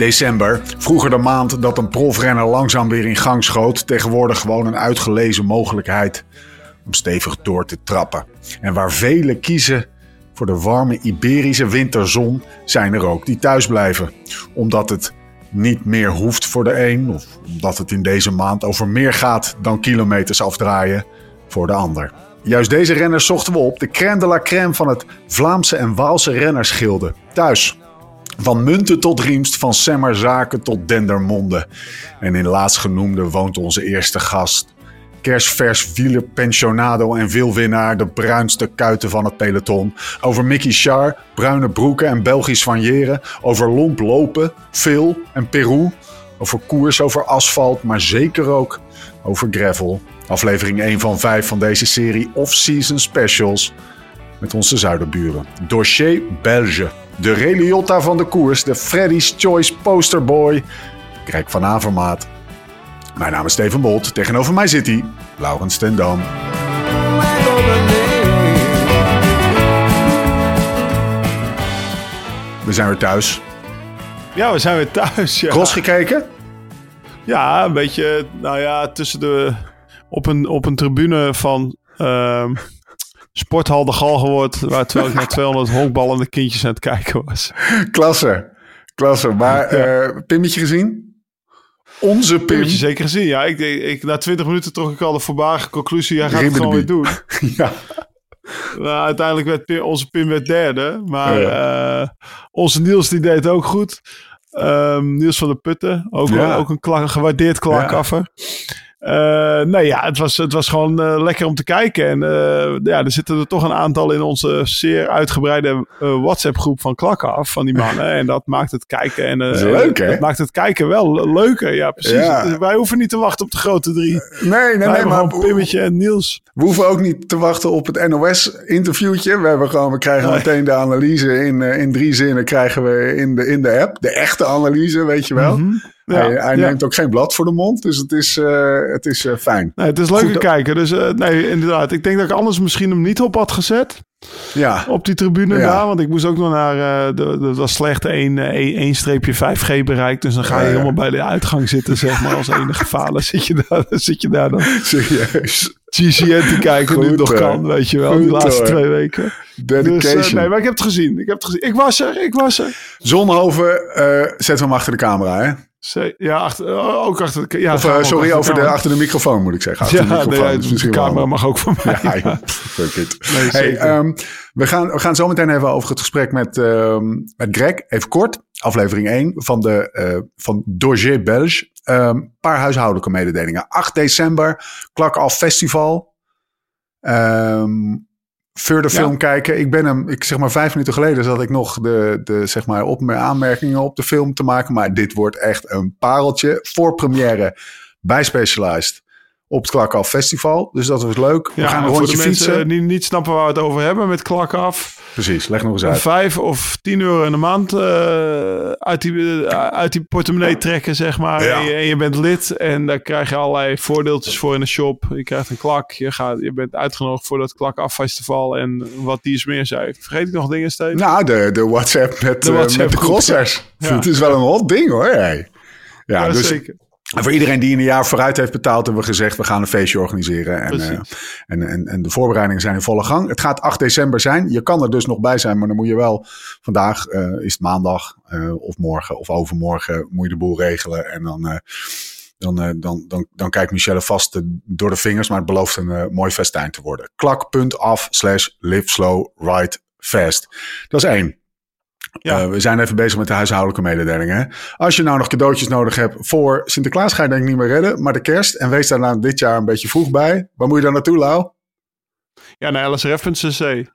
December, vroeger de maand dat een profrenner langzaam weer in gang schoot, tegenwoordig gewoon een uitgelezen mogelijkheid om stevig door te trappen. En waar velen kiezen voor de warme Iberische winterzon, zijn er ook die thuis blijven. Omdat het niet meer hoeft voor de een, of omdat het in deze maand over meer gaat dan kilometers afdraaien voor de ander. Juist deze renners zochten we op, de crème de la crème van het Vlaamse en Waalse rennersgilde, thuis. Van Munten tot Riemst, van Semmerzaken tot Dendermonde. En in laatstgenoemde woont onze eerste gast. Kersvers wielerpensionado en wielwinnaar, de bruinste kuiten van het peloton. Over Mickey Char, bruine broeken en Belgisch vanjeren. Over lomp lopen, Phil en Peru. Over koers, over asfalt, maar zeker ook over gravel. Aflevering 1 van 5 van deze serie Off-Season Specials met onze zuiderburen. Dossier Belge. De Reliotta van de koers, de Freddy's Choice Posterboy. Krijk van Avermaat. Mijn naam is Steven Bolt. Tegenover mij zit hij, Laurens ten Dam. We zijn weer thuis. Ja, we zijn weer thuis. Ja, Cross gekeken? ja een beetje, nou ja, tussen de. op een, op een tribune van. ehm, Sporthal de Galgenwoord, waar terwijl ik naar 200 honkballende kindjes aan het kijken was. Klasse. Klasse. Maar eh Pimmetje gezien? Onze Pim. Heb je zeker gezien? Ja, ik, ik, na 20 minuten trok ik al de voorbarige conclusie. Hij gaat het gewoon weer doen. Ja. Nou, uiteindelijk werd Pim- onze Pim werd derde. Maar Ja. eh, onze Niels die deed het ook goed. Ehm, Niels van der Putten. Ook, Ja. ook een gewaardeerd klankaffer. Eh nee, ja, het was, het was gewoon eh, lekker om te kijken. En eh, ja, er zitten er toch een aantal in onze zeer uitgebreide eh, WhatsApp-groep van klakken af, van die mannen. En dat maakt het kijken. En, eh, Dat is leuk, hè? Dat maakt het kijken wel leuker. Ja, precies. Ja. Wij hoeven niet te wachten op de grote drie. Nee, nee, Wij nee. Maar Pimmetje en Niels. we hoeven ook niet te wachten op het NOS-interviewtje. We, hebben gewoon, we krijgen Nee. meteen de analyse in, eh, in drie zinnen krijgen we in de, in de app. De echte analyse, weet je wel. Mhm. Ja, hij hij ja. neemt ook geen blad voor de mond, dus het is, eh, het is eh, fijn. Nee, het is leuk Goed, te kijken. Dus eh, nee, inderdaad. Ik denk dat ik anders misschien hem niet op had gezet. Ja, Op die tribune Ja. daar. Want ik moest ook nog naar... de, dat was slecht 1, eh, 1 streepje 5G bereikt. Dus dan ga je helemaal bij de uitgang zitten, zeg maar. Als enige falen zit je daar, zit je daar dan serieus. GCN te kijken. nu Goed, nog kan, weet je wel. Goed, die laatste hoor. twee weken. Dedication. Dus, eh, nee, maar ik heb het gezien. Ik heb het gezien. Ik was er, ik was er. Zonhoven, eh zet hem achter de camera, hè? Ze- Ja, achter, oh, ook achter de... Ja, Of eh, sorry, over de, achter de microfoon moet ik zeggen. Achter Ja, de microfoon. nee, is de misschien wel camera mag ook van mij. Ja. Nee, hey, ehm, we, gaan, we gaan zo meteen even over het gesprek met, ehm, met Greg. Even kort, aflevering 1 van, de, eh van Dossier Belge. Een paar huishoudelijke mededelingen. 8 december, Klak Festival. Ja. film kijken. Ik ben hem, ik zeg maar vijf minuten geleden zat ik nog de, de zeg maar op mijn aanmerkingen op de film te maken. Maar dit wordt echt een pareltje voor première bij Specialized op het Klak Af Festival. Dus dat was leuk. We Ja, gaan een rondje de mensen fietsen. die niet snappen waar we het over hebben met klak af. Precies, leg nog eens Een uit. vijf of tien euro in de maand eh, uit, die, eh, uit die portemonnee trekken, zeg maar. Ja. En, je, en je bent lid en daar krijg je allerlei voordeeltjes voor in de shop. Je krijgt een klak, je, gaat, je bent uitgenodigd voor dat klak af festival en wat die is meer zei. Vergeet ik nog dingen steeds? Nou, de, de WhatsApp met De WhatsApp met de crossers. ja. Het is wel een hot ding hoor. Hey. Ja, ja, dus zeker. En voor iedereen die in een jaar vooruit heeft betaald, hebben we gezegd: we gaan een feestje organiseren. En, eh, en, en, en de voorbereidingen zijn in volle gang. Het gaat 8 december zijn. Je kan er dus nog bij zijn, maar dan moet je wel vandaag, eh, is het maandag eh, of morgen of overmorgen, moet je de boel regelen. En dan. dan, dan, dan, dan kijkt Michelle vast door de vingers, maar het belooft een mooi festijn te worden. Klak.af slash live slow ride fast. Dat is één. Ja. Eh, we zijn even bezig met de huishoudelijke mededelingen. Als je nou nog cadeautjes nodig hebt voor Sinterklaas, ga je denk ik niet meer redden. Maar de kerst, en wees daar nou dit jaar een beetje vroeg bij. Waar moet je dan naartoe, Lau? Ja, naar lsrf.cc. Onze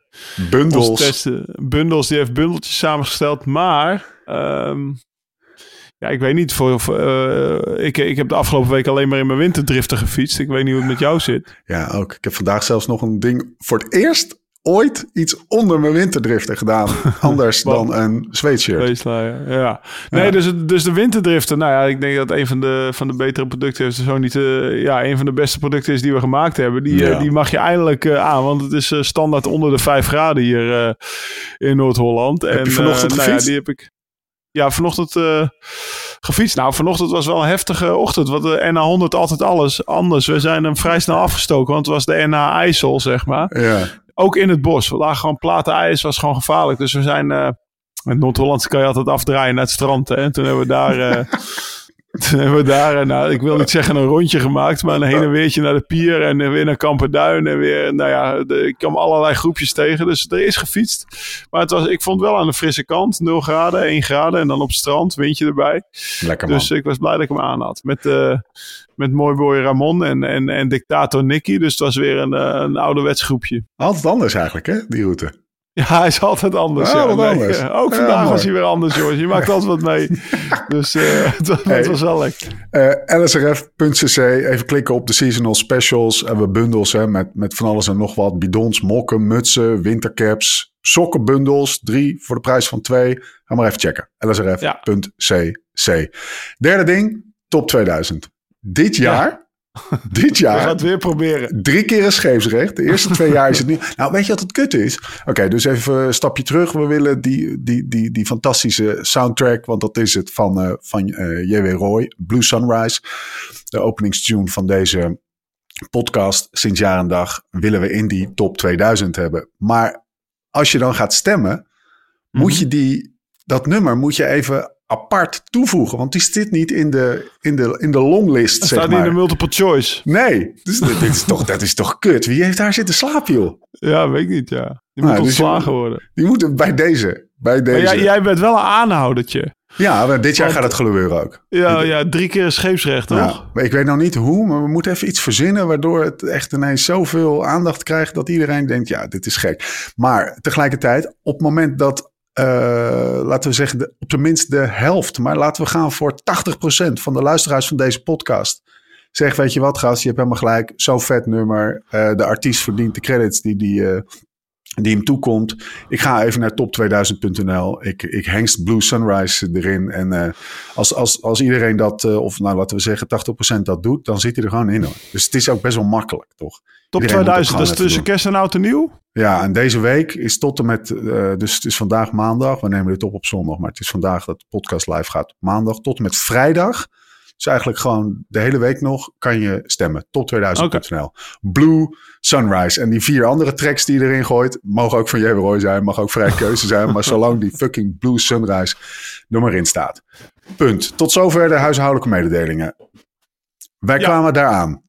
Bundels. testen. Bundels, die heeft bundeltjes samengesteld. Maar ehm, Ja, ik weet niet. Voor, voor, eh, ik, ik heb de afgelopen week alleen maar in mijn winterdriften gefietst. Ik weet niet hoe het met jou zit. Ja, ook. Ik heb vandaag zelfs nog een ding voor het eerst ooit iets onder mijn winterdriften gedaan. Anders dan een sweatshirt. Ja. Nee, Dus, dus de winterdriften. Nou ja, ik denk dat een van de, van de betere producten is. Zo niet, eh, ja, een van de beste producten is die we gemaakt hebben. Die, eh, die mag je eindelijk eh, aan. Want het is standaard onder de 5 graden hier in Noord-Holland. Heb je En, vanochtend nou ja, gefietst? die heb ik. Ja, vanochtend gefietst. Nou, vanochtend was wel een heftige ochtend. Want de NA100 altijd alles anders. We zijn hem vrij snel afgestoken. Want het was de NA IJssel, zeg maar Ja. Ook in het bos. We lagen gewoon platen ijs, was gewoon gevaarlijk. Dus we zijn, eh met Noord-Hollandse kan je altijd afdraaien naar het strand. Hè? En toen hebben we daar, eh, toen hebben we daar eh, nou, ik wil niet zeggen een rondje gemaakt, maar een heen en weertje naar de pier en weer naar Kamperduin. En weer, nou ja, de, ik kwam allerlei groepjes tegen. Dus er is gefietst. Maar het was, ik vond wel aan de frisse kant. 0 graden, 1 graden en dan op het strand, windje erbij. Lekker man. Dus ik was blij dat ik hem aan had. Met, eh met mooi boy Ramon en, en, en dictator Nicky. Dus het was weer een, eh, een ouderwets groepje. Altijd anders eigenlijk, hè, die route. Ja, hij is altijd anders. Ja, Ja, wat Nee, anders. eh, ook Ja, vandaag mooi. was hij weer anders, jongens. Je maakt altijd wat mee. Dus eh, was, Hey. was wel lekker. Lsrf.cc, even klikken op de seasonal specials. En we bundels hè, met, met van alles en nog wat. Bidons, mokken, mutsen, wintercaps, sokkenbundels. Drie voor de prijs van twee. Ga maar even checken. lsrf.cc. Derde ding, top 2000. Dit jaar, dit We gaan jaar, het weer proberen. drie keer een scheepsrecht. De eerste twee jaar is het niet. Nou, weet je wat het kut is? Oké, dus even een stapje terug. We willen die, die, die, die fantastische soundtrack, want dat is het van, eh, van eh, J.W. Roy, Blue Sunrise. De openingstune van deze podcast sinds jaar en dag willen we in die top 2000 hebben. Maar als je dan gaat stemmen, moet Mhm. je die, dat nummer moet je even apart toevoegen. Want die zit niet in de, in de, in de longlist, Het zeg staat niet maar. in de multiple choice. Nee, dus dit, dit is toch, dat is toch kut. Wie heeft daar zitten slapen, joh? Ja, weet ik niet, ja. Die Nou, moet dus je- ontslagen worden. Die moeten bij deze. Bij deze. jij, jij bent wel een aanhoudertje. Ja, maar dit jaar Want- gaat het gebeuren ook. Ja, ja, drie keer scheepsrecht, toch? Ja, ik weet nou niet hoe, maar we moeten even iets verzinnen waardoor het echt ineens zoveel aandacht krijgt dat iedereen denkt, ja, dit is gek. Maar tegelijkertijd, op het moment dat, eh, laten we zeggen, de, op tenminste de helft, maar laten we gaan voor 80% van de luisteraars van deze podcast. Zeg, weet je wat, gast, je hebt helemaal gelijk. Zo'n vet nummer. Eh, de artiest verdient de credits die, die, eh, die hem toekomt. Ik ga even naar top2000.nl. Ik, ik hengst Blue Sunrise erin. En als, als, als iedereen dat, of nou laten we zeggen 80% dat doet, dan zit hij er gewoon in. Hoor. Dus het is ook best wel makkelijk, toch? Top Iedereen moet het 2000, gewoon dat is tussen doen. kerst en oud en nieuw? Ja, en deze week is tot en met, eh, dus het is vandaag maandag. We nemen dit op op zondag, maar het is vandaag dat de podcast live gaat. Maandag tot en met vrijdag. Dus eigenlijk gewoon de hele week nog kan je stemmen. Top2000.nl. Blue Sunrise. En die vier andere tracks die je erin gooit, mogen ook van J.W. Roy zijn. Mag ook vrij keuze zijn. Maar zolang die fucking Blue Sunrise er maar in staat. Punt. Tot zover de huishoudelijke mededelingen. Wij Ja. kwamen daaraan.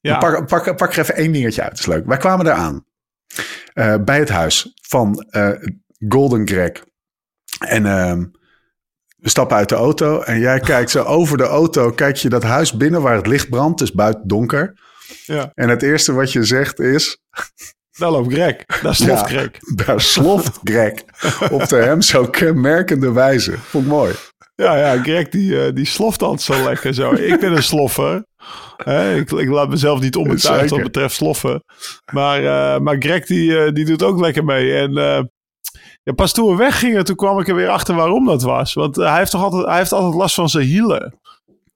Ja. Pak, pak, pak er even één dingetje uit. Dat is leuk. Wij kwamen daar aan. eh, bij het huis van eh, Golden Greg. En ehm, we stappen uit de auto. En jij kijkt zo over de auto. Kijk je dat huis binnen waar het licht brandt. Is buiten donker. ja. En het eerste wat je zegt is... Daar loopt Greg. Daar sloft Greg. Daar sloft Greg op de hem zo kenmerkende wijze. Vond ik mooi. Ja, ja, Greg die, eh, die sloft altijd zo lekker zo. Ik ben een sloffer. Hè, ik, ik laat mezelf niet onbetuigd wat betreft sloffen. Maar, eh, maar Greg die, eh, die doet ook lekker mee. En ja, pas toen we weggingen, toen kwam ik er weer achter waarom dat was. Want hij, heeft toch altijd, hij heeft altijd last van zijn hielen.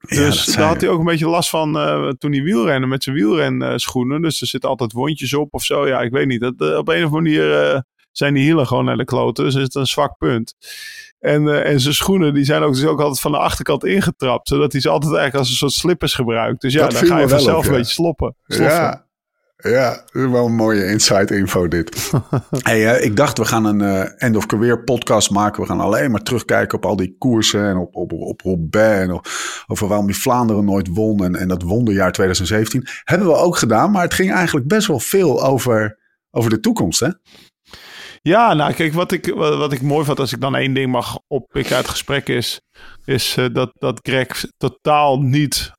Dus daar had hij ook een beetje last van toen hij wielrennen met zijn wielrenschoenen. Dus er zitten altijd wondjes op of zo. Ja, ik weet niet. Dat, op een of andere manier zijn die hielen gewoon naar de kloten. Dus is het een zwak punt. En, eh, en zijn schoenen die zijn ook, dus ook altijd van de achterkant ingetrapt. Zodat hij ze altijd eigenlijk als een soort slippers gebruikt. Dus ja, Dat dan ga je vanzelf op, ja. een beetje sloppen. sloffen. Ja, ja, dat is wel een mooie inside info dit. hey, eh, ik dacht, we gaan een eh, end of career podcast maken. We gaan alleen maar terugkijken op al die koersen en op, op, op Roubaix. En op- over waarom die Vlaanderen nooit won en, en dat wonderjaar 2017. Hebben we ook gedaan, maar het ging eigenlijk best wel veel over, over de toekomst. Hè? Ja, nou kijk, wat ik, wat, wat ik mooi vond als ik dan één ding mag oppikken uit het gesprek is, is eh, dat, dat Greg totaal niet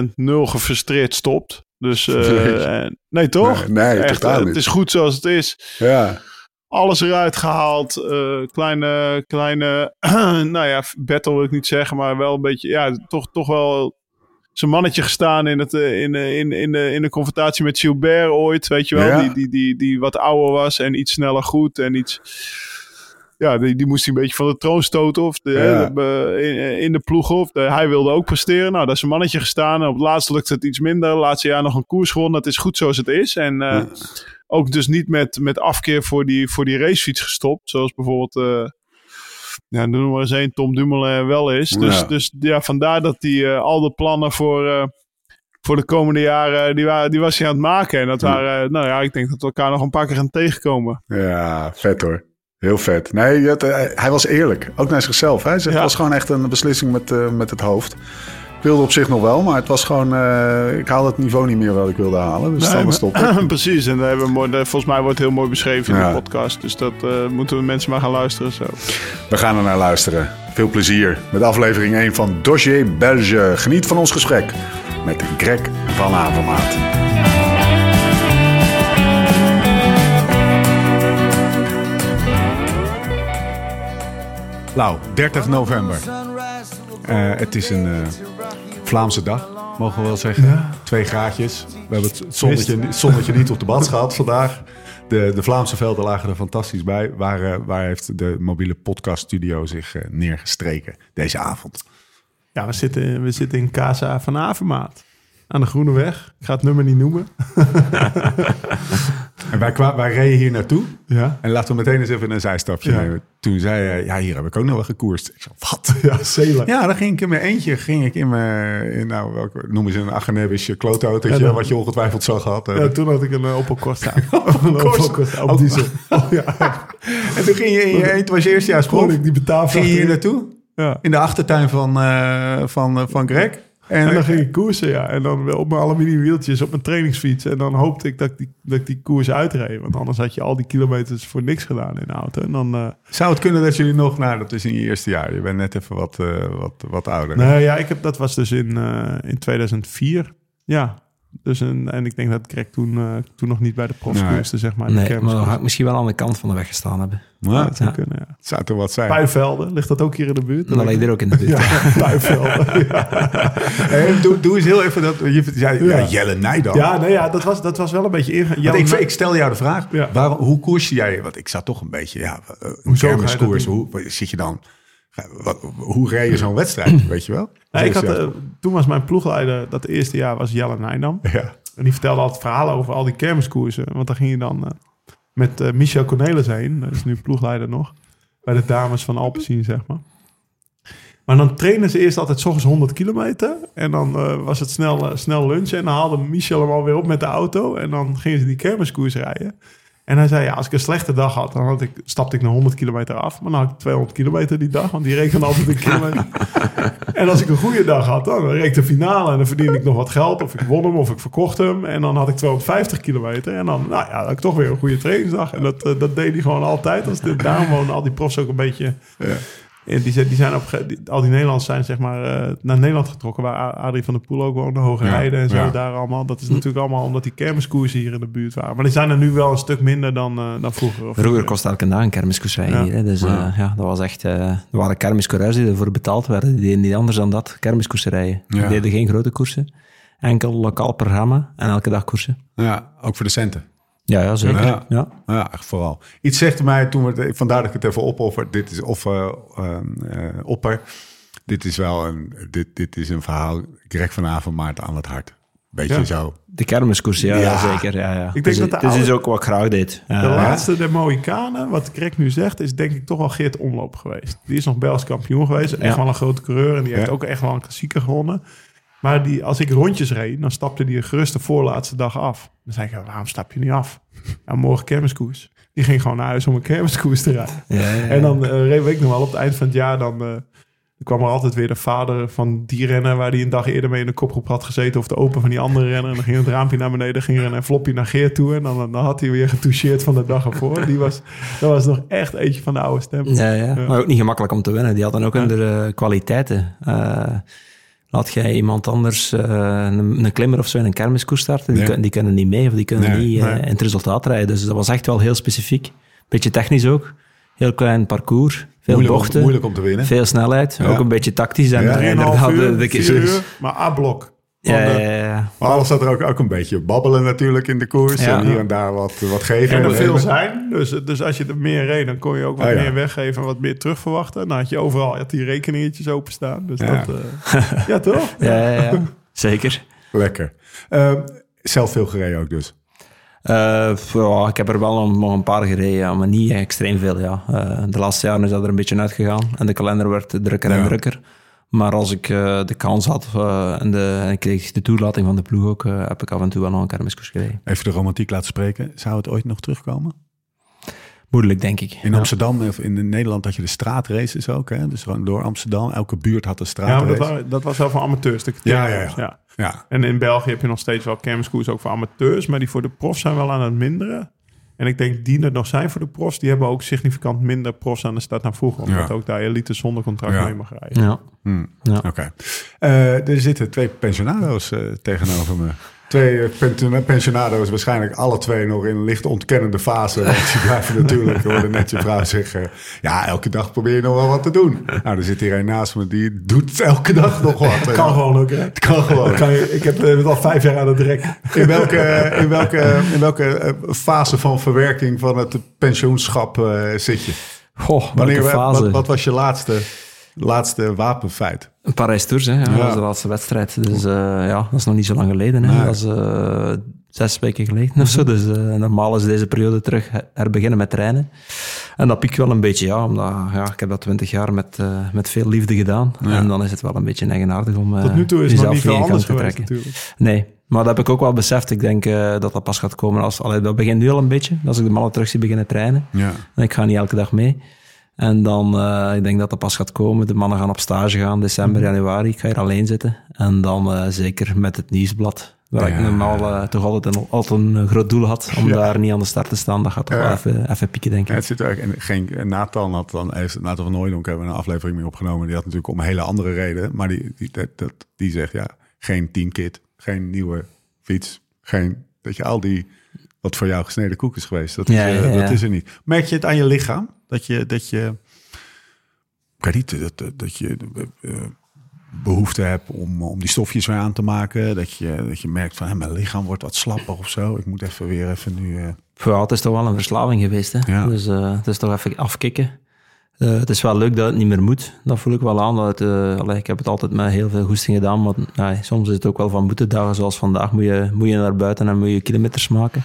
100% nul gefrustreerd stopt. Dus eh, Nee. nee toch? Nee, nee, Echt, totaal eh, niet. Het is goed zoals het is. Ja, alles eruit gehaald. eh, kleine, kleine, nou ja, battle wil ik niet zeggen, maar wel een beetje, ja, toch, toch wel zijn mannetje gestaan in, het, eh, in, eh, in, in, de, in de confrontatie met Gilbert ooit, weet je wel. Ja. Die, die, die, die wat ouder was en iets sneller goed en iets... Ja, die, die moest hij een beetje van de troon stoten of de, Ja. de- in, in de ploeg. Of de, hij wilde ook presteren. Nou, dat is een mannetje gestaan. En op het laatste lukt het iets minder. Laatste jaar nog een koers gewonnen. Dat is goed zoals het is. En eh, ook dus niet met, met afkeer voor die, voor die racefiets gestopt. Zoals bijvoorbeeld, eh ja, noem maar eens één, Tom Dumoulin wel is. Dus, Ja. dus ja, vandaar dat hij eh, al de plannen voor, eh, voor de komende jaren, die, waren, die was hij aan het maken. En dat waren, eh, nou ja, ik denk dat we elkaar nog een paar keer gaan tegenkomen. Ja, vet hoor. Heel vet. Nee, eh, hij was eerlijk. Ook naar zichzelf. Hij zegt, Ja. Het was gewoon echt een beslissing met, eh, met het hoofd. Ik wilde op zich nog wel, maar het was gewoon... eh, ik haalde het niveau niet meer wat ik wilde halen. Dus Nee, dan stoppen. Precies, en daar hebben we mooi, volgens mij wordt het heel mooi beschreven in Ja. de podcast. Dus dat eh, moeten we mensen maar gaan luisteren. Zo. We gaan er naar luisteren. Veel plezier met aflevering 1 van Dossier Belge. Geniet van ons gesprek met Greg van Avermaat. Nou, 30 november. Eh, het is een eh, Vlaamse dag, mogen we wel zeggen. Twee graadjes. We hebben het zonnetje, het zonnetje niet op de bad gehad vandaag. De, de Vlaamse velden lagen er fantastisch bij. Waar, eh, waar heeft de mobiele podcaststudio zich eh, neergestreken deze avond? Ja, we zitten, we zitten in Casa van Avermaat. Aan de Groene Weg. Ik ga het nummer niet noemen. En wij, reden hier naartoe. Ja, En laten we meteen eens even een zijstapje Ja. nemen. Toen zei hij, ja, hier heb ik ook nog wel gekoerst. Ik zei, wat? ja Zeeland. Ja, dan ging ik in mijn eentje, ging ik in mijn, in, nou, welke, noemen ze een Agenewische klootautootje, Ja, wat je ongetwijfeld zo gehad. Ja, toen had ik een uh, Opel Corsa. Opel Corsa op Oh. diesel. Oh, ja. En toen ging je in je eentje, was je betaalde. Ging je hier naartoe? Ja. In de achtertuin van, eh, van, eh, van Greg. En, En dan ging ik koersen, ja. En dan op mijn aluminium wieltjes op mijn trainingsfiets. En dan hoopte ik dat ik die, dat ik die koers uitreed. Want anders had je al die kilometers voor niks gedaan in de auto. En dan... eh, zou het kunnen dat jullie nog, nou dat is in je eerste jaar, je bent net even wat, eh, wat, wat ouder. Nee, ja, ik heb, dat was dus in, eh, in 2004. Ja. Dus een, en ik denk dat Greg toen, eh, toen nog niet bij de profs zeg maar. Nee, maar dan ik misschien wel aan de kant van de weg gestaan hebben. Ja, het dat zou kunnen, ja. zou toch wat zijn. Puivelden, ligt dat ook hier in de buurt? Dan je er ook in de buurt. Ja, Puivelden. ja. Hey, doe, doe eens heel even dat, je ja, Ja. Jelle Nijdam. ja, nee, ja, dat was, dat was wel een beetje. Want ik, ik stel jou de vraag, waarom, hoe koers jij? Want ik zat toch een beetje, ja, eh, een Hoezo kermiskoers, hoe zit je dan? Hoe rij je zo'n wedstrijd, weet je wel? Nee, ik had, eh, toen was mijn ploegleider, dat eerste jaar was Jelle Nijndam. ja. En die vertelde altijd verhalen over al die kermiskoersen. Want dan ging je dan eh, met eh, Michel Cornelis heen. Dat is nu ploegleider nog. Bij de dames van Alpecin, zeg maar. Maar dan trainen ze eerst altijd s ochtends 100 kilometer. En dan was het snel, snel lunchen. En dan haalde Michel hem alweer op met de auto. En dan gingen ze die kermiskoers rijden. En hij zei, ja, als ik een slechte dag had, dan had ik, stapte ik naar 100 kilometer af. Maar dan had ik 200 kilometer die dag, want die rekenen altijd een kilometer. en als ik een goede dag had, dan reed ik de finale en dan verdiende ik nog wat geld. Of ik won hem, of ik verkocht hem. En dan had ik 250 kilometer. En dan, nou ja, had ik toch weer een goede trainingsdag. En dat, eh, dat deed hij gewoon altijd. Als de, daarom wonen al die profs ook een beetje... Ja, die, zijn- die zijn op, die- al die Nederlanders zijn zeg maar eh, naar Nederland getrokken, waar Adrie van der Poel ook woonde, Hoge Ja, Heide en zo ja. daar allemaal. Dat is natuurlijk allemaal omdat die kermiskoersen hier in de buurt waren. Maar die zijn er nu wel een stuk minder dan, eh, dan vroeger. Of Vroeger kostte elke dag een kermiskoers rijden Ja. hier. Hè. Dus eh, Ja. ja. dat was echt... eh, er waren kermiscoureurs die ervoor betaald werden. Die deden niet anders dan dat, kermiskoersen rijden. Ja. Die deden geen grote koersen. Enkel lokaal programma en elke dag koersen. ja, ook voor de centen. Ja, ja zeker. Ja. Ja. Vooral. Iets zegt mij toen we vandaar dat ik het even opoffer. Dit is of eh, eh, eh, opper. Dit is wel een, dit, dit is een verhaal. Greg van Avermaat aan het hart. Beetje Ja. zo. De kermiskoersen, ja, Ja. zeker. Ja, ja. denk dus, dat de het is oude- ook wat ik graag deed. Ja. De laatste der Mohikanen, wat Greg nu zegt, is denk ik toch wel Geert Omloop geweest. Die is nog Belgisch kampioen geweest. Echt wel een grote coureur. En die heeft ook echt wel een klassieker gewonnen. Maar die, als ik rondjes reed, dan stapte die gerust de voorlaatste dag af. Dan zei ik, waarom stap je niet af? Ja, morgen kermiskoers. Die ging gewoon naar huis om een kermiskoers te rijden. Ja, ja, ja. En dan uh, reed ik nog wel op het eind van het jaar, dan, eh, dan kwam er altijd weer de vader van die renner waar die een dag eerder mee in de kopgroep had gezeten. Of de open van die andere renner. En dan ging het raampje naar beneden, ging er een envelopje naar Geert toe. En dan, dan had hij weer getoucheerd van de dag ervoor. Die was, dat was nog echt eentje van de oude stem. Ja, ja. Maar ook niet gemakkelijk om te winnen. Die hadden ook hun eh, kwaliteiten. Eh, laat jij iemand anders, eh, een, een klimmer of zo, in een kermiskoers starten, die, die kunnen niet mee of die kunnen Nee, niet eh, in het resultaat rijden. Dus dat was echt wel heel specifiek. Beetje technisch ook. Heel klein parcours. Veel Moeilijk bochten. moeilijk om te winnen. Veel snelheid. Ja. Ook een beetje tactisch. En Ja, ja, 3,5 inderdaad, uur, de, de, uur, maar A-blok. Ja, Van de- ja, ja. Maar alles zat er ook, ook een beetje babbelen natuurlijk in de koers. Ja. En hier en daar wat, wat geven. En er veel zijn. Dus, dus als je er meer reed, dan kon je ook wat Oh, ja. meer weggeven en wat meer terugverwachten. Dan had je overal had die rekeningetjes openstaan. Dus Ja. dat... eh, ja, toch? Ja, ja, ja. Zeker. Lekker. Ehm, zelf veel gereden ook dus. Eh, ja, ik heb er wel nog een paar gereden, ja, maar niet extreem veel. Ja. Eh, de laatste jaren is dat er een beetje uitgegaan en de kalender werd drukker en drukker. Maar als ik eh, de kans had eh, en, de, en ik kreeg de toelating van de ploeg ook, eh, heb ik af en toe wel nog een kermiskoers gereden. Even de romantiek laten spreken. Zou het ooit nog terugkomen? Moeilijk, denk ik. In Ja. Amsterdam of in Nederland had je de straatraces ook. Hè? Dus gewoon door Amsterdam. Elke buurt had een Ja, maar straatrace. dat, wa- dat was wel voor amateurs. de Ja, ja, ja. ja. Ja, En in België heb je nog steeds wel kermiskoers ook voor amateurs. Maar die voor de profs zijn wel aan het minderen. En ik denk die er nog zijn voor de profs. Die hebben ook significant minder profs aan de stad dan vroeger. Omdat Ja. ook daar elite zonder contract Ja. mee mag rijden. Ja. Hm, Ja. oké. Eh, er zitten twee pensionado's eh, tegenover me. Twee eh, pen- pensionado's, waarschijnlijk alle twee nog in een licht ontkennende fase. Want blijven natuurlijk, hoorde net je vrouw zeggen... ja, elke dag probeer je nog wel wat te doen. Nou, er zit hier een naast me, die doet elke dag nog wat. Kan gewoon ook, hè? Het kan gewoon. Kan je, ik heb eh, het al vijf jaar aan het rek. In welke, in welke, in welke eh, fase van verwerking van het pensioenschap zit je? Goh, Wanneer, welke wat, fase? wat was je laatste, laatste wapenfeit? Parijs Tours, hè. Ja, Dat was de laatste wedstrijd. Dus eh, ja, dat is nog niet zo lang geleden. Hè. Nee. Dat is eh, zes weken geleden of zo. Dus eh, normaal is deze periode terug herbeginnen met trainen. En dat piekt wel een beetje, ja. Omdat ja, ik heb dat twintig jaar met, met veel liefde gedaan. En dan is het wel een beetje eigenaardig om Tot nu toe is nog niet veel anders te geweest trekken. natuurlijk. Nee, maar dat heb ik ook wel beseft. Ik denk dat dat pas gaat komen als... Allee, dat begint nu al een beetje. Als ik de mannen terug zie beginnen trainen. Ja. En ik ga niet elke dag mee. En dan, eh, ik denk dat dat pas gaat komen. De mannen gaan op stage gaan, december, Mhm. januari. Ik ga hier alleen zitten. En dan eh, zeker met het nieuwsblad. Waar Ja. ik normaal eh, toch altijd een, altijd een groot doel had. Om Ja. daar niet aan de start te staan. Dat gaat toch wel even, even pieken, denk Ja, ik. het zit er en geen, en Nathan had dan, heeft, Nathan van Nooijdonk hebben we een aflevering mee opgenomen. Die had natuurlijk om een hele andere reden. Maar die, die, dat, dat, die zegt ja, geen teamkit, geen nieuwe fiets, geen, dat je al die, wat voor jou gesneden koek is geweest. Dat is, dat is er niet. Merk je het aan je lichaam? Dat je, dat je, ik weet niet, dat, dat, je eh, behoefte hebt om, om die stofjes weer aan te maken. Dat je, dat je merkt van, hé, mijn lichaam wordt wat slapper of zo. Ik moet even weer even nu... eh, Ja, het is toch wel een verslaving geweest. Hè? Ja. Dus eh, het is toch even afkicken. Eh, het is wel leuk dat het niet meer moet. Dat voel ik wel aan. Dat het, eh, allee, ik heb het altijd met heel veel goesting gedaan. Maar ja, soms is het ook wel van boetedagen zoals vandaag. Moet je, moet je naar buiten en moet je kilometers maken.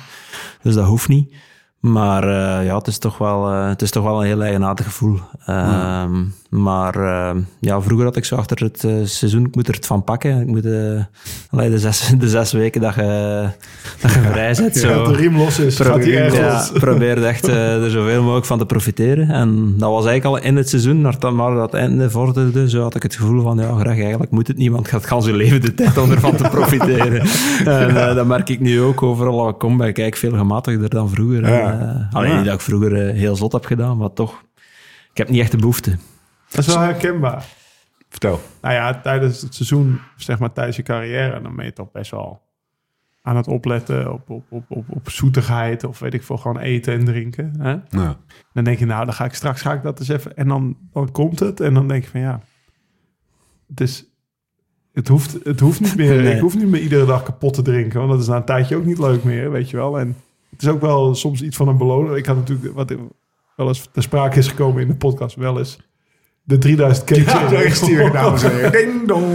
Dus dat hoeft niet. Maar eh, ja, het is, toch wel, eh, het is toch wel een heel eigenaardig gevoel. Ehm, Maar eh, ja, vroeger had ik zo achter het eh, seizoen, ik moet er het van pakken. Ik moet allee, de, zes, de zes weken dat je, dat je vrij zit. Ja, Zo. dat de riem los is, Ja, probeerde echt eh, er zoveel mogelijk van te profiteren. En dat was eigenlijk al in het seizoen, maar dat- maar dat einde vorderde, zo had ik het gevoel van, ja, graag eigenlijk moet het niet, want het gaat gaan zijn leven de tijd om ervan te profiteren. en eh, dat merk ik nu ook overal waar ik kom, ben ik eigenlijk veel gematigder dan vroeger. En, Ja. eh, alleen Ja. niet dat ik vroeger heel zot heb gedaan, maar toch, ik heb niet echt de behoefte. Dat is wel herkenbaar. vertel. Nou ja, tijdens het seizoen, zeg maar tijdens je carrière, dan ben je toch best wel aan het opletten op, op, op, op, op zoetigheid of weet ik veel, gewoon eten en drinken. Hè? Dan denk je, nou, dan ga ik straks ga ik dat eens even. En dan, dan komt het. En dan denk je van ja, het is. Het hoeft, het hoeft niet meer. Nee. Ik hoef niet meer iedere dag kapot te drinken. Want dat is na een tijdje ook niet leuk meer, weet je wel. En het is ook wel soms iets van een beloning. Ik had natuurlijk, wat wel eens ter sprake is gekomen in de podcast, wel eens de 3000 keer. ja, dames en heren. Ding dong.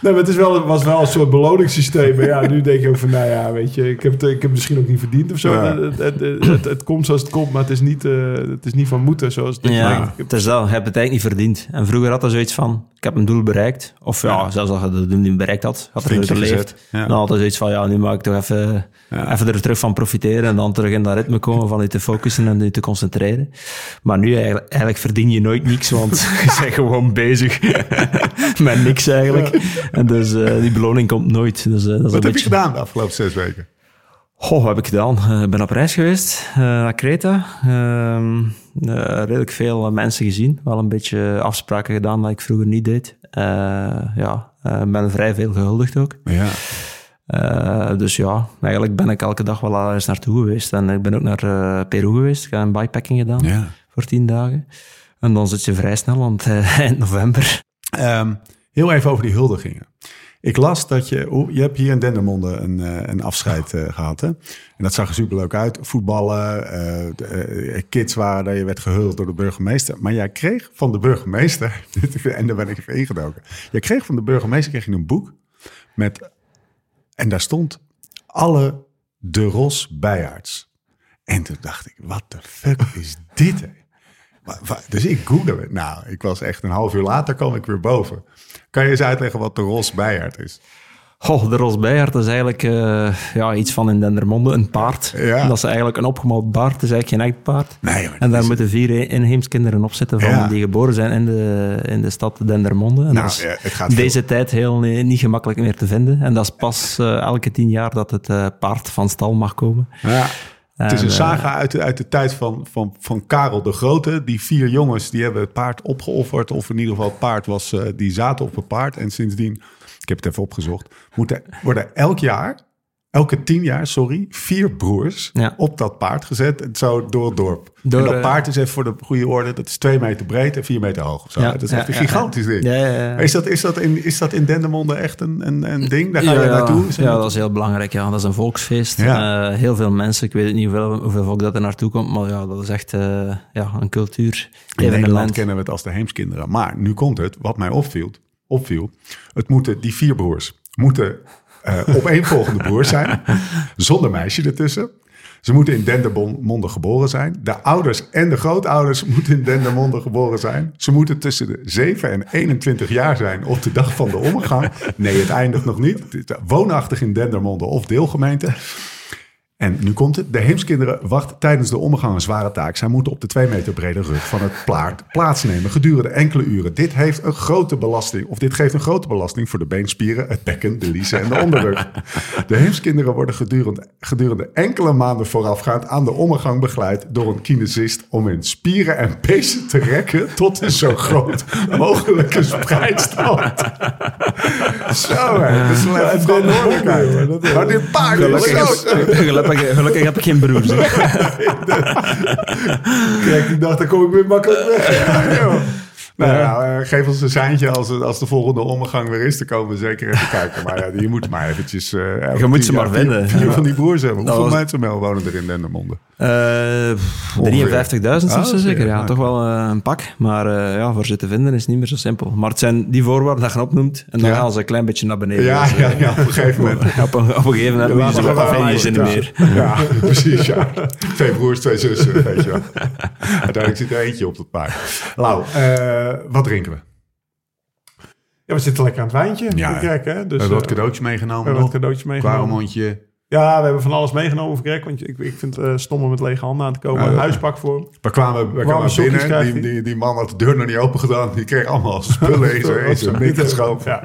Nee, maar het is wel, was wel een soort beloningssysteem. Maar ja, nu denk je ook van, nou ja, weet je, ik heb het, ik heb het misschien ook niet verdiend of zo. Ja. Het, het, het, het, het komt zoals het komt, maar het is niet, eh, het is niet van moeten zoals het Ja, heb- het is. Je hebt het eigenlijk niet verdiend. En vroeger had er zoiets van, ik heb een doel bereikt. Of ja, zelfs als je het doel niet bereikt had, had er geleefd. ja. Dan er zoiets van, ja, nu mag ik toch even, Ja. even er terug van profiteren. En dan terug in dat ritme komen van je te focussen en je te concentreren. Maar nu eigenlijk, eigenlijk verdien je nooit niks, want je bent gewoon bezig met niks eigenlijk. En dus eh, die beloning komt nooit. Dus, eh, dat is Wat een heb je beetje... gedaan de afgelopen zes weken? Goh, wat heb ik gedaan? Eh, Ik ben op reis geweest eh, naar Kreta. Ehm, eh, redelijk veel mensen gezien. Wel een beetje afspraken gedaan dat ik vroeger niet deed. Ja, ben vrij veel gehuldigd ook. Ja. Dus ja, eigenlijk ben ik elke dag wel eens naartoe geweest. En ik ben ook naar Peru geweest. Ik heb een bikepacking gedaan voor tien dagen. En dan zit je vrij snel, want eind november. Ehm, heel even over die huldigingen. Ik las dat je, je hebt hier in Dendermonde een, eh, een afscheid eh, gehad. Hè? En dat zag er superleuk uit. Voetballen, eh, kids waren daar, je werd gehuld door de burgemeester. Maar jij kreeg van de burgemeester, en daar ben ik even ingedoken. Jij kreeg van de burgemeester kreeg je een boek met, en daar stond alle de Ros bijaards. En toen dacht ik, wat de fuck is dit? Dus ik googelde. Nou, ik was echt een half uur later kwam ik weer boven. Kan je eens uitleggen wat de Ros bijaard is? Goh, de Rosbijaard is eigenlijk eh, ja, iets van in Dendermonde, een paard. Ja. Dat is eigenlijk een opgemald paard, het is eigenlijk geen echt paard. Nee, En daar is- moeten vier inheemskinderen op zitten van, Ja. die geboren zijn in de, in de stad Dendermonde. En Nou, dat is ja, het gaat deze tijd heel niet gemakkelijk meer te vinden. En dat is pas eh, elke tien jaar dat het eh, paard van stal mag komen. Ja. Het is En, een eh, saga uit de, uit de tijd van, van, van Karel de Grote. Die vier jongens die hebben het paard opgeofferd. Of in ieder geval het paard was, eh, die zaten op het paard. En sindsdien, ik heb het even opgezocht, moeten, worden elk jaar, elke tien jaar, sorry, vier broers Ja. op dat paard gezet. Zo door het dorp. Door, en dat eh, paard is even voor de goede orde, dat is twee meter breed en vier meter hoog. of Zo. Ja, dat is echt een gigantisch ding. Ja, ja, ja. Is, dat, is, dat in, is dat in Dendermonde echt een, een, een ding? Daar ga je naartoe? Is ja, dat is heel belangrijk. Ja. Dat is een volksfeest. Ja. Eh, heel veel mensen. Ik weet niet hoeveel, hoeveel volk dat er naartoe komt, maar ja, dat is echt eh, ja, een cultuur. In Nederland kennen we het als de Heemskinderen. Maar nu komt het, wat mij opviel. opviel het moeten, die vier broers moeten eh opeenvolgende broers zijn. Zonder meisje ertussen. Ze moeten in Dendermonde geboren zijn. De ouders en de grootouders moeten in Dendermonde geboren zijn. Ze moeten tussen de 7 en 21 jaar zijn op de dag van de omgang. Nee, het eindigt nog niet. Woonachtig in Dendermonde of deelgemeente. En nu komt het. De Heemskinderen wachten tijdens de omgang een zware taak. Zij moeten op de twee meter brede rug van het paard plaatsnemen gedurende enkele uren. Dit heeft een grote belasting, of dit geeft een grote belasting voor de beenspieren, het bekken, de liezen en de onderrug. De Heemskinderen worden gedurende, gedurende enkele maanden voorafgaand aan de omgang begeleid door een kinesist om hun spieren en pezen te rekken tot een zo groot mogelijke spreidstand. Zo, hè. Dat is even verantwoordelijkheid. Maar dit paard is zo... gelukkig, gelukkig heb ik geen broers. Kijk, die dacht, dan kom ik weer makkelijk weg. Nou, ja, eh, geef ons een seintje als, als de volgende omgang weer is. Dan komen we zeker even kijken. Maar ja, je moet maar eventjes... eh, Je moet ze maar vinden. Vier van die broers hebben. Dat Hoeveel was- mensen wonen er in Dendermonde? Eh, 53.000 Ah, of zo oké, zeker. Ja, toch wel eh, een pak. Maar eh, ja, voor ze te vinden is niet meer zo simpel. Maar het zijn die voorwaarden dat je opnoemt. En dan Ja. gaan ze een klein beetje naar beneden. Ja, Dus, eh, ja, ja, op een gegeven moment. op, een, op een gegeven moment moet je ze wat meer. Ja, precies, ja. Twee broers, twee zussen, weet je wel. Uiteindelijk zit er eentje op het paard. Eh, wat drinken we? Ja, we zitten lekker aan het wijntje. Ja. Hè? Dus, we hebben wat eh, cadeautje we meegenomen hebben wat cadeautjes meegenomen. Kwaremondje. Ja, we hebben van alles meegenomen voor Greg. Want ik, ik vind het eh, stom om met lege handen aan te komen. Ja, een huispak voor hem. We kwamen, we kwamen binnen. Die, die, die man had de deur nog niet open gedaan. Die kreeg allemaal spullen in zijn- geschoven. Ja.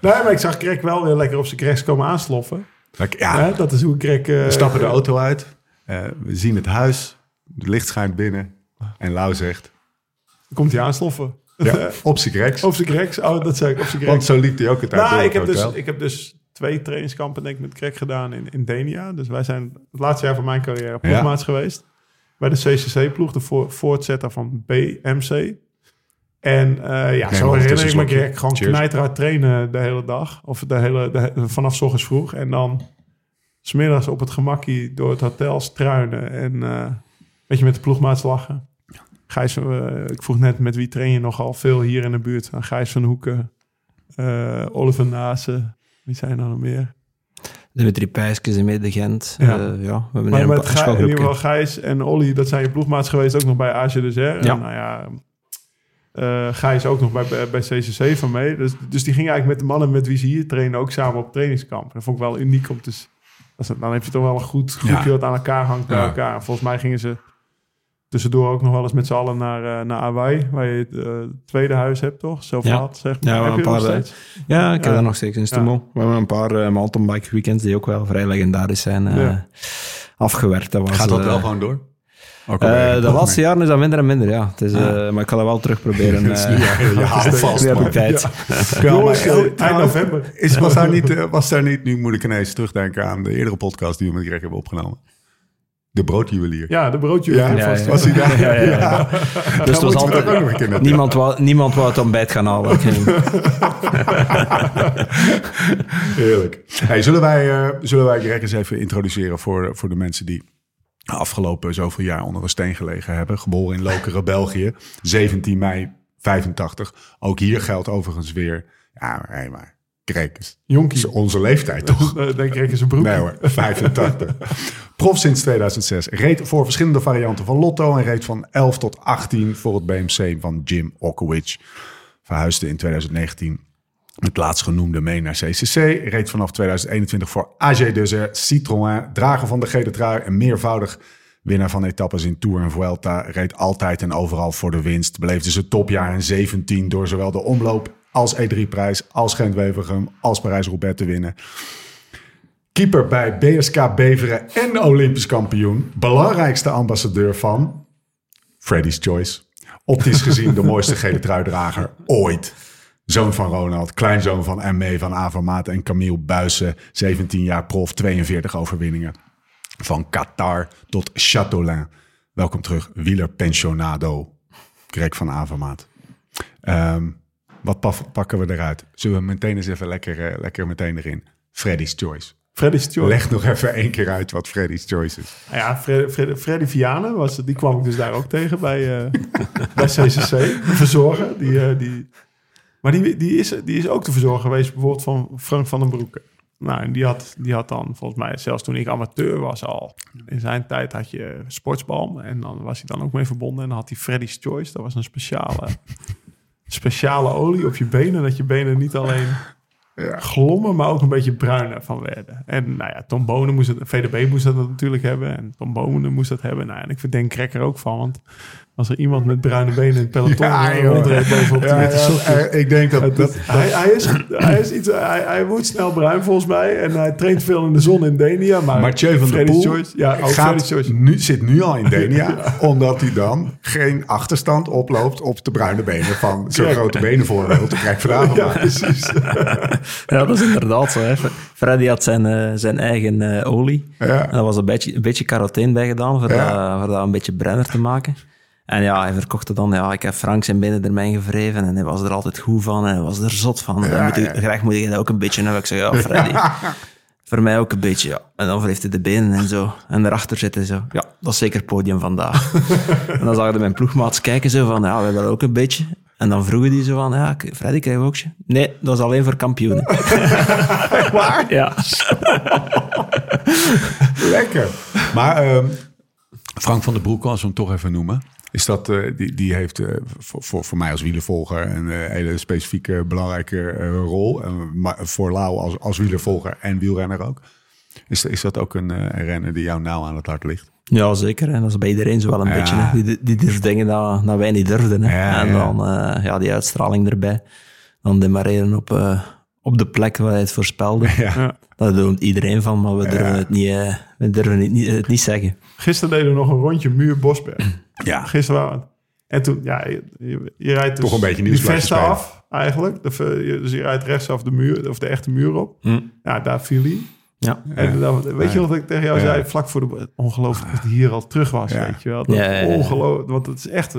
Nee, maar ik zag Greg wel weer lekker op zijn Gregs komen aansloffen. Lekker, Ja, dat is hoe Greg... eh, we stappen de auto uit. Eh, we zien het huis. Het licht schijnt binnen. En Lau zegt... Komt hij aansloffen. Ja, op zijn Grex. Op zijn Gregs. Oh, dat zei ik. Op zijn. Want zo liep hij ook het uit Nou, door ik het heb, dus, ik heb dus twee trainingskampen denk ik, met Greg gedaan in, in Denia. Dus wij zijn het laatste jaar van mijn carrière ploegmaats geweest. Bij de CCC-ploeg, de voor, voortzetter van BMC. En eh, ja, zo herinner ik me. Greg gewoon Cheers. knijterhard trainen de hele dag. Of de hele, de, vanaf ochtends vroeg. En dan smiddags op het gemakkie door het hotel struinen. En eh, een beetje met de ploegmaats lachen. Gijs, eh, ik vroeg net met wie train je nogal veel hier in de buurt. Nou, Gijs van Hoeken, eh, Oliver Nase, wie zijn er nog meer? Dimitri Pijskes in Midden Gent. Ja. Ja. ja, we hebben Maar met een Gij- in ieder geval Gijs en Olly, dat zijn je ploegmaats geweest, ook nog bij AG de Zer. Ja. En nou ja, eh Gijs ook nog bij, bij, CCC van mee. Dus, dus die ging eigenlijk met de mannen met wie ze hier trainen ook samen op trainingskamp. Dat vond ik wel uniek om te... Dan heb je toch wel een goed groepje Ja. dat aan elkaar hangt bij elkaar. En volgens mij gingen ze tussendoor ook nog wel eens met z'n allen naar, eh, naar Hawaii, waar je het eh, tweede huis hebt, toch? Zo Ja. had, zeg maar. Ja, heb een je dat nog paar, eh? Ja, ik heb Ja. dat nog steeds in Stummel. We hebben een paar uh, mountainbike weekends die ook wel vrij legendarisch zijn eh, Ja. afgewerkt. Dat was, Gaat dat wel gewoon door? Ook Eh, de laatste jaren is dat minder en minder, ja. Het is, eh, maar ik ga dat wel terug proberen. Eh, houdt vast, heb man. ik tijd. Ja, eind november. Is, was, daar niet, was daar niet, nu moet ik ineens terugdenken aan de eerdere podcast die we met Greg hebben opgenomen. De broodjuwelier. Ja, de broodje. Ja, Ja, was, hij daar? Ja. Dus was we altijd... ook nog een keer naartoe. Niemand wou, niemand wou het ontbijt gaan halen. Heerlijk. Hey, zullen, wij, eh, zullen wij Greg eens even introduceren voor, voor de mensen die afgelopen zoveel jaar onder een steen gelegen hebben. Geboren in Lokeren, België. 17 mei 85. Ook hier geldt overigens weer... Ja, hey, maar Is, Jonkie. onze leeftijd toch? Denk ik, is een broek. Nee hoor, 85. Prof sinds 2006. Reed voor verschillende varianten van Lotto en reed van 11 tot 18 voor het BMC van Jim Okowicz. Verhuisde in 2019 het laatstgenoemde mee naar CCC. Reed vanaf 2021 voor AG Deuzer Citroën. Drager van de gele trui en meervoudig winnaar van etappes in Tour en Vuelta. Reed altijd en overal voor de winst. Beleefde zijn topjaar in 17 door zowel de omloop als E3-prijs, als Gent-Wevergem, als Parijs-Roubaix te winnen. Keeper bij BSK Beveren en Olympisch kampioen. Belangrijkste ambassadeur van Freddy's Choice. Optisch gezien de mooiste gele truidrager ooit. Zoon van Ronald, kleinzoon van ME van Avermaat en Camille Buissen. 17 jaar prof, 42 overwinningen. Van Qatar tot Châteaulin. Welkom terug, wieler pensionado. Greg van Avermaat. Ehm, wat paf- pakken we eruit? Zullen we meteen eens even lekker, eh, lekker meteen erin? Freddy's Choice. Freddy's Choice. Leg nog even één keer uit wat Freddy's Choice is. Nou Ja, Fred, Fred- Freddy Vianen, was, die kwam ik dus daar ook tegen bij, eh, bij CCC. De verzorger. Die, eh, die, maar die, die, is, die is ook de verzorger geweest bijvoorbeeld van Frank van den Broeke. Nou, en die had, die had dan volgens mij, zelfs toen ik amateur was al, in zijn tijd had je Sportsbalm. En dan was hij dan ook mee verbonden. En dan had hij Freddy's Choice. Dat was een speciale, speciale olie op je benen. Dat je benen niet alleen glommen, maar ook een beetje bruiner van werden. En nou ja, Tom Bonen moest het, VDB moest dat natuurlijk hebben. En Tom Bonen moest dat hebben. Nou, en ik verdenk Krek er ook van. Want als er iemand met bruine benen in het peloton Ja, rondreed bovenop Ja, witte sokjes. eh, ik denk dat... dat, hij, hij, is, hij, is iets, hij, hij wordt snel bruin volgens mij. En hij traint veel in de zon in Denia. Maar Mathieu van der Poel Choice, ja, ook gaat nu, zit nu al in Denia, omdat hij dan geen achterstand oploopt op de bruine benen van zo'n grote benen voorbeeld. te krijg vanavond. Ja, precies. Ja, dat is inderdaad zo. Hè. Freddy had zijn, eh, zijn eigen eh, olie. Ja. En daar was een beetje, een beetje carotene bij gedaan, voor, Ja. dat, voor dat een beetje bruiner te maken. En ja, hij verkocht het dan. Ja, ik heb Frank zijn binnen ermee gevreven en hij was er altijd goed van en hij was er zot van. Dan moet ik, Graag moet je dat ook een beetje hebben. Ik zeg, ja, Freddy. Voor mij ook een beetje, ja. En dan heeft hij de benen en zo. En daarachter zit hij zo. Ja, dat is zeker podium vandaag. en dan zagen mijn ploegmaats kijken zo van, ja, we hebben ook een beetje. En dan vroegen die zo van, ja, Freddy, krijg je ook je? Nee, dat is alleen voor kampioenen. Waar? ja. Lekker. Maar ehm, Frank van der Broek, als we hem toch even noemen. Is dat, eh, die, die heeft eh, voor, voor, voor mij als wielervolger een eh, hele specifieke belangrijke rol. Maar voor Lau als, als wielervolger en wielrenner ook. Is, is dat ook een, een renner die jou nauw aan het hart ligt? Ja, zeker. En dat is bij iedereen zo wel een Ja. beetje. Hè. Die, die durft dingen dat, dat wij niet durfden. Hè. Ja, en ja. dan ja, die uitstraling erbij. Dan demareren op, op de plek waar hij het voorspelde. Ja. Daar doet iedereen van, maar we durven, het, niet, eh, we durven het, niet, het niet zeggen. Gisteren deden we nog een rondje muur Bosberg. Ja. We- En toen, ja, je, je, je rijdt dus Toch een beetje die vesten af, eigenlijk. De, dus je rijdt rechtsaf de muur, of de echte muur op. Hm. Ja, daar viel hij. Ja. En dan, weet je wat ik tegen jou Ja. zei? Vlak voor de... Ongelooflijk dat hij hier al terug was, Ja. weet je wel. Dat Ja, ja, ja. Ongelooflijk, want het is echt...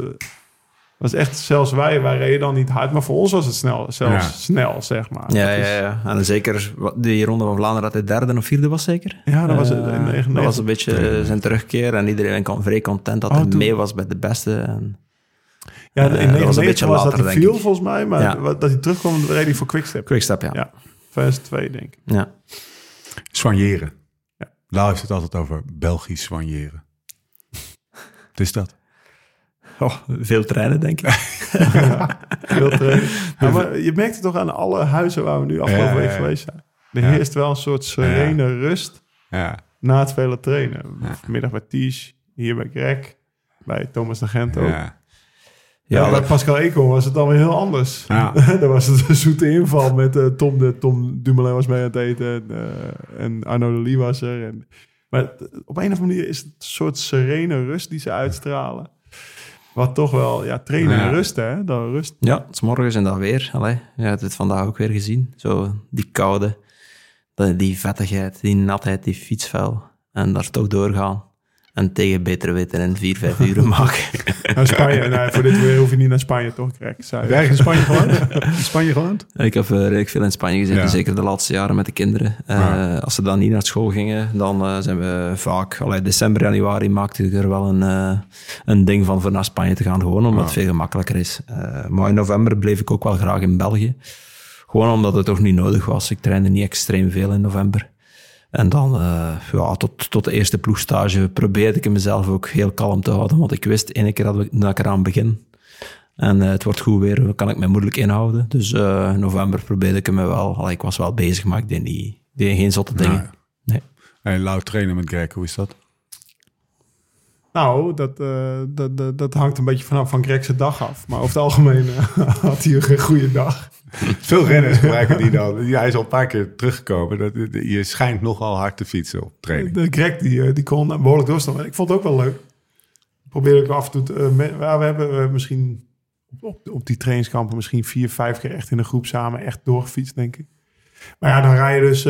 eh, was echt, zelfs wij, wij reden dan niet hard, maar voor ons was het snel, zelfs Ja. snel, zeg maar. Ja, is- ja, ja. En zeker die ronde van Vlaanderen dat hij derde of vierde was zeker. Ja, dat was het. Eh, in 99. dat was een beetje eh, zijn terugkeer. En iedereen kwam vrij content dat Oh, hij toen- mee was bij de beste. En, Ja, in Eh, dat was een 99 beetje was, dat later, hij viel ik. volgens mij, maar Ja. dat hij terugkwam, reed hij voor Quickstep. Quickstep, ja. Ja. 2002, denk ik. ja. Soigneren. Ja. Lau heeft het altijd over Belgisch soigneren. Wat is dat? Oh, veel treinen, denk ik. Veel trainen. Ja, maar je merkt het toch aan alle huizen waar we nu afgelopen Ja, week geweest zijn. Er heerst wel een soort serene rust Ja. na het vele trainen. Vanmiddag bij Ties, hier bij Greg, bij Thomas de Gent ook. ja. Bij Pascal Econ was het dan weer heel anders. Ja. Daar was het een zoete inval met eh, Tom, de, Tom Dumoulin was mee aan het eten en, eh, en Arno de Lee was er. En, Maar op een of andere manier is het een soort serene rust die ze uitstralen. Wat toch wel, ja, trainen en Ja. rust, hè? Dan rust. Ja, is morgens en dat weer. Allee, je hebt het vandaag ook weer gezien. Zo die koude, die, die vettigheid, die natheid, die fietsvuil. En daar toch doorgaan. En tegen betere weten in vier, vijf uur maken. Naar Spanje, nee, voor dit weer hoef je niet naar Spanje, toch? Heb jij in Spanje gewoond? In Spanje gewoond? Ik heb eh, redelijk veel in Spanje gezeten, Ja. zeker de laatste jaren met de kinderen. Eh, Ja. Als ze dan niet naar school gingen, dan eh, zijn we vaak... Allee, december, januari maakte ik er wel een, eh, een ding van voor naar Spanje te gaan, gewoon omdat het veel gemakkelijker is. Eh, maar in november bleef ik ook wel graag in België. Gewoon omdat het toch niet nodig was. Ik trainde niet extreem veel in november. En dan, eh, ja, tot, tot de eerste ploegstage probeerde ik mezelf ook heel kalm te houden. Want ik wist, ene keer dat, we, dat ik eraan begin, en eh, het wordt goed weer, dan kan ik me moeilijk inhouden. Dus eh, in november probeerde ik me wel. Allee, ik was wel bezig, maar ik deed, niet, deed geen zotte dingen. Nee. Hey, Lau trainen met Greg, hoe is dat? Nou, dat, eh, dat, dat, dat hangt een beetje vanaf van Greg's dag af. Maar over het algemeen eh, had hij een goede dag. Veel renners gebruiken die dan. Ja, hij is al een paar keer teruggekomen. Dat, je schijnt nogal hard te fietsen op training. De Greg die, eh, die kon behoorlijk doorstaan. En ik vond het ook wel leuk. Probeerde ik af en toe... me- ja, we hebben misschien op, op die trainingskampen misschien vier, vijf keer echt in een groep samen echt doorgefietst, denk ik. Maar ja, dan rij je dus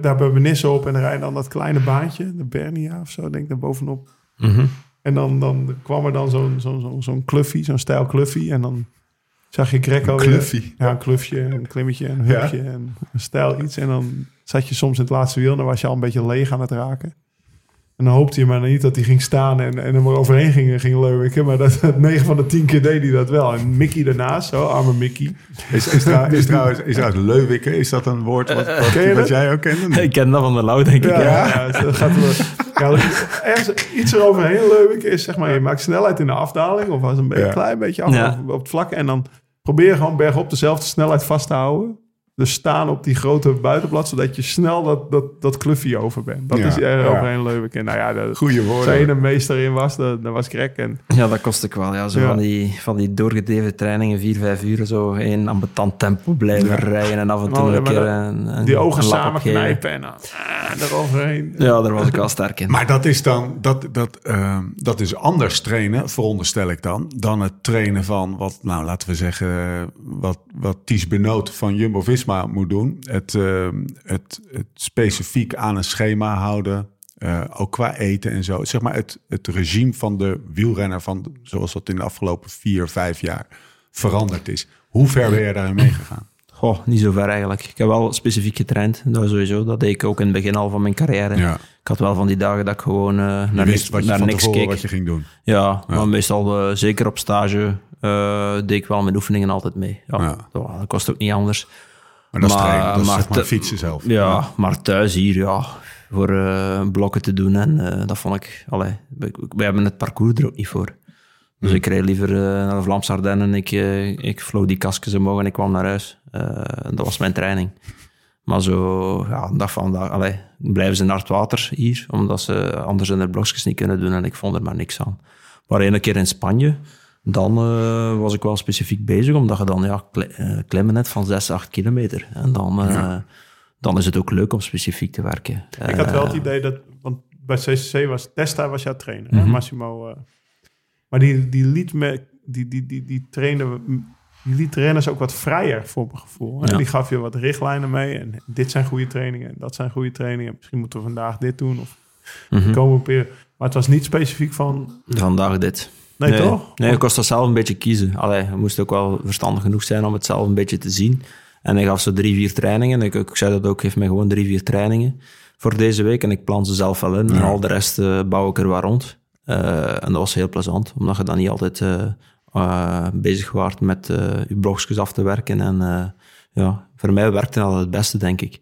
daar bij Benisse op en dan rij je dan dat kleine baantje, de Bernia of zo, denk ik, daar bovenop. Mhm. En dan, dan kwam er dan zo'n zo'n zo'n zo'n kluffie, zo'n stijl kluffie. En dan zag je Greg alweer... kluffie? Ja, een klufje, een klimmetje, een hupje en een stijl iets. En dan zat je soms in het laatste wiel en dan was je al een beetje leeg aan het raken. En dan hoopte je maar niet dat hij ging staan en, en er maar overheen ging, ging leuwiken. Maar dat, 9 van de 10 keer deed hij dat wel. En Mickey daarnaast, zo, arme Mickey. Is, is, trouw- is trouwens, is trouwens leuwikken, is dat een woord wat, wat, ken jij ook kende? Ik ken dat van de Lau, denk ik. Ja, Ja. ja. dat gaat wel. Ja, ergens iets eroverheen leuwiken is zeg maar, je maakt snelheid in de afdaling. Of als een beetje, Ja. klein beetje af Ja. op, op het vlak. En dan probeer je gewoon bergop dezelfde snelheid vast te houden. Dus staan op die grote buitenblad, zodat je snel dat, dat, dat kluffie over bent. Dat Ja, is er ja. overheen leuwiken. En nou ja, de, Goeie als woorden. er een meester in was, dat, dat was Greg. En Ja, dat kost ik wel. Ja. Zo Ja. Van, die, van die doorgedreven trainingen, vier, vijf uur, zo in ambetant tempo blijven rijden en af en toe een maar keer dat- een, een, die ogen een samen opgeven. knijpen en dan ah, eroverheen. Ja, daar was ik wel sterk in. Maar dat is dan, dat, dat, ehm, dat is anders trainen, veronderstel ik dan, dan het trainen van wat, nou laten we zeggen, wat, wat Ties Benoot van Jumbo Moet doen. Het, ehm, het, het specifiek aan een schema houden, eh, ook qua eten en zo. Zeg maar het, het regime van de wielrenner, van, zoals dat in de afgelopen vier, vijf jaar veranderd is. Hoe ver ben je daarin meegegaan? Goh, niet zo ver eigenlijk. Ik heb wel specifiek getraind, dat sowieso. Dat deed ik ook in het begin al van mijn carrière. Ja. Ik had wel van die dagen dat ik gewoon eh, Je naar, wist wat je naar van niks keek. wat je ging doen. Ja, maar meestal eh, zeker op stage deed ik wel mijn oefeningen altijd mee. Ja, Ja. Dat, dat kost ook niet anders. Maar dat is Maar- trainen, dat is maar zeg maar te- fietsen zelf. Ja, maar thuis hier, ja, voor eh, blokken te doen. En eh, dat vond ik, allee, we, we hebben het parcours er ook niet voor. Dus ik reed liever eh, naar de Vlaamse Ardennen. Ik, ik vloog die kastjes omhoog en ik kwam naar huis. Dat was mijn training. Maar zo, ja, een dag van dag, allee, blijven ze naar het water hier, omdat ze anders hun blokjes niet kunnen doen. En ik vond er maar niks aan. Maar één keer in Spanje, dan eh, was ik wel specifiek bezig, omdat je dan ja, eh, klimmen net van 6, 8 kilometer. En dan, eh, dan is het ook leuk om specifiek te werken. Ik had wel het idee dat, want bij CCC was Testa was jouw trainer, hè? Mhm. Massimo. eh. maar die, die liet me, die, die, die, die trainde, die liet renners ook wat vrijer voor mijn gevoel. hè. Ja. Die gaf je wat richtlijnen mee en dit zijn goede trainingen en dat zijn goede trainingen. Misschien moeten we vandaag dit doen of mhm. komen we weer. Maar het was niet specifiek van, Vandaag dit. Nee, toch? Nee, ik kost dat zelf een beetje kiezen. Allee, je moest ook wel verstandig genoeg zijn om het zelf een beetje te zien. En ik gaf zo drie, vier trainingen. Ik, ik zei dat ook, geef mij gewoon drie, vier trainingen voor deze week. En ik plan ze zelf wel in. En al de rest eh, bouw ik er waar rond. Eh, en dat was heel plezant, omdat je dan niet altijd eh, bezig waart met je blogjes af te werken. En ja, voor mij werkte dat het beste, denk ik.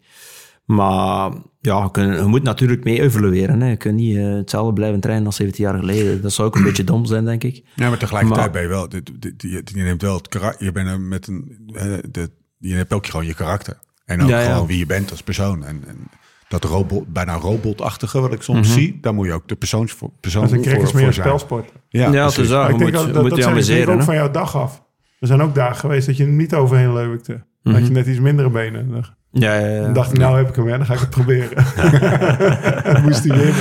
Maar ja, je, kun- je moet natuurlijk mee evolueren. Hè. Je kunt niet eh, hetzelfde blijven trainen als 17 jaar geleden. Dat zou ook een beetje dom zijn, denk ik. Ja, maar tegelijkertijd Maar- ben je wel, dit- dit- je, je neemt wel het karakter, je bent met een, de, je hebt ook gewoon je karakter. En ook Ja, ja. gewoon wie je bent als persoon. En, en dat robot, bijna robotachtige wat ik soms Mhm. zie, daar moet je ook de persoons voor, persoon Dat is een voor, krek is meer voor een spelsport. Ja, Ja, het is dat. Maar Je ik denk moet, dat, dat, moet dat je ook van jouw dag af. Er zijn ook dagen geweest dat je niet overheen leuwikte. Dat Mhm. je net iets mindere benen. Ja, ja, ja. En dacht ik, nou heb ik hem weer, dan ga ik het proberen. Moest hij winnen.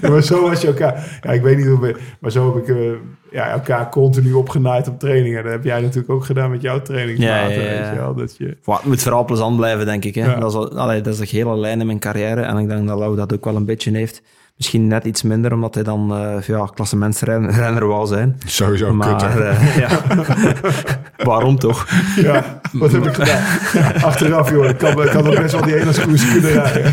Nee. Maar zo was je elkaar... Ja, ik weet niet hoe... Maar zo heb ik eh, ja, elkaar continu opgenaaid op trainingen. Dat heb jij natuurlijk ook gedaan met jouw trainingsmaten. Ja. Weet je wel, dat je... Het moet vooral plezant blijven, denk ik. Hè? Dat, is, al- allee, dat is de hele lijn in mijn carrière. En ik denk dat Lau dat ook wel een beetje heeft. Misschien net iets minder, omdat hij dan eh ja, klassementsrenner wou zijn. Sowieso maar kut, eh, ja. waarom toch? Ja, wat heb ik gedaan? Ja, achteraf, joh. Ik kan, kan ook best wel die ene koers kunnen rijden.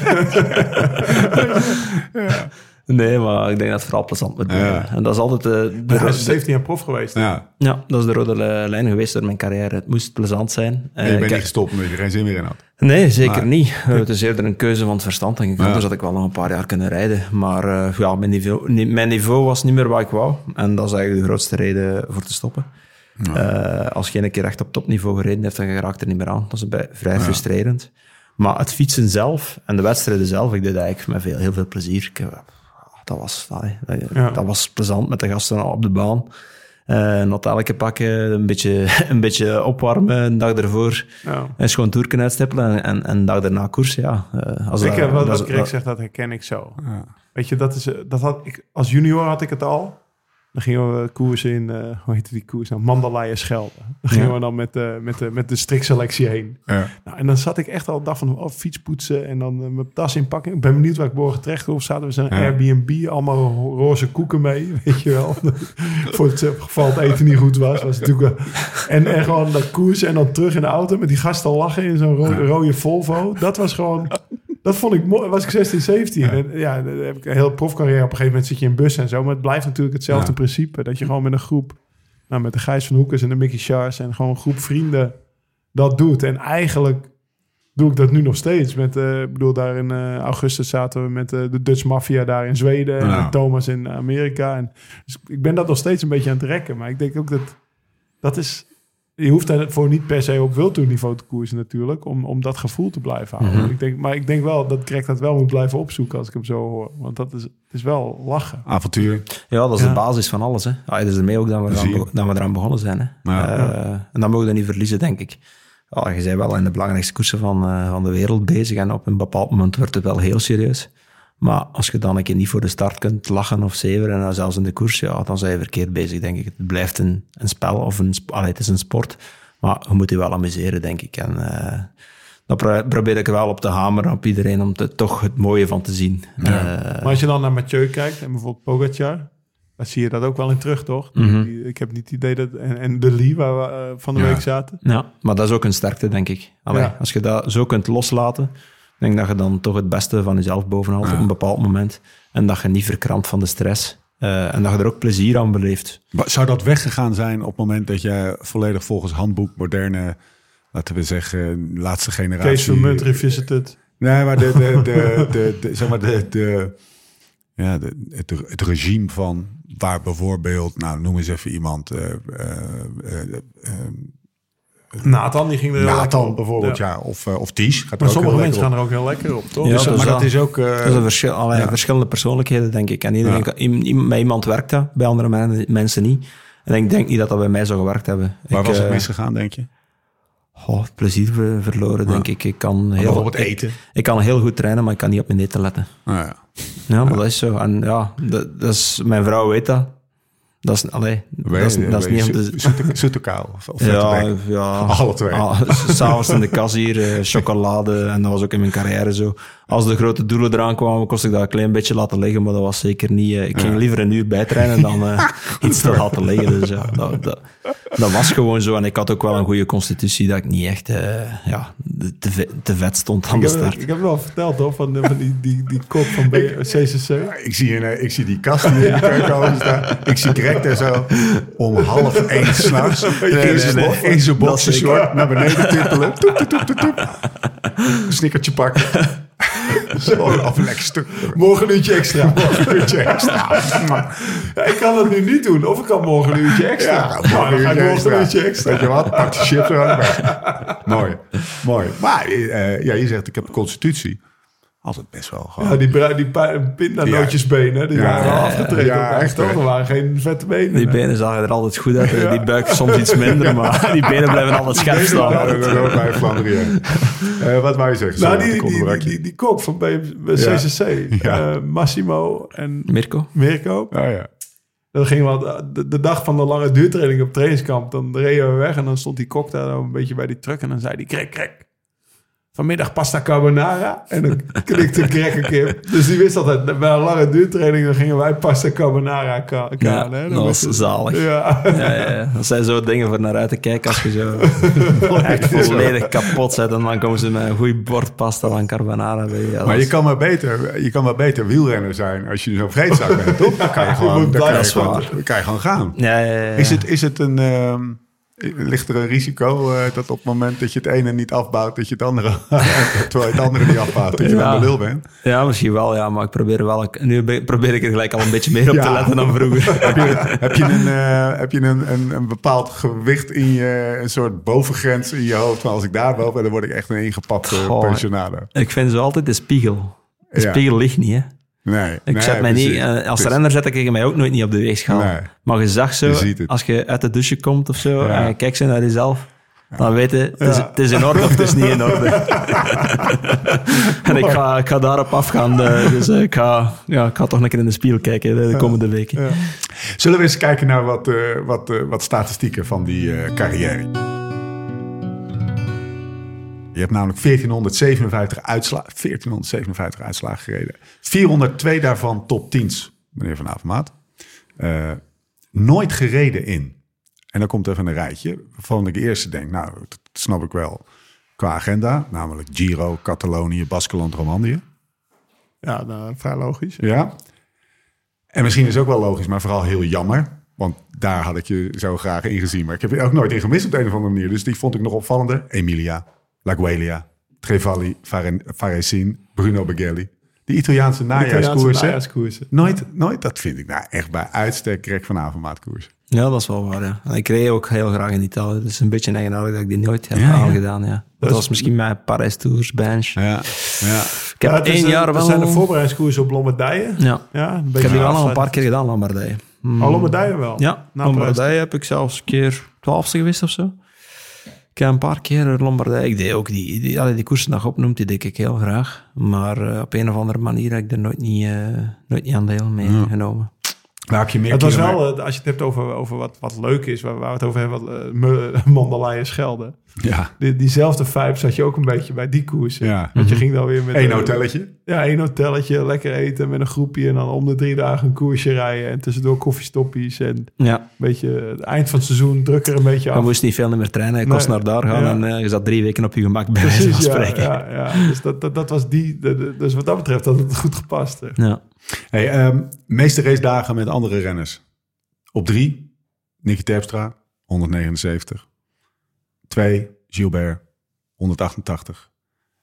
Nee, maar ik denk dat het vooral plezant moet. Ja. En dat is altijd eh, de, Hij ro- is 17 jaar prof geweest. Ja. ja, dat is de rode li- lijn geweest door mijn carrière. Het moest plezant zijn. En Eh, je ik bent heb- niet gestopt omdat je er geen zin meer in had. Nee, zeker Maar- niet. Eh, Het is eerder een keuze van het verstand, denk ik. Ja. Anders had ik wel nog een paar jaar kunnen rijden. Maar eh, ja, mijn niveau, ni- mijn niveau was niet meer wat ik wou. En dat is eigenlijk de grootste reden voor te stoppen. Eh, als je een keer echt op topniveau gereden hebt, dan geraakt er niet meer aan. Dat is bij, vrij frustrerend. Maar het fietsen zelf en de wedstrijden zelf, ik deed dat eigenlijk met veel, heel veel plezier. Ik, eh, dat, was, allee, dat, Ja. dat was plezant met de gasten op de baan. Eh not elke pakken, een beetje, een beetje opwarmen, een dag ervoor Ja. een schoon toerken uitstippelen en, en, en een dag daarna koers, ja. Eh, als Ik dat- heb wat, dat zegt, dat herken ik zo. Weet je, dat is, eh, dat had ik, als junior had ik het al. Dan gingen we koersen in, eh, hoe heette die koers nou? Mandalay Schelde. Dan gingen Ja. we dan met, de met, de met de strikselectie heen. Ja. Nou, en dan zat ik echt al dag van oh, fiets poetsen en dan eh, mijn tas inpakken. Ik ben benieuwd waar ik morgen terecht kom. Zaten we zo'n Ja. Airbnb, allemaal ro- roze koeken mee, weet je wel. Voor het geval het eten niet goed was. was natuurlijk en, en gewoon dat koersen en dan terug in de auto met die gasten lachen in zo'n ro- rode Volvo. Dat was gewoon... Dat vond ik mooi. Was ik 16, 17. En ja, dan heb ik een heel profcarrière. Op een gegeven moment zit je in bus en zo. Maar het blijft natuurlijk hetzelfde Ja. principe. Dat je gewoon met een groep... Nou, met de Gijs van Hoekers en de Mickey Shars... en gewoon een groep vrienden dat doet. En eigenlijk doe ik dat nu nog steeds. Met, eh, ik bedoel, daar in eh, augustus zaten we met eh, de Dutch Mafia daar in Zweden. En Ja. Thomas in Amerika. En, dus ik ben dat nog steeds een beetje aan het rekken. Maar ik denk ook dat... Dat is... Je hoeft daarvoor niet per se op wildtoerniveau te koersen natuurlijk. Om, om dat gevoel te blijven houden. Mhm. ik denk, maar ik denk wel dat Greg dat wel moet blijven opzoeken als ik hem zo hoor. Want dat is, het is wel lachen. Avontuur. Ja, dat is Ja. de basis van alles. Hè. Ah, dat is ermee ook dat we, eraan, dat we eraan begonnen zijn. Hè. Ja. Eh, en dat mogen we niet verliezen, denk ik. Ja, je bent wel in de belangrijkste koersen van, eh, van de wereld bezig. En op een bepaald moment wordt het wel heel serieus. Maar als je dan een keer niet voor de start kunt lachen of zeveren, en dan zelfs in de koers, ja, dan zijn je verkeerd bezig, denk ik. Het blijft een, een spel of een, allee, het is een sport. Maar je moet je wel amuseren, denk ik. En eh daar pro- probeer ik wel op te hameren op iedereen om toch het mooie van te zien. Eh, Maar als je dan naar Mathieu kijkt en bijvoorbeeld Pogacar... dan zie je dat ook wel in terug, toch? Mhm. Die- Ik heb niet het idee dat... En, en De Lee, waar we eh, van de Ja. week zaten. Ja, maar dat is ook een sterkte, denk ik. Allee, Ja. Als je dat zo kunt loslaten, denk ik dat je dan toch het beste van jezelf bovenhaalt op een bepaald moment. En dat je niet verkrampt van de stress. Eh, en dat je er ook plezier aan beleeft. Zou dat weggegaan zijn op het moment dat je volledig volgens handboek moderne, laten we zeggen, laatste generatie... Kees van Munt revisited. Nee, maar de, de, de, de, de- zeg maar de, de, ja, de, het, het regime van waar bijvoorbeeld, nou noem eens even iemand, eh, eh, eh, eh, Nathan, die ging er heel lekker Nathan bijvoorbeeld, Ja. ja. Of, eh, of Ties. Gaat Maar ook sommige mensen gaan er ook heel lekker op, toch? Ja, Dus, maar dat is ook... eh, verschil, allee, ja. verschillende persoonlijkheden, denk ik. En iedereen, Ja. kan- bij iemand werkt dat, bij andere men- mensen niet. En ik denk niet dat dat bij mij zou gewerkt hebben. waar ik, was het eh, misgegaan, denk je? oh, plezier ver- verloren, denk ik. Ik kan, heel, eten. ik kan heel goed trainen, maar ik kan niet op mijn eten letten. Nou ja. Ja, maar dat is zo. En ja, dat, dat is, mijn vrouw weet dat. Dat is, allee, dat is, dat is niet om te... Zoete, zoete kaal of, of Ja, ja. Alle twee. Ah, S'avonds in de kas hier, eh, chocolade. En dat was ook in mijn carrière zo. Als de grote doelen eraan kwamen, kost ik dat een klein beetje laten liggen. Maar dat was zeker niet... eh, ik ging liever een uur bijtrainen dan eh, iets te laten liggen. Dus ja, dat, dat, dat was gewoon zo. En ik had ook wel een goede constitutie, dat ik niet echt eh, ja, te, ve- te vet stond aan de start. ik heb wel verteld, hoor, van, die, die, die kop van B- CCC. Ik zie, een, ik zie die kast die in de keuken staan. Ik zie Greg daar zo om half één s'nachts in zijn nee. in zijn Dat boxershort naar beneden tippelen. Toep, toep, toep, toep, toep. Een snickertje pakken. Zo, of een lekker stuk. Morgen een uurtje extra. Morgen een uurtje extra. Ja, ik kan het nu niet doen. Of ik kan morgen een uurtje extra. Ja, Nou, morgen een uurtje extra. Weet je wat? Pak de chips er aan. Mooi. Mooi. Maar eh, ja, je zegt, ik heb een constitutie. Altijd best wel gewoon. Ja, die, die pi- pindanootjesbenen, die Ja. waren Ja, afgetreden. ja, Ja, echt, toch? Er waren geen vette benen. Die benen zagen er altijd goed uit. Die buik soms iets minder, maar die benen blijven altijd scherp Ja, staan. dat dat hoort bij Flandrien. Eh, wat wou je zeggen? Nou, die, die, die, die, die kok van Ja. CCC, Ja. eh, Massimo en Mirko? Mirko. Oh ja. Dan gingen we de, de dag van de lange duurtraining op trainingskamp. Dan reden we weg en dan stond die kok daar een beetje bij die truck. En dan zei hij, krek, krek. Vanmiddag pasta carbonara. En dan knikte Greg een keer. Dus die wist altijd, bij een lange duurtraining... dan gingen wij pasta carbonara ka- Ja, kaan. hè. Dat was zalig. Ja. Ja, ja, ja. Dat zijn zo dingen voor naar uit te kijken als je zo echt volledig kapot zet. En dan komen ze met een goed bord pasta van carbonara bij je. Ja, Maar je kan maar beter, je kan maar beter wielrenner zijn als je zo'n vreedzak bent, toch? Dan kan je gewoon, dan kan je blijven gewoon, dan kan je gewoon gaan. Ja, ja, ja, ja. Is het, is het een, ehm, ligt er een risico eh, dat op het moment dat je het ene niet afbouwt, dat je het andere, terwijl je het andere niet afbouwt, dat je Ja. aan de lul bent? Ja, misschien wel, ja. Maar ik probeer wel... Nu be- probeer ik er gelijk al een beetje meer op te letten dan vroeger. heb je, heb je, een, eh, heb je een, een, een bepaald gewicht in je, een soort bovengrens in je hoofd? Van als ik daar boven ben, dan word ik echt een ingepakte Goh. pensionado. Ik vind zo altijd de spiegel. De Ja. spiegel ligt niet, hè. Nee, Ik nee, zet mij niet, precies. eh, als is- renner zet ik mij ook nooit niet op de weegschaal. Nee. Maar je zag zo, Je als je uit de douche komt of zo, Ja. en je kijkt zo naar jezelf, dan weet je, het is, het is in orde of het is niet in orde. en ik ga, ik ga daarop afgaan, eh, dus eh, ik, ga, ja, ik ga toch een keer in de spiegel kijken de, de komende weken. Zullen we eens kijken naar wat, wat, wat statistieken van die carrière? Je hebt namelijk 1457 uitslagen, 1457 uitslagen gereden. 402 daarvan top 10's, meneer Van Avermaat. Eh, nooit gereden in. En dan komt even een rijtje waarvan ik eerst denk, nou, dat snap ik wel. Qua agenda, namelijk Giro, Catalonië, Baskeland, Romandie. Ja, nou, vrij logisch. Ja. En misschien is het ook wel logisch, maar vooral heel jammer. Want daar had ik je zo graag in gezien. Maar ik heb je ook nooit in gemist op de een of andere manier. Dus die vond ik nog opvallender. Emilia, Laguelia, Trevalli, Varesin, Bruno Beghelli. Die Italiaanse najaarskoersen. najaarskoersen. Nooit, nooit, dat vind ik nou echt bij uitstek Greg van Avermaatkoers. Ja, dat is wel waar, ja. En ik reed ook heel graag in Italië, dus een beetje eigenaardig dat ik die nooit heb Ja, aangedaan, ja. Dat was misschien mijn Paris Tours, Bench. Ja, ja. Ik heb Ja, is één een- jaar wel... Dat zijn de voorbereidingskoersen op Lombardije. Ja, Ja, een ik heb die wel al een paar keer gedaan, Lombardije. Hmm. Oh, Lombardije wel? Ja, Na Lombardije heb ik zelfs een keer twaalfste geweest of zo. Ik heb een paar keer Lombardije. Ik deed ook die, die, allee, die koersen je opnoemt, die deed ik heel graag. Maar eh, op een of andere manier heb ik er nooit niet, eh, nooit niet aan deel mee genomen. Je meer Het was wel, eh, als je het hebt over, over wat, wat leuk is, waar, waar we het over hebben, wat, uh, Mandalay en Schelde. Ja, Die, diezelfde vibe zat je ook een beetje bij die koersen. ja. Want je ging dan weer met... Eén een- hotelletje. Ja, één hotelletje, lekker eten met een groepje en dan om de drie dagen een koersje rijden en tussendoor koffiestoppies en een Ja, beetje het eind van het seizoen druk er een beetje je af. moest niet veel meer trainen. Je kost naar daar gaan ja. en eh, je zat drie weken op je gemak bij Precies, ja, ja, ja. Dus dat, dat, dat was die. de- de- dus wat dat betreft had het goed gepast. hè. Ja. Hey, ehm, meeste race dagen met andere renners. Op drie, Nicky Terpstra, 179. Twee, Gilbert, 188.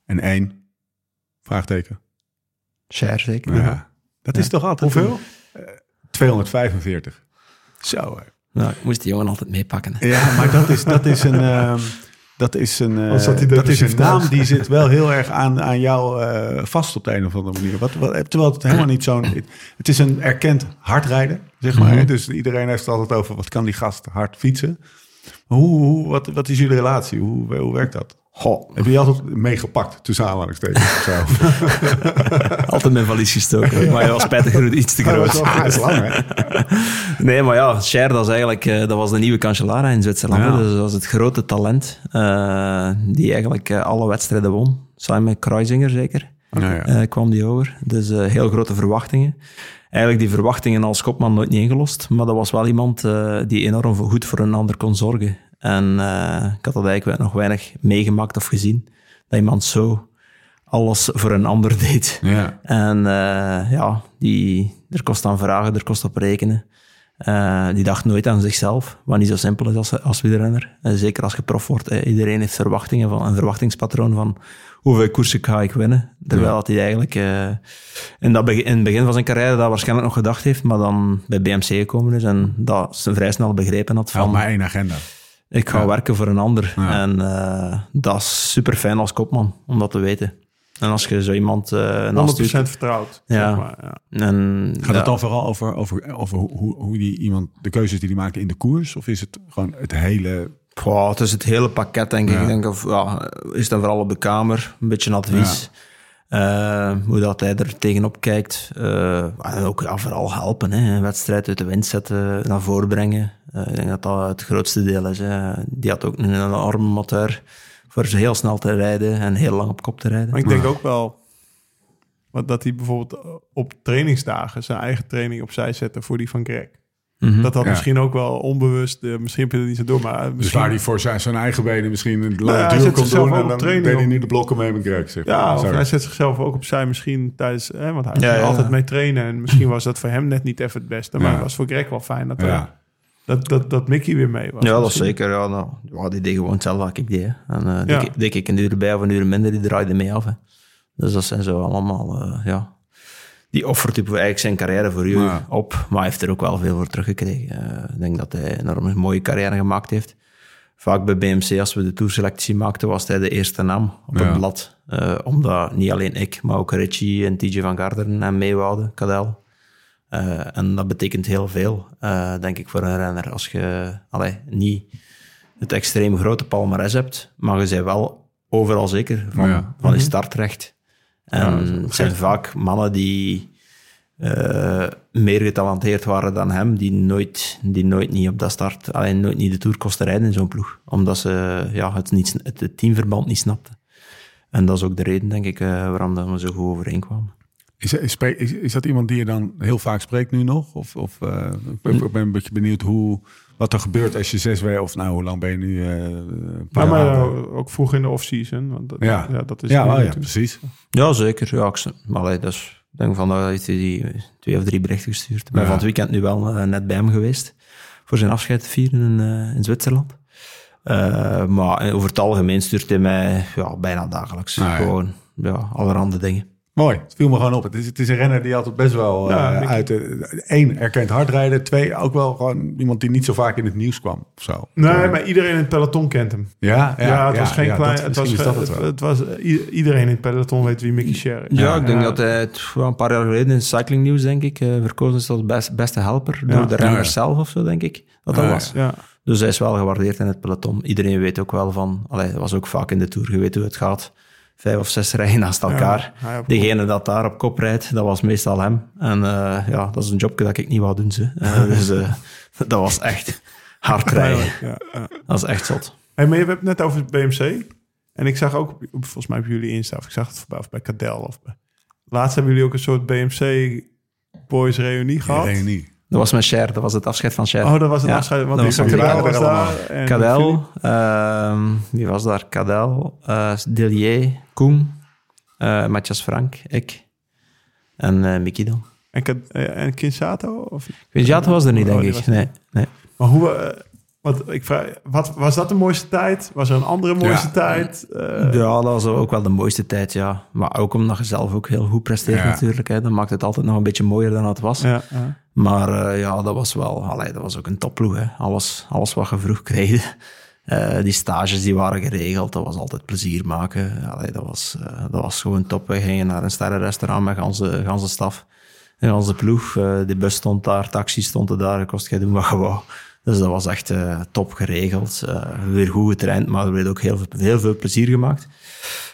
En één, vraagteken. Share zeker. Ja, dat is toch altijd... Hoeveel? een- eh, 245. Zo, hè. Nou, ik moest die jongen altijd meepakken. Ja, maar dat is, dat is een... ehm, dat is een, eh, dat is een naam die zit wel heel erg aan, aan jou eh, vast op de een of andere manier. Wat, wat, terwijl het helemaal niet zo'n... Het is een erkend hardrijder, zeg maar. hè. Dus iedereen heeft het altijd over wat kan die gast hard fietsen. Hoe, wat, wat is jullie relatie? Hoe, hoe werkt dat? Goh, Heb je die altijd meegepakt tussen aanhalingstekens of zo? altijd mijn valies gestoken. Maar je was spijtig genoeg iets te groot. Dat is lang, hè? Nee, maar ja, Cher, dat, is eigenlijk, eh, dat was de nieuwe Cancellara in Zwitserland. Ja. Dus dat was het grote talent eh, die eigenlijk eh, alle wedstrijden won. Samen met Kruisinger zeker, eh, kwam die over. Dus eh, heel grote verwachtingen. Eigenlijk die verwachtingen als kopman nooit niet ingelost. Maar dat was wel iemand eh, die enorm goed voor een ander kon zorgen. En eh, ik had dat eigenlijk nog weinig meegemaakt of gezien. Dat iemand zo alles voor een ander deed. ja. En eh, ja, die, er kost aan vragen, er kost op rekenen. Eh, die dacht nooit aan zichzelf, wat niet zo simpel is als, als wielrenner. En zeker als je prof wordt. eh, iedereen heeft verwachtingen van, een verwachtingspatroon van hoeveel koersen ga ik winnen. Terwijl dat hij eigenlijk in, dat begin, in het begin van zijn carrière dat waarschijnlijk nog gedacht heeft, maar dan bij BMC gekomen is en dat ze vrij snel begrepen had van maar één agenda. Ik ga Ja. werken voor een ander. Ja. En eh, dat is super fijn als kopman, om dat te weten. En als je zo iemand uh, 100% naast je- vertrouwd. Ja. Zeg maar, ja. En, Gaat ja, het dan vooral over, over, over hoe, hoe die iemand, de keuzes die die maken in de koers? Of is het gewoon het hele... Goh, het is het hele pakket, denk ik. Ja. Ik denk of, ja, is dan vooral op de kamer, een beetje advies. Eh, hoe dat hij er tegenop kijkt. Eh, en ook ja, vooral helpen. Hè. Een wedstrijd uit de wind zetten, naar voren brengen. Eh, ik denk dat dat het grootste deel is. Hè. Die had ook een enorme motor voor ze heel snel te rijden en heel lang op kop te rijden. Maar ik denk ook wel dat hij bijvoorbeeld op trainingsdagen zijn eigen training opzij zette voor die van Greg. Mhm. Dat had Ja. misschien ook wel onbewust, eh, misschien heb je het niet zo door, maar Dus misschien... waar hij voor zijn, zijn eigen benen misschien een lange hij duur zet kon zichzelf doen... ook en op dan training deed hij niet de blokken mee met Greg. Zeg maar. Ja, of Sorry. hij zet zichzelf ook opzij misschien tijdens, hè, want hij Ja, ging ja. altijd mee trainen en misschien was dat voor hem net niet even het beste, maar Ja. het was voor Greg wel fijn dat, Ja. Dat, dat, dat Mickey weer mee was. Ja, dat is Misschien. zeker. Ja, nou, ja, die deed gewoon hetzelfde wat ik deed. hè. En eh Ja. ik een uur bij of een uur minder, die draaide mee af. Hè. Dus dat zijn zo allemaal, eh, ja... Die offert eigenlijk zijn carrière voor u Ja. op, maar hij heeft er ook wel veel voor teruggekregen. Eh, ik denk dat hij een enorm mooie carrière gemaakt heeft. Vaak bij BMC, als we de tourselectie maakten, was hij de eerste naam op het blad. Omdat niet alleen ik, maar ook Richie en TJ van Garderen en meewouden, Cadel. Eh, en dat betekent heel veel, eh, denk ik, voor een renner. Als je allee, niet het extreem grote palmares hebt, maar je bent wel overal zeker van, Ja. van je startrecht. En Ja, het zijn vaak mannen die eh, meer getalenteerd waren dan hem, die nooit, die nooit niet op dat start, alleen nooit niet de Tour kosten rijden in zo'n ploeg. Omdat ze ja, het, niet, het, het teamverband niet snapten. En dat is ook de reden, denk ik, waarom dat we zo goed overeenkwamen. Is, is, is, is dat iemand die je dan heel vaak spreekt nu nog? Of, of eh, ik ben, ik ben een beetje benieuwd hoe, wat er gebeurt als je zes weken... Of nou, hoe lang ben je nu? eh, een paar Maar, eh, ook vroeg in de off-season. Want dat, Ja. ja. dat is ja, oh, ja, precies. Ja, zeker. Ja, ik, maar allee, dus, ik denk van, dat heeft hij die twee of drie berichten gestuurd. Ik ben Ja. van het weekend nu wel net bij hem geweest, voor zijn afscheid te vieren in, eh, in Zwitserland. Eh, maar over het algemeen stuurt hij mij ja, bijna dagelijks. Nou ja. Gewoon ja, allerhande dingen. Mooi, het viel me gewoon op. Het is, het is een renner die altijd best wel Ja, eh, uit... de Eén, erkend hard rijden. Twee, ook wel gewoon iemand die niet zo vaak in het nieuws kwam. Of zo. Nee, Eh, maar iedereen in het peloton kent hem. Ja, ja, Ja, het was geen ja, klein... dat- het, was, misschien is dat het, het wel. het was, iedereen in het peloton weet wie Mickey Sher is. Ja, ik denk Ja. dat hij een paar jaar geleden in Cycling News, denk ik, eh, verkozen is tot best, beste helper Ja. door de renner Ja, ja. zelf of zo, denk ik. Dat dat Ja, was. Ja. Dus hij is wel gewaardeerd in het peloton. Iedereen weet ook wel van, allee, dat was ook vaak in de Tour, je weet hoe het gaat. Vijf of zes rijden naast elkaar. Ja, Degene dat daar op kop rijdt, dat was meestal hem. En eh, ja, dat is een jobje dat ik niet wou doen. Ze. Eh, dus eh, dat was echt hard rijden. Ja, ja. Dat is echt zot. Hey, maar je hebt het net over het BMC. En ik zag ook, volgens mij op jullie Insta, of ik zag het voorbij, of bij Cadel. Of bij... Laatst hebben jullie ook een soort BMC Boys reunie gehad. Reunie. Dat was mijn share, dat was het afscheid van Cher. Oh, dat was het Ja, afscheid. Want die was er daar. Cadel, ehm, wie was daar? Cadel, eh Delier, Koen, eh Matthias Frank, ik en eh Mickey dan. En, en Kinsato? Of... Vinjato was er niet, Oh, denk ik. was Nee, nee. Maar hoe... wat, ik vraag, wat, was dat de mooiste tijd? Was er een andere mooiste Ja. tijd? Eh, Ja, dat was ook wel de mooiste tijd, ja. Maar ook omdat je zelf ook heel goed presteert Ja. natuurlijk. Hè. Dat maakt het altijd nog een beetje mooier dan het was. ja, ja. Maar eh, ja, dat was wel... Allee, dat was ook een topploeg, hè. Alles, alles wat je vroeg kreeg. Eh, die stages die waren geregeld, dat was altijd plezier maken. Allee, dat, was, eh, dat was gewoon top. We gingen naar een sterrenrestaurant met onze, onze staf. En onze ploeg. Eh, de bus stond daar, taxi stond er daar. Kost je doen wat je wou. Dus dat was echt eh, top geregeld. Eh, weer goed getraind, maar er werd ook heel, veel- heel veel plezier gemaakt.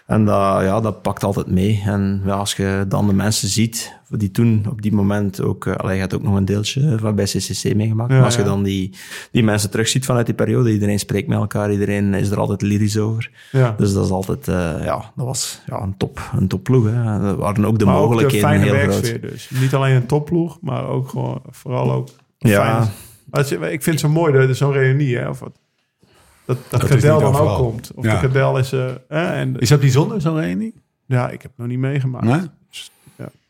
En dat, ja, dat pakt altijd mee. En ja, als je dan de mensen ziet, die toen op die moment ook... Uh, je had ook nog een deeltje van bij CCC meegemaakt. Ja, maar als je ja. dan die, die mensen terugziet vanuit die periode, iedereen spreekt met elkaar, iedereen is er altijd lyrisch over. ja. Dus dat is altijd, eh, ja, dat was ja, een top, een topploeg. Hè. Er waren ook de maar ook de mogelijkheden fijne heel groot. werksfeer dus. Niet alleen een topploeg, maar ook gewoon, vooral ook Ja. fijn. Maar het is- ik vind het zo mooi, dat zo'n reunie, hè? Of wat, dat, dat, is Cadel dan ook komt. Of Ja. de Cadel is... eh, hè, en, Is dat bijzonder, zo'n reunie? ja, ik heb het nog niet meegemaakt. Nee?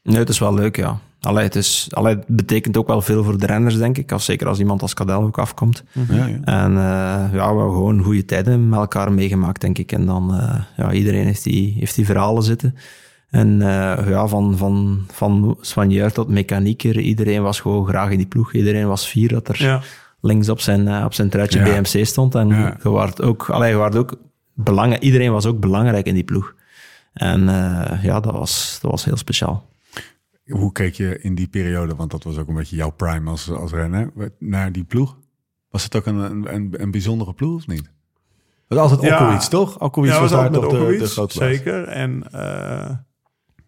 Nee, het is wel leuk, ja. Allee, het, is, allee, het betekent ook wel veel voor de renners, denk ik. Als, zeker als iemand als Cadel ook afkomt. Ja, ja. En eh, ja, we hebben gewoon goede tijden met elkaar meegemaakt, denk ik. En dan, eh, ja, iedereen heeft die, heeft die verhalen zitten. En eh, ja, van, van, van soigneur tot mechanieker, iedereen was gewoon graag in die ploeg. Iedereen was fier dat er Ja. links op zijn, eh, op zijn truitje Ja. BMC stond. En Ja. je waart ook, allee, je waart ook belangrijk, iedereen was ook belangrijk in die ploeg. En eh, ja, dat was, dat was heel speciaal. Hoe keek je in die periode, want dat was ook een beetje jouw prime als, als renner, naar die ploeg? Was het ook een, een, een bijzondere ploeg of niet? Dat was altijd Ja. Okowitz, toch? Okowitz Ja, was was daar altijd toch de. Zeker. En eh,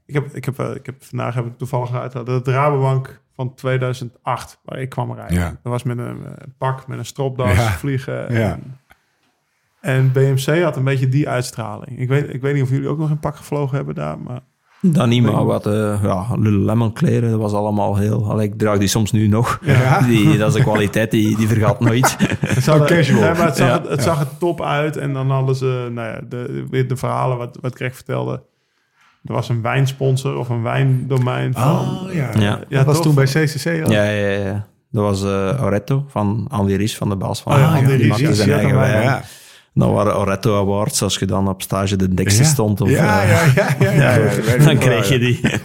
ik, heb, ik, heb, eh, ik heb vandaag heb ik toevallig uitgehaald de Rabobank van 2008, waar ik kwam rijden. Ja. Dat was met een eh, pak, met een stropdas, Ja. vliegen. Ja. En, en BMC had een beetje die uitstraling. Ik weet, ik weet niet of jullie ook nog een pak gevlogen hebben daar, maar... Dan niet, maar wat uh, ja, Lululemon kleren, dat was allemaal heel... Allee, ik draag die soms nu nog. Ja. Die, dat is een kwaliteit, die, die vergaat nooit. Het zag, er-. Nee, maar het zag, Ja. het, het zag er top uit. En dan hadden ze, nou ja, de, weer de verhalen wat, wat Greg vertelde. Er was een wijnsponsor of een wijndomein van... Oh ja, Ja. dat was toch? toen bij CCC al. Ja, ja, ja. Dat was eh Oretto van Andy Ries, van de baas van... Oh ja, Andy Ries, ja, zijn eigen een wijn. ja. Dat waren Oretto Awards, als je dan op stage de dikste Ja. stond. Of, Ja, eh, ja, ja, ja, ja, ja, dan kreeg je die. Ja,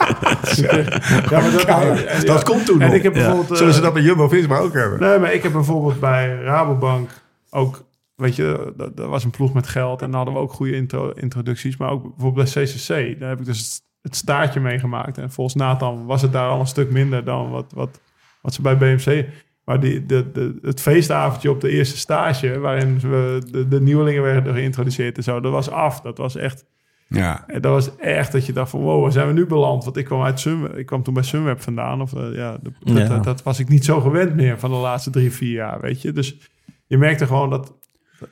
maar dat, Kijk, dat komt toen En nog. ik heb Ja. bijvoorbeeld... eh, Zullen ze dat bij Jumbo-Visma ook hebben? Nee, maar ik heb bijvoorbeeld bij Rabobank ook... Weet je, dat, dat was een ploeg met geld. En dan hadden we ook goede intro, introducties. Maar ook bijvoorbeeld bij CCC. Daar heb ik dus het, het staartje meegemaakt. En volgens Nathan was het daar al een stuk minder dan wat, wat, wat ze bij BMC... Maar die, de, de, het feestavondje op de eerste stage... waarin we de, de nieuwelingen werden geïntroduceerd en zo... dat was af. Dat was echt... Ja. En dat was echt dat je dacht van wow, waar zijn we nu beland? Want ik kwam uit Sunweb, ik kwam toen bij Sunweb vandaan. Of eh, ja, de- dat, Ja. Dat, dat was ik niet zo gewend meer van de laatste drie, vier jaar, weet je. Dus je merkte gewoon dat,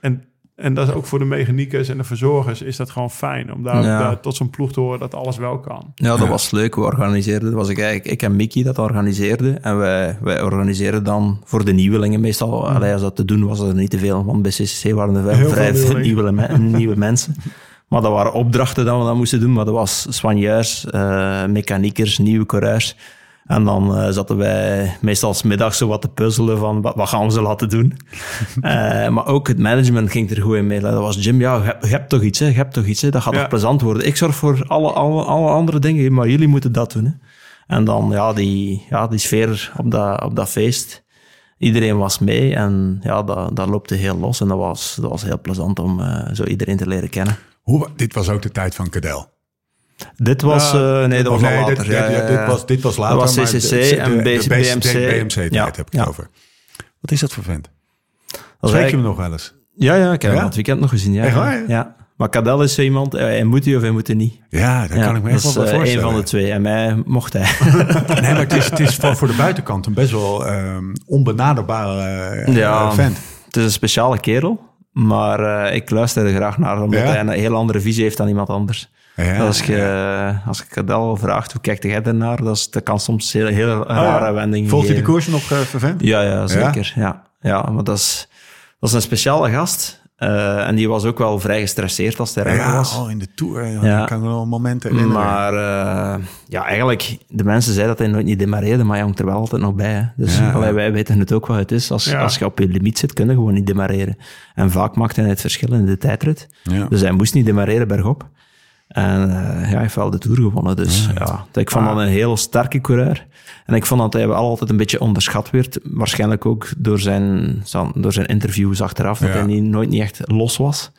en, en dat is ook voor de mechaniekers en de verzorgers is dat gewoon fijn. Om daar, Ja. daar tot zo'n ploeg te horen dat alles wel kan. Ja, dat was leuk. We organiseerden, dat was ik eigenlijk, ik en Mickey dat organiseerden. En wij, wij organiseerden dan voor de nieuwelingen meestal. Allee, als dat te doen was, er niet te veel. Want bij CCC waren er Heel veel vrij veel nieuwe, me- nieuwe mensen. Maar dat waren opdrachten dat we dat moesten doen. Maar dat was soigneurs, eh mechaniekers, nieuwe coureurs. En dan eh, zaten wij meestal 's middags zo wat te puzzelen van wat, wat gaan we ze laten doen. Eh, maar ook het management ging er goed in mee. Dat was Jim, ja, je hebt, je hebt toch iets, hè? Je hebt toch iets, hè? Dat gaat Ja. toch plezant worden. Ik zorg voor alle, alle, alle andere dingen, maar jullie moeten dat doen. Hè? En dan, ja, die, ja, die sfeer op dat, op dat feest. Iedereen was mee en ja, dat, dat loopte heel los. En dat was, dat was heel plezant om eh, zo iedereen te leren kennen. Hoe, dit was ook de tijd van Cadel. Dit was, eh, nee, dat was nee, later. dit, ja, dit- ja, dit ja. was, dit was later. Dat was CCC de- en de BMC. BMC-tijd Ja, heb ik over. Wat is dat voor vent? Spreek je hem nog wel eens? Ja, ja, ik heb hem het weekend nog gezien. Ja, Echt ja. waar, ja? ja. Maar Cadel is zo iemand, eh, hij moet hij of hij moet hij niet. Ja, dat kan ik me echt wel eh, voorstellen. een van de twee. En mij mocht hij. Nee, maar het is, het is voor, voor de buitenkant een best wel ehm, onbenaderbare vent. Het is een speciale kerel, maar ik luister er graag naar, omdat hij een heel andere visie heeft dan iemand anders. Ja, als, je, als ik Cadel vraagt, hoe kijkt jij ernaar? Dat, is, dat kan soms heel, heel rare wendingen Volgt hij de koers nog, eh vervent? Ja, ja, zeker. Ja? Ja, maar dat is, dat is een speciale gast. Eh, en die was ook wel vrij gestresseerd als hij Ja, was. al in de Tour. Ja. Ja. Kan wel momenten herinneren. Maar eh, ja, eigenlijk, de mensen zeiden dat hij nooit niet demareerde, maar hij hangt er wel altijd nog bij. Hè. Dus Ja. allee, wij weten het ook wat het is. Als, Ja. als je op je limiet zit, kun je gewoon niet demareren. En vaak maakte hij het verschil in de tijdrit. Ja. Dus hij moest niet demareren bergop. En eh, ja, hij heeft wel de Tour gewonnen. Dus ja, ik vond dat een heel sterke coureur. En ik vond dat hij wel altijd een beetje onderschat werd. Waarschijnlijk ook door zijn, door zijn interviews achteraf, dat Ja. hij niet, nooit niet echt los was.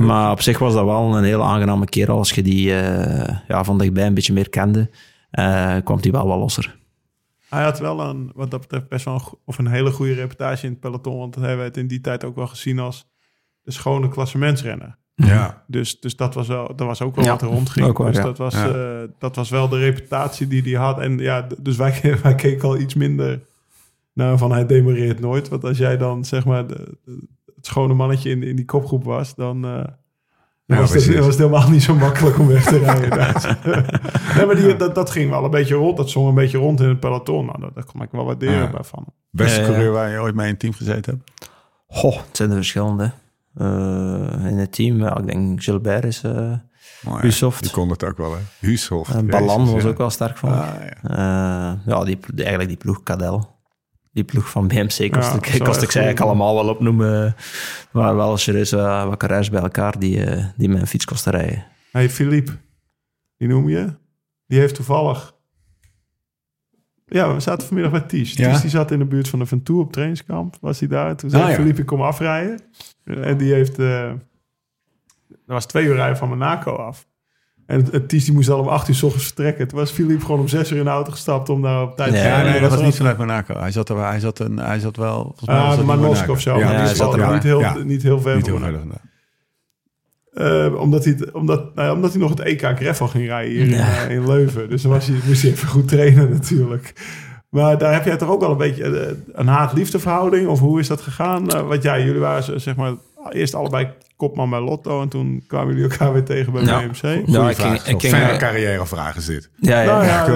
Maar op zich was dat wel een heel aangename kerel. Als je die eh, ja, van dichtbij een beetje meer kende, eh, kwam hij wel wat losser. Hij had wel een, wat dat betreft, best wel een, of een hele goede reputatie in het peloton. Want hij werd in die tijd ook wel gezien als de schone klassementsrenner. Ja. Dus, dus dat, was wel, dat was ook wel Ja, wat er rondging. ook wel, dus ja. dat, was, Ja. eh, dat was wel de reputatie die hij had. En ja, dus wij, wij keken al iets minder naar van hij demoreert nooit. Want als jij dan zeg maar de, de- het schone mannetje in, in die kopgroep was, dan... eh, was, het, was het helemaal niet zo makkelijk om weg te rijden. nee, maar die, dat, dat ging wel een beetje rond. Dat zong een beetje rond in het peloton. Nou, dat, daar kon ik wel waarderen Ja. bij van. Beste Ja, ja. coureur waar je ooit mee in een team gezeten hebt? Goh, het zijn er verschillende. Eh, in het team, ja, ik denk Gilbert is... eh Mooi, Husoft. Die kon het ook wel, hè? Husoft. en Ballan Jezus, was ja. ook wel sterk van. Ah, ja. Eh, ja, die, eigenlijk die ploeg Cadel. Die ploeg van BMC kost, Ja, ik, kost ik ze eigenlijk allemaal wel opnoemen. Er waren wel serieus uh, wat bij elkaar die, eh, die mijn fiets kosten rijden. Hey, Philippe, die noem je? Die heeft toevallig... Ja, we zaten vanmiddag bij Ties. Ja? Ties die zat in de buurt van de Ventoux op trainingskamp. Was hij daar? Toen zei Ah, ja. Philippe, ik kom afrijden. En die heeft... eh dat was twee uur rijden van Monaco af. En het, het Ties die moest al om acht uur 's ochtends vertrekken. Toen was Philippe gewoon om zes uur in de auto gestapt om daar op tijd te. Ja, nee, dat was was niet vanuit Monaco. Hij zat, er, hij zat, een, hij zat wel... Ah, maar Monaco. Of zo. Ja, maar ja, die zat er niet, heel, niet heel ver Niet heel Monaco. Eh, omdat, hij, het- omdat, nou ja, omdat hij nog het EK Greffel ging rijden hier in, eh, in Leuven. Dus dan was hij, moest hij even goed trainen natuurlijk. Maar daar heb jij toch ook wel een beetje eh, een haat-liefde verhouding? Of hoe is dat gegaan? Eh, want ja, jullie waren zeg maar eerst allebei kopman bij Lotto. En toen kwamen jullie elkaar weer tegen bij Ja. BMC. Goeie ik ging, vraag. ik ging, Fijne ja, carrièrevraag is dit. ja, ja. Nou ja,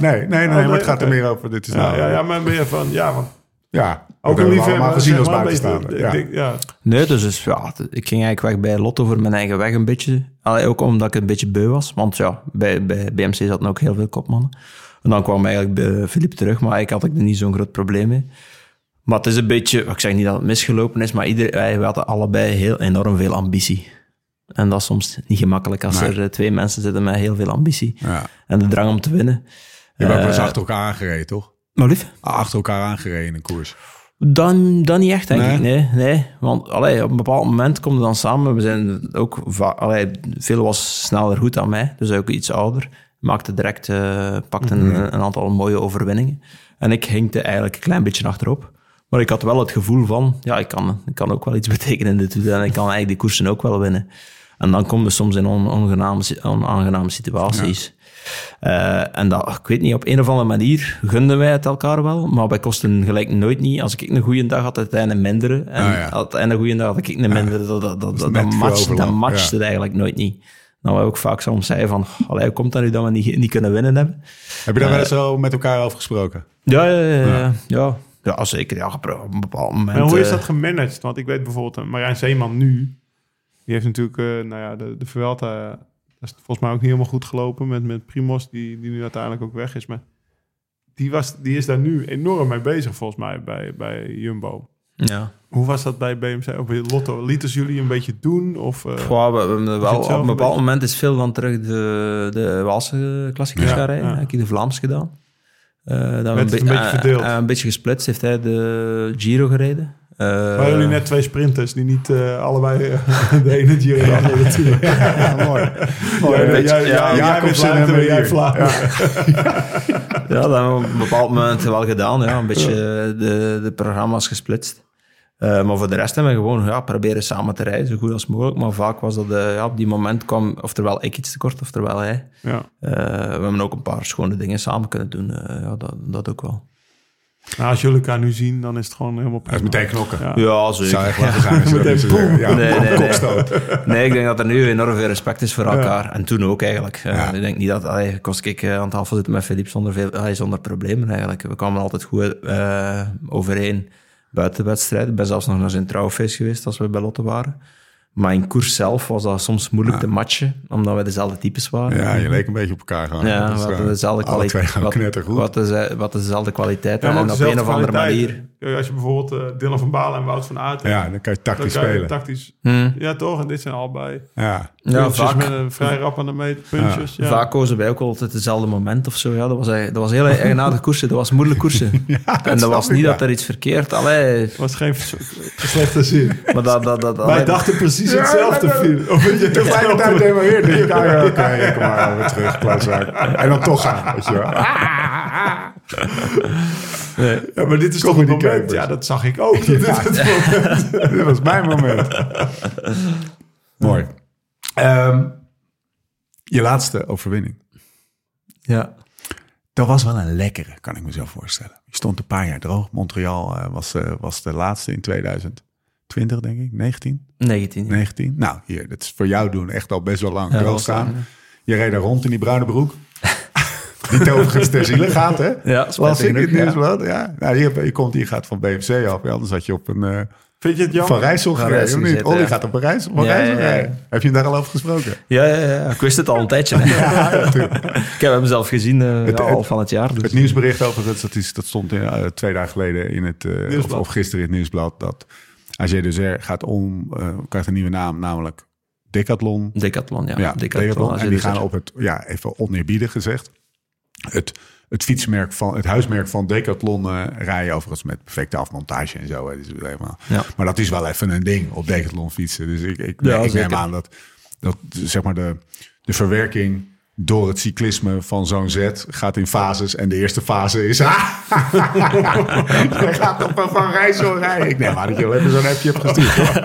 nee. Nee, nee, nee, Oh, maar het gaat er meer over. Dit is Ja, nou, ja, ja, maar meer van, ja, want ja, ook een liefhebber. gezien als buitenstaander. ik Ja. denk, ja. Nee, dus, dus ja, ik ging eigenlijk weg bij Lotto voor mijn eigen weg een beetje. Allee, ook omdat ik een beetje beu was. Want ja, bij, bij BMC zaten ook heel veel kopmannen. En dan kwam eigenlijk bij Philippe terug, maar ik had ik er niet zo'n groot probleem mee. Maar het is een beetje, ik zeg niet dat het misgelopen is, maar iedereen, wij we hadden allebei heel enorm veel ambitie. En dat is soms niet gemakkelijk als Nee. er eh, twee mensen zitten met heel veel ambitie. Ja. En de drang om te winnen. Je ook eens Eh, achter elkaar aangereden, toch? Maar lief? Achter elkaar aangereden in een koers. Dan, dan niet echt, denk Nee? ik. Nee, nee. Want allee, op een bepaald moment komen we dan samen. We zijn ook... Allee, veel was sneller goed dan mij. Dus ook iets ouder. Maakte direct... eh pakte Mhm. een, een aantal mooie overwinningen. En ik hinkte eigenlijk een klein beetje achterop. Maar ik had wel het gevoel van... Ja, ik kan, ik kan ook wel iets betekenen in dit. En ik kan eigenlijk die koersen ook wel winnen. En dan kom je soms in on, onaangename situaties. Eh, en dat, ik weet niet, op een of andere manier gunden wij het elkaar wel, maar wij kosten gelijk nooit niet. Als ik een goede dag had, had hij een mindere. En Ah, ja. had hij een goede dag, had ik een mindere. Dat, dat, dat, dat, dat matcht, dat het eigenlijk nooit niet. Nou, wij ook vaak soms zeiden van, allee, hoe komt dat nu dat we niet, niet kunnen winnen hebben? Heb je daar wel eens zo met elkaar over gesproken? Ja, ja, ja. ja. ja. ja zeker. Ja, op een bepaald moment. En hoe is eh, dat gemanaged? Want ik weet bijvoorbeeld, eh, Marijn Zeeman nu, die heeft natuurlijk, eh, nou ja, de, de Vuelta, eh, dat is volgens mij ook niet helemaal goed gelopen met, met Primos, die, die nu uiteindelijk ook weg is. Maar die, was, die is daar nu enorm mee bezig, volgens mij, bij, bij Jumbo. Ja. Hoe was dat bij BMC of bij Lotto? Lieten ze jullie een beetje doen? Of, eh, Goh, we, op een bepaald moment is veel dan terug de, de Waalse klassiekers Ja, gaan rijden. ja. Ik heb de Vlaams gedaan. Eh dan be- een beetje eh, verdeeld? eh, een beetje gesplitst heeft hij de Giro gereden. Eh, waren jullie net twee sprinters die niet eh, allebei eh, de ene Giro andere natuurlijk. Ja, mooi. mooi. Ja, een beetje- jij- ja, Jacobsen Vlaanderen, en jij. Ja, dat hebben we op een bepaald moment wel gedaan. Ja. Een beetje de, de programma's gesplitst. Eh, maar voor de rest hebben we gewoon ja, proberen samen te rijden, zo goed als mogelijk. Maar vaak was dat, eh, ja, op die moment kwam oftewel ik iets tekort, oftewel hij. Ja. Eh, we hebben ook een paar schone dingen samen kunnen doen. eh, ja, dat, dat ook wel. Nou, als jullie elkaar nu zien, dan is het gewoon helemaal is meteen knokken. Ja. Ja, zou echt dat Meteen. Ja, Nee, nee, nee. ik denk dat er nu enorm veel respect is voor elkaar. En toen ook eigenlijk. Eh, Ja. Ik denk niet dat... Allee, kost ik eh, aan tafel zitten met Philippe zonder, veel, allee, zonder problemen eigenlijk. We kwamen altijd goed eh, overeen buiten de wedstrijd. Ik ben zelfs nog naar zijn trouwfeest geweest als we bij Lotte waren. Maar in koers zelf was dat soms moeilijk te matchen, omdat wij dezelfde types waren. Ja, je leek een beetje op elkaar gaan. Ja, Dat is, we hadden dezelfde Alle twee kwaliteit. gaan Wat, knettergoed. wat, de, wat dezelfde kwaliteit Ja, en op een of andere kwaliteit. manier. Ja, Als je bijvoorbeeld eh, Dylan van Balen en Wout van Aert hebt, Ja, dan kan je dan tactisch kan je spelen. tactisch... Hm. Ja, toch? En dit zijn allebei Ja, Ja, vaak, met een vrij rap aan de meet, puntjes. Ja. Vaak kozen wij ook altijd hetzelfde moment of zo. Ja, dat was, eigenlijk- dat was heel eigenaardige koersen. Dat was moeilijke koersen. en dat was niet ja. dat er iets verkeerd... Allee, was geen slechte zin. maar dat... dat, dat Wij dachten precies hetzelfde, Phil. Of weet je, tegelijkertijd demareert. denk ik, ah, ja, oké, ik kom maar weer terug. En dan toch gaan, weet je wel. Ja, maar dit is toch het moment. Ja, dat zag ik ook. Dit is het moment. Dit was mijn moment. Mooi. Ehm, je laatste overwinning. ja. Dat was wel een lekkere, kan ik me zo voorstellen. Je stond een paar jaar droog. Montreal eh, was, eh, was de laatste in 2020, denk ik. 19? 19. ja. 19? Nou, hier, dat is voor jou doen echt al best wel lang Ja, staan. Je reed daar rond in die bruine broek. Die overigens ter ziele gaat, hè? Ja, Las spijtig ik in het nieuwsblad? Ja. Nou, hier, je komt hier gaat van BMC af. Ja, anders had je op een uh, Vind je het jammer? Van Rijssel gereden, of niet? Olly ja. gaat op een Rijssel, van Ja, Rijssel ja, ja. rijden. Heb je hem daar al over gesproken? Ja, ja, ja, ik wist het al een tijdje. ik heb hem zelf gezien eh, Het- al van het jaar. Dus. Het nieuwsbericht overigens, dat, is, dat stond in, eh, twee dagen geleden in het, eh, of, Nieuwsblad. of gisteren in het nieuwsblad, dat AG Deser gaat om, eh, krijgt een nieuwe naam, namelijk Decathlon. Decathlon, ja. Ja, Decathlon. als En die dus gaan op het, ja, even oneerbiedig gezegd, het, het fietsmerk van, het huismerk van Decathlon eh, rijden, overigens met perfecte afmontage en zo. Hè, dus helemaal, Ja. Maar dat is wel even een ding op Decathlon fietsen. Dus ik, ik, Ja, ik neem aan dat, dat zeg maar de, de verwerking door het cyclisme van zo'n Z gaat in fases. En de eerste fase is... Ah, je gaat op een Van Rijssel rijden. Ik neem aan dat je wel even zo'n appje hebt gestuurd. hoor.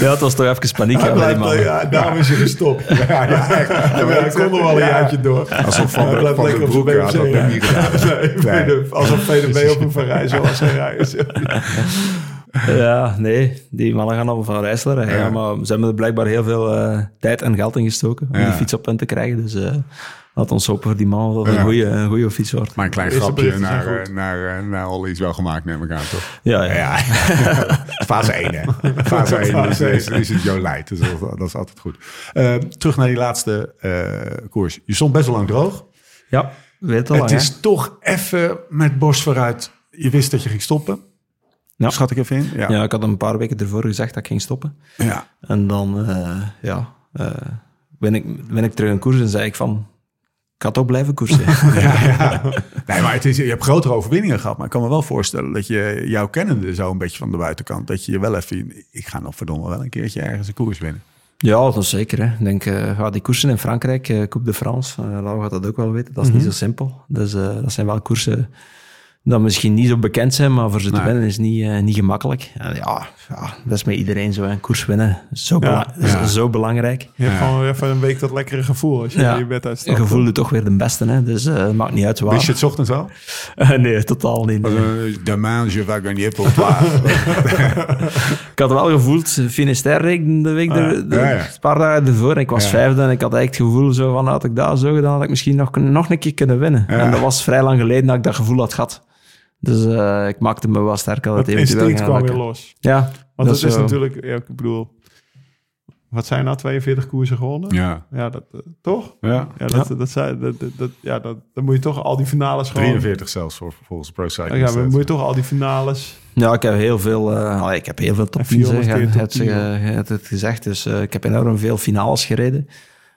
Ja, het was toch even paniek. man. ja, daarom is je gestopt. Ja, ja, echt. Ja, kon er wel een jaartje door. Alsof Van, Hij de, blijft van de Broek had dat BMC, nog niet gedaan. Nee, Alsof VDB op een Van Rijssel was gaan rijden. Ja, nee, die mannen gaan op van Rijssler. hè. Ja. maar ze hebben er blijkbaar heel veel eh, tijd en geld in gestoken om Ja. die fiets op punt te krijgen. Dus eh laat ons hopen voor die man Ja. een goede, een goede fiets wordt. Maar een klein grapje naar, eh, naar, naar al iets wel gemaakt, neem ik aan, toch? Ja, ja. Ja, fase 1 hè. Fase 1 is, is, is het jouw leid. Dus dat, dat is altijd goed. Eh, terug naar die laatste eh, koers. Je stond best wel lang droog. ja weet het al het lang, is toch even met borst vooruit. Je wist dat je ging stoppen. Ja. Schat ik even in? Ja. ik had een paar weken ervoor gezegd dat ik ging stoppen. ja. En dan, eh, ja, eh, ben, ik, ben ik terug in koers en zei ik van, ik ga toch blijven koersen. Ja, ja. Nee, maar het is, je hebt grotere overwinningen gehad. Maar ik kan me wel voorstellen dat je jouw kennende zo een beetje van de buitenkant... dat je je wel even... Ik ga nog verdomme wel een keertje ergens een koers winnen. Ja, dat is zeker. Hè. Ik denk, eh, ja, die koersen in Frankrijk, Coupe de France, Lau gaat dat ook wel weten, dat is niet zo simpel. Dus dat zijn wel koersen dat misschien niet zo bekend zijn, maar voor ze te Nee. winnen is niet, eh, niet gemakkelijk. En ja, ja, dat is met iedereen zo. Een koers winnen is zo, bela- is ja. zo belangrijk. Je hebt gewoon even een week dat lekkere gevoel als je Ja, je bed je uitstapt. gevoel doet toch weer de beste, hè? dus eh, het maakt niet uit waar. Wist je het 's ochtends al? nee, totaal niet. Demain, je vais gagner pour toi. Ik had wel gevoeld, Finisterre de week, er, de- ja, ja. een paar dagen ervoor. En ik was Ja. vijfde en ik had eigenlijk het gevoel zo van, had ik dat zo gedaan, had ik misschien nog, nog een keer kunnen winnen. Ja. En dat was vrij lang geleden dat ik dat gevoel had gehad. Dus eh, ik maakte me wel sterk dat het Het eventueel instinct kwam weer los. Ja, Want dat het is zo. natuurlijk, ja, ik bedoel, wat zijn nou 42 koersen gewonnen? Ja. Ja, dat, eh, toch? ja. Ja, dat, dat, zijn- dat, dat, dat- ja dat, dan moet je toch al die finales gewoon... 43 zelfs voor, volgens Pro Cycling Ja, dan moet je toch al die finales... Ja, ik heb heel veel, eh, allee, ik heb heel veel top En 10's. hè. 400 Je keer hebt, top je 10, hebt, je hebt het gezegd, dus eh, ik heb enorm veel finales gereden.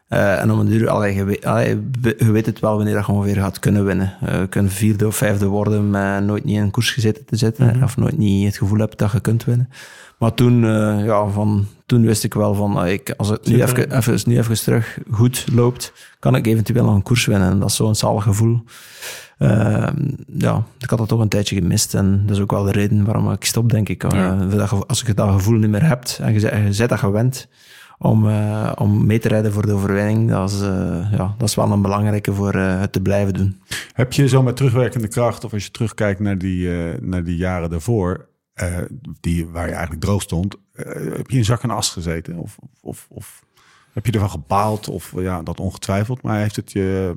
Eh, en om een duur, allee, je, weet, allee, be- je weet het wel wanneer dat je ongeveer gaat kunnen winnen. Eh, je kunt vierde of vijfde worden met nooit niet in een koers gezeten te zitten. Of nooit niet het gevoel hebt dat je kunt winnen. Maar toen, eh, ja, van, toen wist ik wel van, ik, als het nu even, even, nu even terug goed loopt, kan ik eventueel nog een koers winnen. En dat is zo'n zalig gevoel. Eh, ja, ik had dat toch een tijdje gemist. En dat is ook wel de reden waarom ik stop, denk ik. Ja. Als je dat gevoel niet meer hebt en je, je zet dat gewend om, eh, om mee te rijden voor de overwinning, dat is, eh, ja, dat is wel een belangrijke voor eh, het te blijven doen. Heb je zo met terugwerkende kracht, of als je terugkijkt naar die, naar die jaren daarvoor, die, waar je eigenlijk droog stond, heb je in zak en as gezeten? Of, of, of heb je ervan gebaald? Of ja, dat ongetwijfeld, maar heeft het je,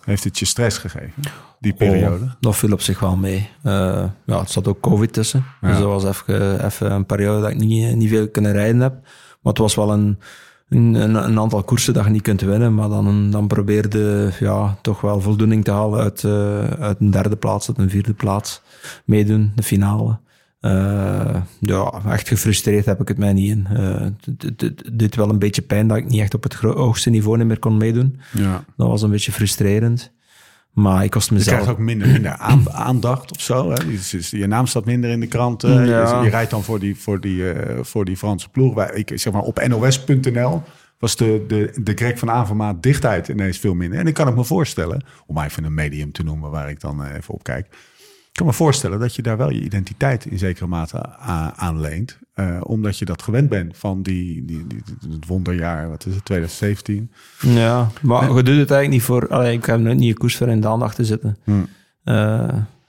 heeft het je stress gegeven, die periode? Oh, dat viel op zich wel mee. Ja, het zat ook COVID tussen. Ja. Dus dat was even, even een periode dat ik niet, niet veel kunnen rijden heb. Maar het was wel een, een, een, aantal koersen dat je niet kunt winnen. Maar dan, dan probeerde ja, toch wel voldoening te halen uit, eh, uit een derde plaats, uit een vierde plaats. Meedoen, de finale. Eh, ja, echt gefrustreerd heb ik het mij niet in. Eh, het het deed wel een beetje pijn dat ik niet echt op het hoogste niveau niet meer kon meedoen. Ja. Dat was een beetje frustrerend. Maar ik kost Je mezelf... krijgt ook minder, minder aan- aandacht of zo. Hè? Dus je naam staat minder in de kranten. Ja. Je, je rijdt dan voor die, voor die, eh, voor die Franse ploeg. Wij, ik, zeg maar, op nos.nl was de, de, de Greg van Avermaat dichtheid ineens veel minder. En ik kan het me voorstellen, om even een medium te noemen waar ik dan eh, even op kijk. Ik kan me voorstellen dat je daar wel je identiteit in zekere mate aan leent. Eh, omdat je dat gewend bent van die, die, die, het wonderjaar, wat is het, 2017. Ja, maar je doet het eigenlijk niet voor... Allee, ik heb nooit niet een koers voor in de aandacht te zitten. Hmm. Eh,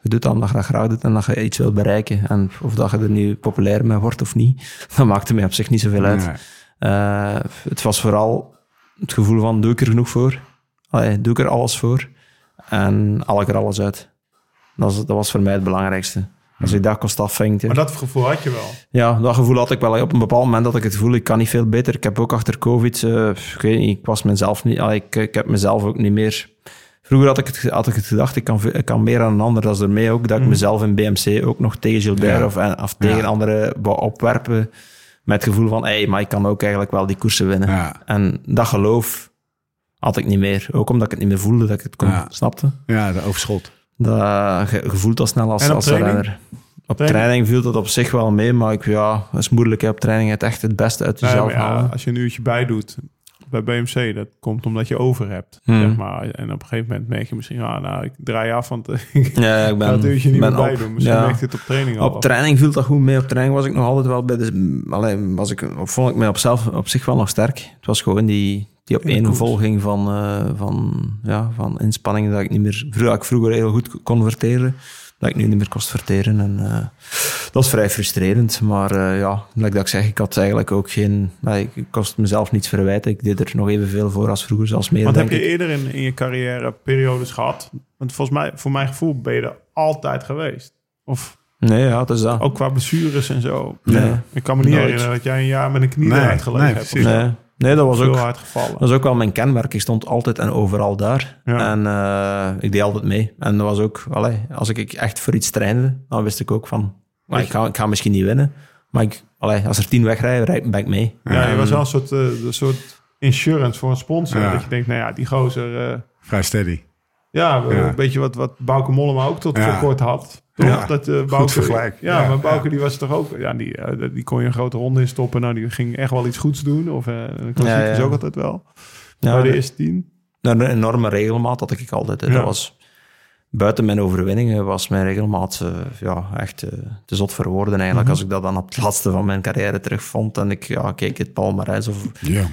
je doet dat omdat je dat graag doet en dat je iets wilt bereiken. En of dat je er nu populair mee wordt of niet, dat maakt er mij op zich niet zoveel uit. Nee. Eh, het was vooral het gevoel van, doe ik er genoeg voor? Allee, doe ik er alles voor? En haal ik er alles uit? Dat was, dat was voor mij het belangrijkste. Als ik dat kost afving, Maar dat gevoel had je wel. ja, dat gevoel had ik wel. Op een bepaald moment dat ik het gevoel, ik kan niet veel beter. Ik heb ook achter COVID, eh, ik weet niet, ik was mezelf niet, ik, ik heb mezelf ook niet meer... Vroeger had ik het, had ik het gedacht, ik kan, ik kan meer dan een ander. Dat is ermee ook dat ik mezelf in BMC ook nog tegen Gilbert Ja. of, of tegen Ja. anderen wou opwerpen. Met het gevoel van, hey, maar ik kan ook eigenlijk wel die koersen winnen. Ja. En dat geloof had ik niet meer. Ook omdat ik het niet meer voelde dat ik het kon. Ja. Snapte? ja, de overschot. Dat, je, je voelt dat snel als, als training? renner. Op Training? training viel dat op zich wel mee, maar ik, ja, dat is moeilijk hè, op training het echt het beste uit Nee, jezelf ja, halen. als je een uurtje bij doet, bij BMC. Dat komt omdat je over hebt, Hmm. zeg maar. En op een gegeven moment merk je misschien... Ah, nou, ik draai af, want eh, ik Ja, ik ga het ben, uurtje niet meer bij doen. Misschien ja. merkt het op training al. Op training viel dat goed mee. Op training was ik nog altijd wel bij de... Alleen was ik, vond ik mij op, zelf, op zich wel nog sterk. Het was gewoon die, die opeenvolging van, eh, van, ja, van inspanningen dat ik niet meer... Vroeger, dat ik vroeger heel goed kon verteren, dat ik nu niet meer kost verteren. En, eh, dat is vrij frustrerend. Maar eh, ja, like dat ik zeg, ik had eigenlijk ook geen... nee, ik kost mezelf niets verwijten. Ik deed er nog evenveel voor als vroeger, zelfs meer, Want denk heb je ik. eerder in, in je carrière periodes gehad? Want volgens mij, voor mijn gevoel, ben je er altijd geweest. Of Nee, ja, het is dat. ook qua blessures en zo. Nee. Ik kan me niet Nooit. herinneren dat jij een jaar met een knie Nee, eruit gelegen nee, hebt. Nee, nee, dat was ook... hard gevallen. Dat was ook wel mijn kenmerk. Ik stond altijd en overal daar. Ja. En eh, ik deed altijd mee. En dat was ook, allee, als ik echt voor iets trainde, dan wist ik ook van, maar ik, ga, ik ga misschien niet winnen. Maar ik, allee, als er tien wegrijden, rijd- ben ik mee. Ja, je was wel een soort, eh, een soort insurance voor een sponsor. Ja. Dat je denkt, nou ja, die gozer... eh, Vrij steady. ja, Ja. een beetje wat, wat Bouke Mollema ook tot Ja. voor kort had. Toch? Ja. Dat, eh, Bouke, vergelijk. Ja, Ja, maar Bouke ja. die was toch ook... Ja, die, eh, die kon je een grote ronde in stoppen. Nou, die ging echt wel iets goeds doen. Of uh, een klassiek Ja, is ook altijd wel. Ja, bij de eerste tien. Nou, Een enorme regelmaat had ik altijd. Dat was, buiten mijn overwinningen was mijn regelmaat eh, ja, echt eh, te zot voor woorden eigenlijk. Als ik dat dan op het laatste van mijn carrière terugvond en ik ja, keek het palmarès of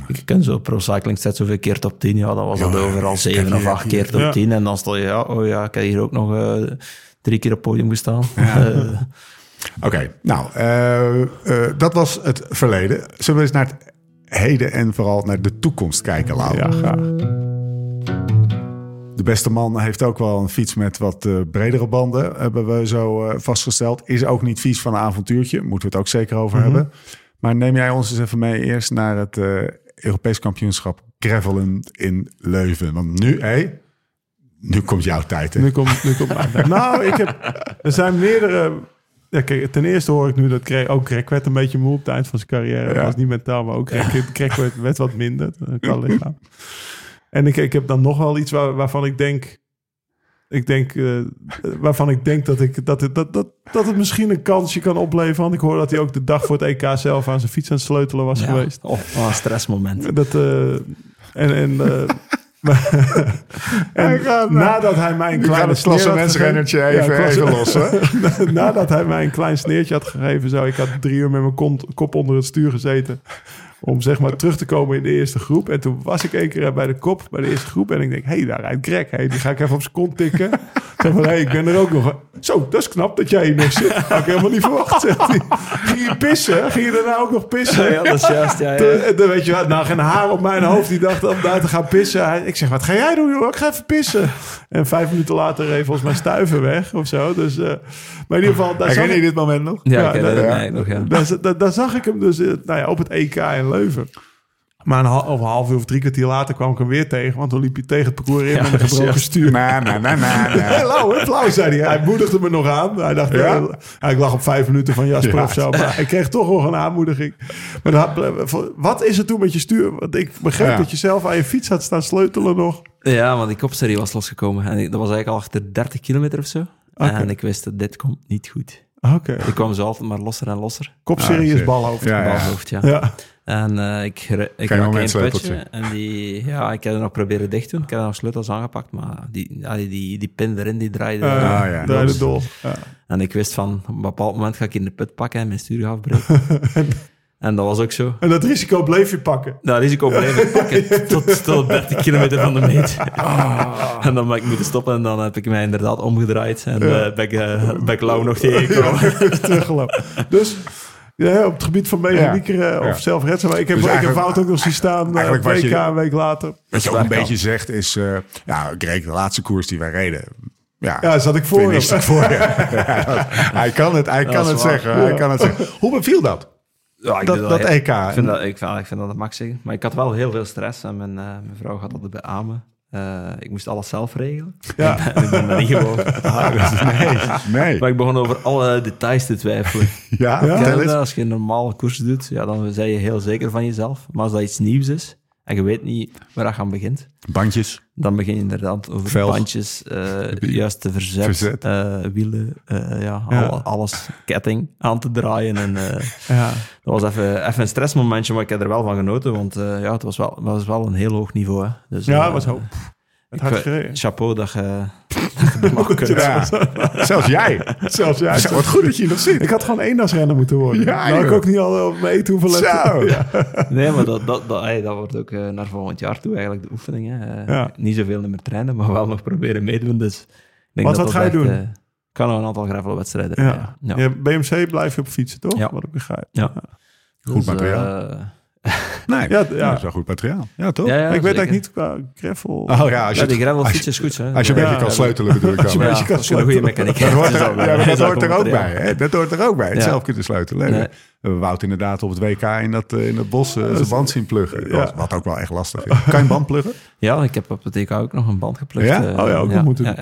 ik ken zo pro cycling stats zoveel keer top 10. Ja, dan was dat overal zeven of acht keer top Ja. 10. En dan stel je, ja, oh ja, ik heb hier ook nog eh, drie keer op het podium gestaan. Eh, Oké, nou, eh, eh, dat was het verleden. Zullen we eens naar het heden en vooral naar de toekomst kijken, Lau? Ja, graag. De beste man heeft ook wel een fiets met wat eh, bredere banden, hebben we zo eh, vastgesteld. Is ook niet vies van een avontuurtje, moeten we het ook zeker over Mhm. hebben. Maar neem jij ons eens even mee eerst naar het eh, Europees kampioenschap Gravelen in Leuven. Want nu, hé, nu komt jouw tijd. Hè? Nu komt, nu komt mijn tijd. Nou, ik heb, er zijn meerdere... Ja, kijk, ten eerste hoor ik nu dat Greg, ook Greg werd een beetje moe op het eind van zijn carrière. Ja. Dat was niet mentaal, maar ook Greg, Greg werd, werd wat minder eh, qua lichaam. En ik, ik heb dan nog wel iets waar, waarvan ik denk... Ik denk, eh, waarvan ik denk dat, ik, dat, het, dat, dat, dat het misschien een kansje kan opleveren. Want ik hoor dat hij ook de dag voor het EK zelf aan zijn fiets aan het sleutelen was ja, geweest. oh, een stressmoment. Dat, eh, en en, eh, en Hij gaat, nadat hij mij een kleine het sneer had klassementsrennertje gegeven- even, Ja, even los. Hè? nadat hij mij een klein sneertje had gegeven, zo ik had drie uur met mijn kont- kop onder het stuur gezeten. Om zeg maar terug te komen in de eerste groep. En toen was ik één keer bij de kop, bij de eerste groep. En ik denk, hé, hey, daar rijdt Greg. Hey, die ga ik even op zijn kont tikken. Zeg hé, hey, ik ben er ook nog. Zo, dat is knap dat jij hier nog zit. Had ik helemaal niet verwacht, zegt hij. Ging je pissen? Ging je daarna ook nog pissen? Ja, dat is juist. Ja, ja. Toen- Dan weet je wat, nou geen haar op mijn hoofd. Die dacht om daar te gaan pissen. Hij- Ik zeg, wat ga jij doen joh? Ik ga even pissen. En vijf minuten later reed volgens mij stuiven weg of zo. Dus, eh, maar in ieder geval... Daar zag ik, dit moment nog? Ja, ja. eigenlijk nog, ja. daar, daar, daar zag ik hem dus eh, nou ja, op het EK in Leuven. Maar een, hal- of een half uur of drie kwartier later kwam ik hem weer tegen. Want toen liep hij tegen het parcours in Ja, met een gebroken stuur. Na, na, na, na, lauw, hè? Flauw, zei hij. Hij moedigde me nog aan. Hij dacht, Ja? eh, ik lag op vijf minuten van Jasper Ja. of zo. Maar ik kreeg toch nog een aanmoediging. Maar dat- wat is er toen met je stuur? Want ik begreep Ja. dat je zelf aan je fiets had staan sleutelen nog. Ja, want die kopserie was losgekomen. En ik- dat was eigenlijk al achter 30 kilometer of zo. En ik wist dat dit komt niet goed. Oké. Ik kwam zo altijd maar losser en losser. Kopserie Ah, is shit. balhoofd. Ja, ja. Balhoofd, ja. Ja. En eh, ik, ik moment één putje. sleuteltje. En die, ja, ik heb er nog proberen dicht te doen. Ik heb er nog sleutels aangepakt. Maar die, ja, die, die, die pin erin, die draaide. Eh, Ah, ja. draaide dol. Ja. En ik wist van, op een bepaald moment ga ik in de put pakken en mijn stuur afbreken. en dat was ook zo. En dat risico bleef je pakken. Nou, risico bleef ik pakken tot, tot 30 kilometer van de meet. En dan ben ik moeten stoppen en dan heb ik mij inderdaad omgedraaid. En eh ben, ik, eh, ben ik lauw nog tegengekomen. Teruggelopen. Dus ja, op het gebied van mechaniek eh, Ja. of zelfredzaam. Ik heb, Dus ik heb eigenlijk- Wout ook nog zien staan. eh, WK je- een week later. Wat je ook een beetje zegt is... eh ja, Greg, de laatste koers die wij reden... Ja, Ja, zat ik voor hem. Ja, dat- hij kan het, hij kan het zeggen. Hij kan het zeggen. Hoe beviel dat? Ja, ik Dat, EK. Ik vind dat, ik, vind, ik vind dat dat mag zeggen. Maar ik had wel heel veel stress en mijn, eh, mijn vrouw gaat dat beamen. Eh ik moest alles zelf regelen. Ja. En ik ben er niet gewoon. Nee, nee. Maar ik begon over alle details te twijfelen. Ja? Als je een normaal koers doet, ja, dan ben je heel zeker van jezelf. Maar als dat iets nieuws is, en je weet niet waar je aan begint. Bandjes. Dan begin je inderdaad over bandjes, eh juiste verzet, Verzet. eh, wielen, eh, ja, Ja. al- alles, ketting aan te draaien. En, Ja. dat was even, even een stressmomentje, maar ik heb er wel van genoten, want ja, het was wel, het was wel een heel hoog niveau. Hè. Dus, Ja, het was hoop. Het hard ik- gereden. Chapeau dat je. Ja. Zelfs jij. Zelfs jij. Zo, wat goed dat je nog zit. Ik had gewoon eendagsrenner moeten worden. Ja, nou, ik ook niet al op mijn eten hoeven letten. Zo. Ja. Nee, maar dat, dat, dat, hey, dat wordt ook eh, naar volgend jaar toe eigenlijk de oefeningen. Eh, Ja. Niet zoveel meer trainen, maar wel nog proberen meedoen. Dus ik denk Wat- dat wat ga je echt, doen? eh, ik kan nog een aantal gravelwedstrijden. Ja. Ja. Ja. Ja, BMC blijf je op fietsen, toch? Ja. Wat ik begrijp. Ja. Goed Dus, materiaal. Nee, Ja, ja, dat is wel goed materiaal. Ja, toch? ja, ja, ik weet eigenlijk niet qua gravel. Oh ja, als je, Ja, het- die gravelfiets als je- is goed. Hè? als je een beetje kan sleutelen bedoel ik dan. Als je een kan sleutelen. mechaniek Dat hoort er, is dat- dat dat hoort er ook bij. Hè? Dat hoort er ook bij. Het Ja. zelf kunnen sleutelen. Nee. We hebben Wout inderdaad op het WK in dat, eh, in dat bos eh, zijn band zien pluggen. Ja. Wat, wat ook wel echt lastig is. Kan je een band pluggen? Ja, ik heb op het TK ook nog een band geplukt. Ja? eh, Oh ja, ook moeten.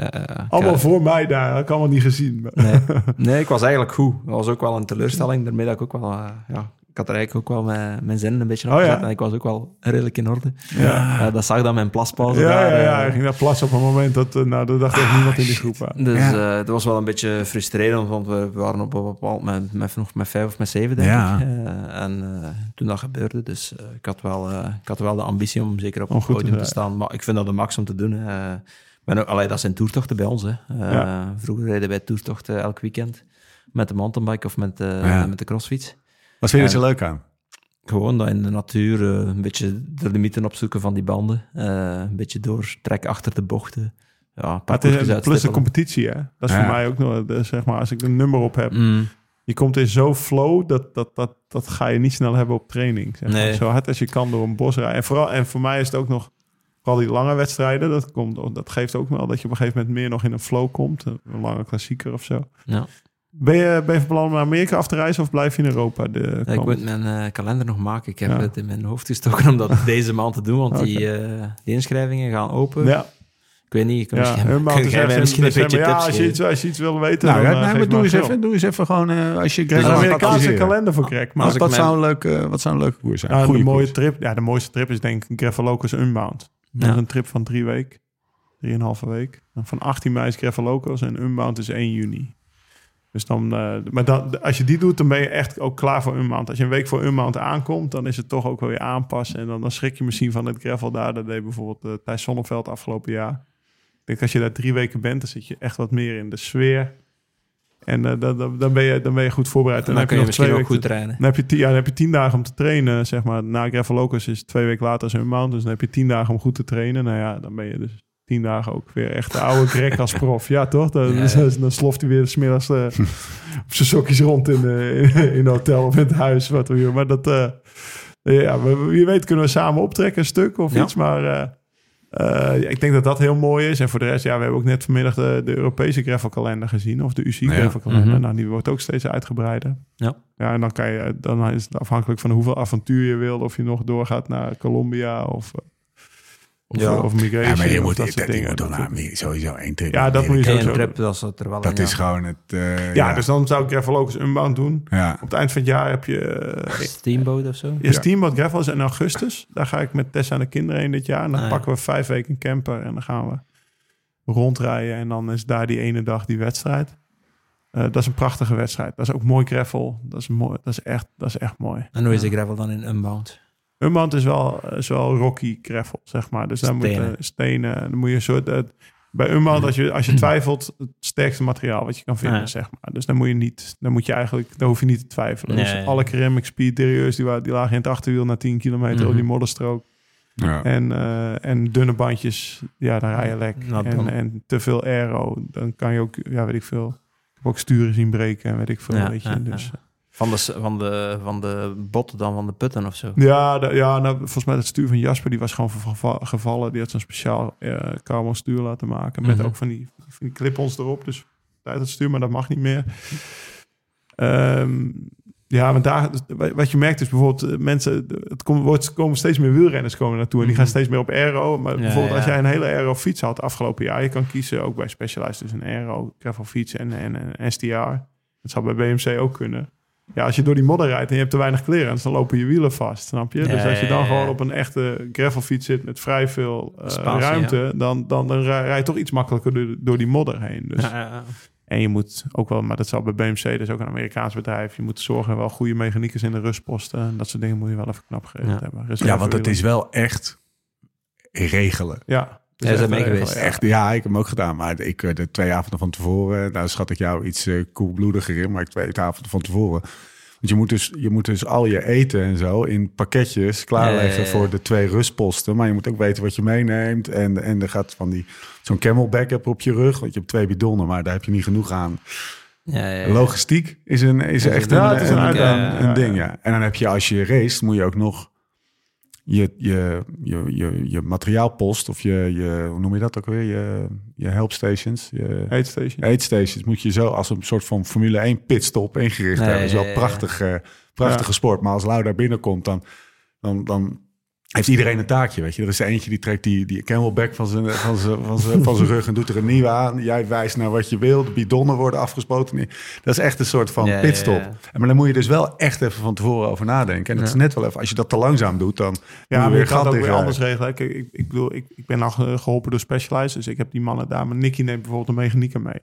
Allemaal voor mij daar. Dat ik allemaal niet gezien. nee, nee, ik was eigenlijk goed. Dat was ook wel een teleurstelling. Daarmee dat ik ook wel... ja, had er eigenlijk ook wel mijn, mijn zin een beetje op Oh ja. En ik was ook wel redelijk in orde. Ja. Eh, dat zag dan mijn plaspauze Ja, daar. ja, ja, eh, hij ging naar plassen op een moment dat, eh, nou, er dacht echt niemand in die groep aan. Dus Ja. eh, dat was wel een beetje frustrerend, want we waren op een bepaald moment met, nog met vijf of met zeven, denk Ja. ik. Eh, en eh, toen dat gebeurde, dus ik, had wel, eh, ik had wel de ambitie om zeker op het te podium te zijn. staan. Maar ik vind dat de max om te doen. Eh, ik ben ook, allee, dat zijn toertochten bij ons. Hè. Eh, Ja. Vroeger reden wij toertochten elk weekend met de mountainbike of met, de Ja. met de crossfiets. Wat vind je er zo leuk aan? Gewoon dat in de natuur eh, een beetje de limieten opzoeken van die banden. Eh, een beetje doortrek achter de bochten. Ja, het is plus de competitie, hè? Dat is voor mij ook nog, eh, zeg maar, als ik een nummer op heb. Mm. Je komt in zo'n flow, dat, dat, dat, dat ga je niet snel hebben op training. Zeg maar. Nee. Zo hard als je kan door een bos rijden. En, vooral, en voor mij is het ook nog, vooral die lange wedstrijden, dat, komt, dat geeft ook wel dat je op een gegeven moment meer nog in een flow komt. Een lange klassieker of zo. Ja. Ben je, ben je van plan om naar Amerika af te reizen of blijf je in Europa? De Ja, ik moet mijn eh, kalender nog maken. Ik heb Ja. het in mijn hoofd gestoken om dat deze maand te doen, want die, eh, die inschrijvingen gaan open. ja, Ik weet niet, ik kan ja. misschien, is jij mij misschien een beetje tips als je, iets, als je iets wil weten, Nou, dan eh, maar doe eens, even, doe eens even gewoon als je Een als ik Amerikaanse kalender voor Greg. Maar wat, zou een leuke, wat zou een leuke koers zijn? Goeie mooie trip. Ja, de mooiste trip is denk ik Gravelocos Unbound. Dat is een trip van drie weken. Drieënhalve week. En van 18 mei is Gravelocos en Unbound is 1 juni. Dus dan, eh, maar dan, als je die doet, dan ben je echt ook klaar voor Unbound. Als je een week voor Unbound aankomt, dan is het toch ook wel weer aanpassen. En dan, dan schrik je misschien van het gravel daar. Dat deed bijvoorbeeld uh, Thijs Sonneveld afgelopen jaar. Ik denk als je daar drie weken bent, dan zit je echt wat meer in de sfeer. En eh, dan, dan, dan, ben je, dan ben je goed voorbereid. En dan kun je nog twee misschien ook weken goed trainen. dan heb, je tien, ja, dan heb je tien dagen om te trainen, zeg maar. Na Gravelocus is twee weken later zijn maand. Dus dan heb je tien dagen om goed te trainen. Nou ja, dan ben je dus tien dagen ook weer echt de oude Greg als prof. Ja, toch? Dan, Ja, dan sloft hij weer smiddags uh, op zijn sokjes rond in, uh, in, in hotel of in het huis. Wat we. Maar dat, uh, ja, wie weet kunnen we samen optrekken een stuk of Ja. iets. Maar ik denk dat dat heel mooi is. En voor de rest, ja, we hebben ook net vanmiddag de, de Europese gravelkalender gezien. Of de UC Ja. gravelkalender. Mhm. Nou, die wordt ook steeds uitgebreider. Ja. Ja, en dan, kan je, dan is het afhankelijk van hoeveel avontuur je wil. Of je nog doorgaat naar Colombia of, eh, of, Ja. of migration. Ja, maar je moet, dat dat, soort je dingen. moet dan Dat- naar Amerika, sowieso één trip. Ja, dat moet je sowieso trip, dat is er wel Dat is ja. gewoon het... eh, ja, dus dan zou ik Gravelocus Unbound doen. Ja. Op het eind van het jaar heb je... eh, Steamboat of zo? Je Steamboat Gravel is in augustus. Daar ga ik met Tessa en de kinderen heen dit jaar. En dan Ah, ja. pakken we vijf weken een camper en dan gaan we rondrijden. En dan is daar die ene dag die wedstrijd. Eh, dat is een prachtige wedstrijd. Dat is ook mooi gravel. Dat is, mooi, dat is, echt, dat is echt mooi. En hoe is de gravel dan in Unbound? Unbound is wel, is wel rocky gravel, zeg maar. Dus daar moet Stenen. je stenen. Dan moet je een soort... eh, bij Unbound, als je, als je twijfelt, het sterkste materiaal wat je kan vinden, Ja. zeg maar. Dus dan moet je niet, dan moet je eigenlijk, dan hoef je niet te twijfelen. Nee. Dus alle ceramic speed die, die lagen in het achterwiel na 10 kilometer Mhm. op die modderstrook. Ja. En, eh, en dunne bandjes, ja, daar rij je lek. Nou, en, dan- en te veel aero, dan kan je ook, ja, weet ik veel. Ik heb ook sturen zien breken en weet ik veel, Ja, weet je. ja, ja. dus, Van de, van, de, van de botten dan van de putten of zo? Ja, de- ja nou, volgens mij het stuur van Jasper, die was gewoon gevallen. Die had zo'n speciaal eh carbon stuur laten maken. Met Mhm. ook van die, van die clip-ons erop. Dus uit het stuur, maar dat mag niet meer. Ehm, ja, want daar, wat je merkt is bijvoorbeeld eh, mensen, het wordt, komen steeds meer wielrenners komen naartoe. En die gaan Mhm. steeds meer op aero. Maar Ja, bijvoorbeeld als jij een hele aero fiets had afgelopen jaar. Je kan kiezen ook bij Specialized tussen een aero, gravel fiets en, en, en STR. Dat zou bij BMC ook kunnen. Ja, als je door die modder rijdt en je hebt te weinig clearance, dan lopen je wielen vast, snap je? Ja, dus als je dan ja, gewoon op een echte gravelfiets zit met vrij veel eh, Spatie, ruimte, dan, dan, dan rij rij je toch iets makkelijker door, door die modder heen. Dus. Ja, ja, ja. En je moet ook wel, maar dat zal bij BMC, dat is ook een Amerikaans bedrijf, je moet zorgen wel goede mechaniekers in de rustposten. En dat soort dingen moet je wel even knap geregeld Ja. hebben. Ja, want het is wel echt regelen. Ja, Jij bent mee regelen, geweest. ja. Echt, ja, ik heb hem ook gedaan. Maar ik, eh, de twee avonden van tevoren, daar schat ik jou iets eh, koelbloediger in. Maar ik twee avonden van tevoren. Want je moet, dus, je moet dus al je eten en zo in pakketjes klaarleggen Ja, ja, ja. voor de twee rustposten. Maar je moet ook weten wat je meeneemt. En, en er gaat van die zo'n camelback heb op je rug. Want je hebt twee bidonnen, maar daar heb je niet genoeg aan. Ja, ja, ja. Logistiek is, een, is Ja, echt ja, een, een een, een Ja, ding. ja. Ja. En dan heb je als je race, moet je ook nog je, je, je, je, je materiaalpost of je, je, hoe noem je dat ook weer? Je, je helpstations, je Aid station. aidstations moet je zo als een soort van Formule 1 pitstop ingericht Nee, hebben. Dat is wel ja, ja, ja. prachtig, eh, prachtige Ja. sport. Maar als Lau daar binnenkomt, dan, dan, dan heeft iedereen een taakje, weet je. Er is er eentje die trekt die, die camelback van zijn, van, zijn, van, zijn, van zijn rug en doet er een nieuwe aan. Jij wijst naar wat je wil. De bidonnen worden afgespoten. Dat is echt een soort van Ja, pitstop. ja. Maar dan moet je dus wel echt even van tevoren over nadenken. En dat Ja. is net wel even, als je dat te langzaam doet, dan Ja, moet je weer het ook weer tegen- anders regelen. Kijk, ik, ik bedoel, ik, ik ben al ge- geholpen door Specialized, dus ik heb die mannen daar. Maar Nicky neemt bijvoorbeeld een mechanieker mee.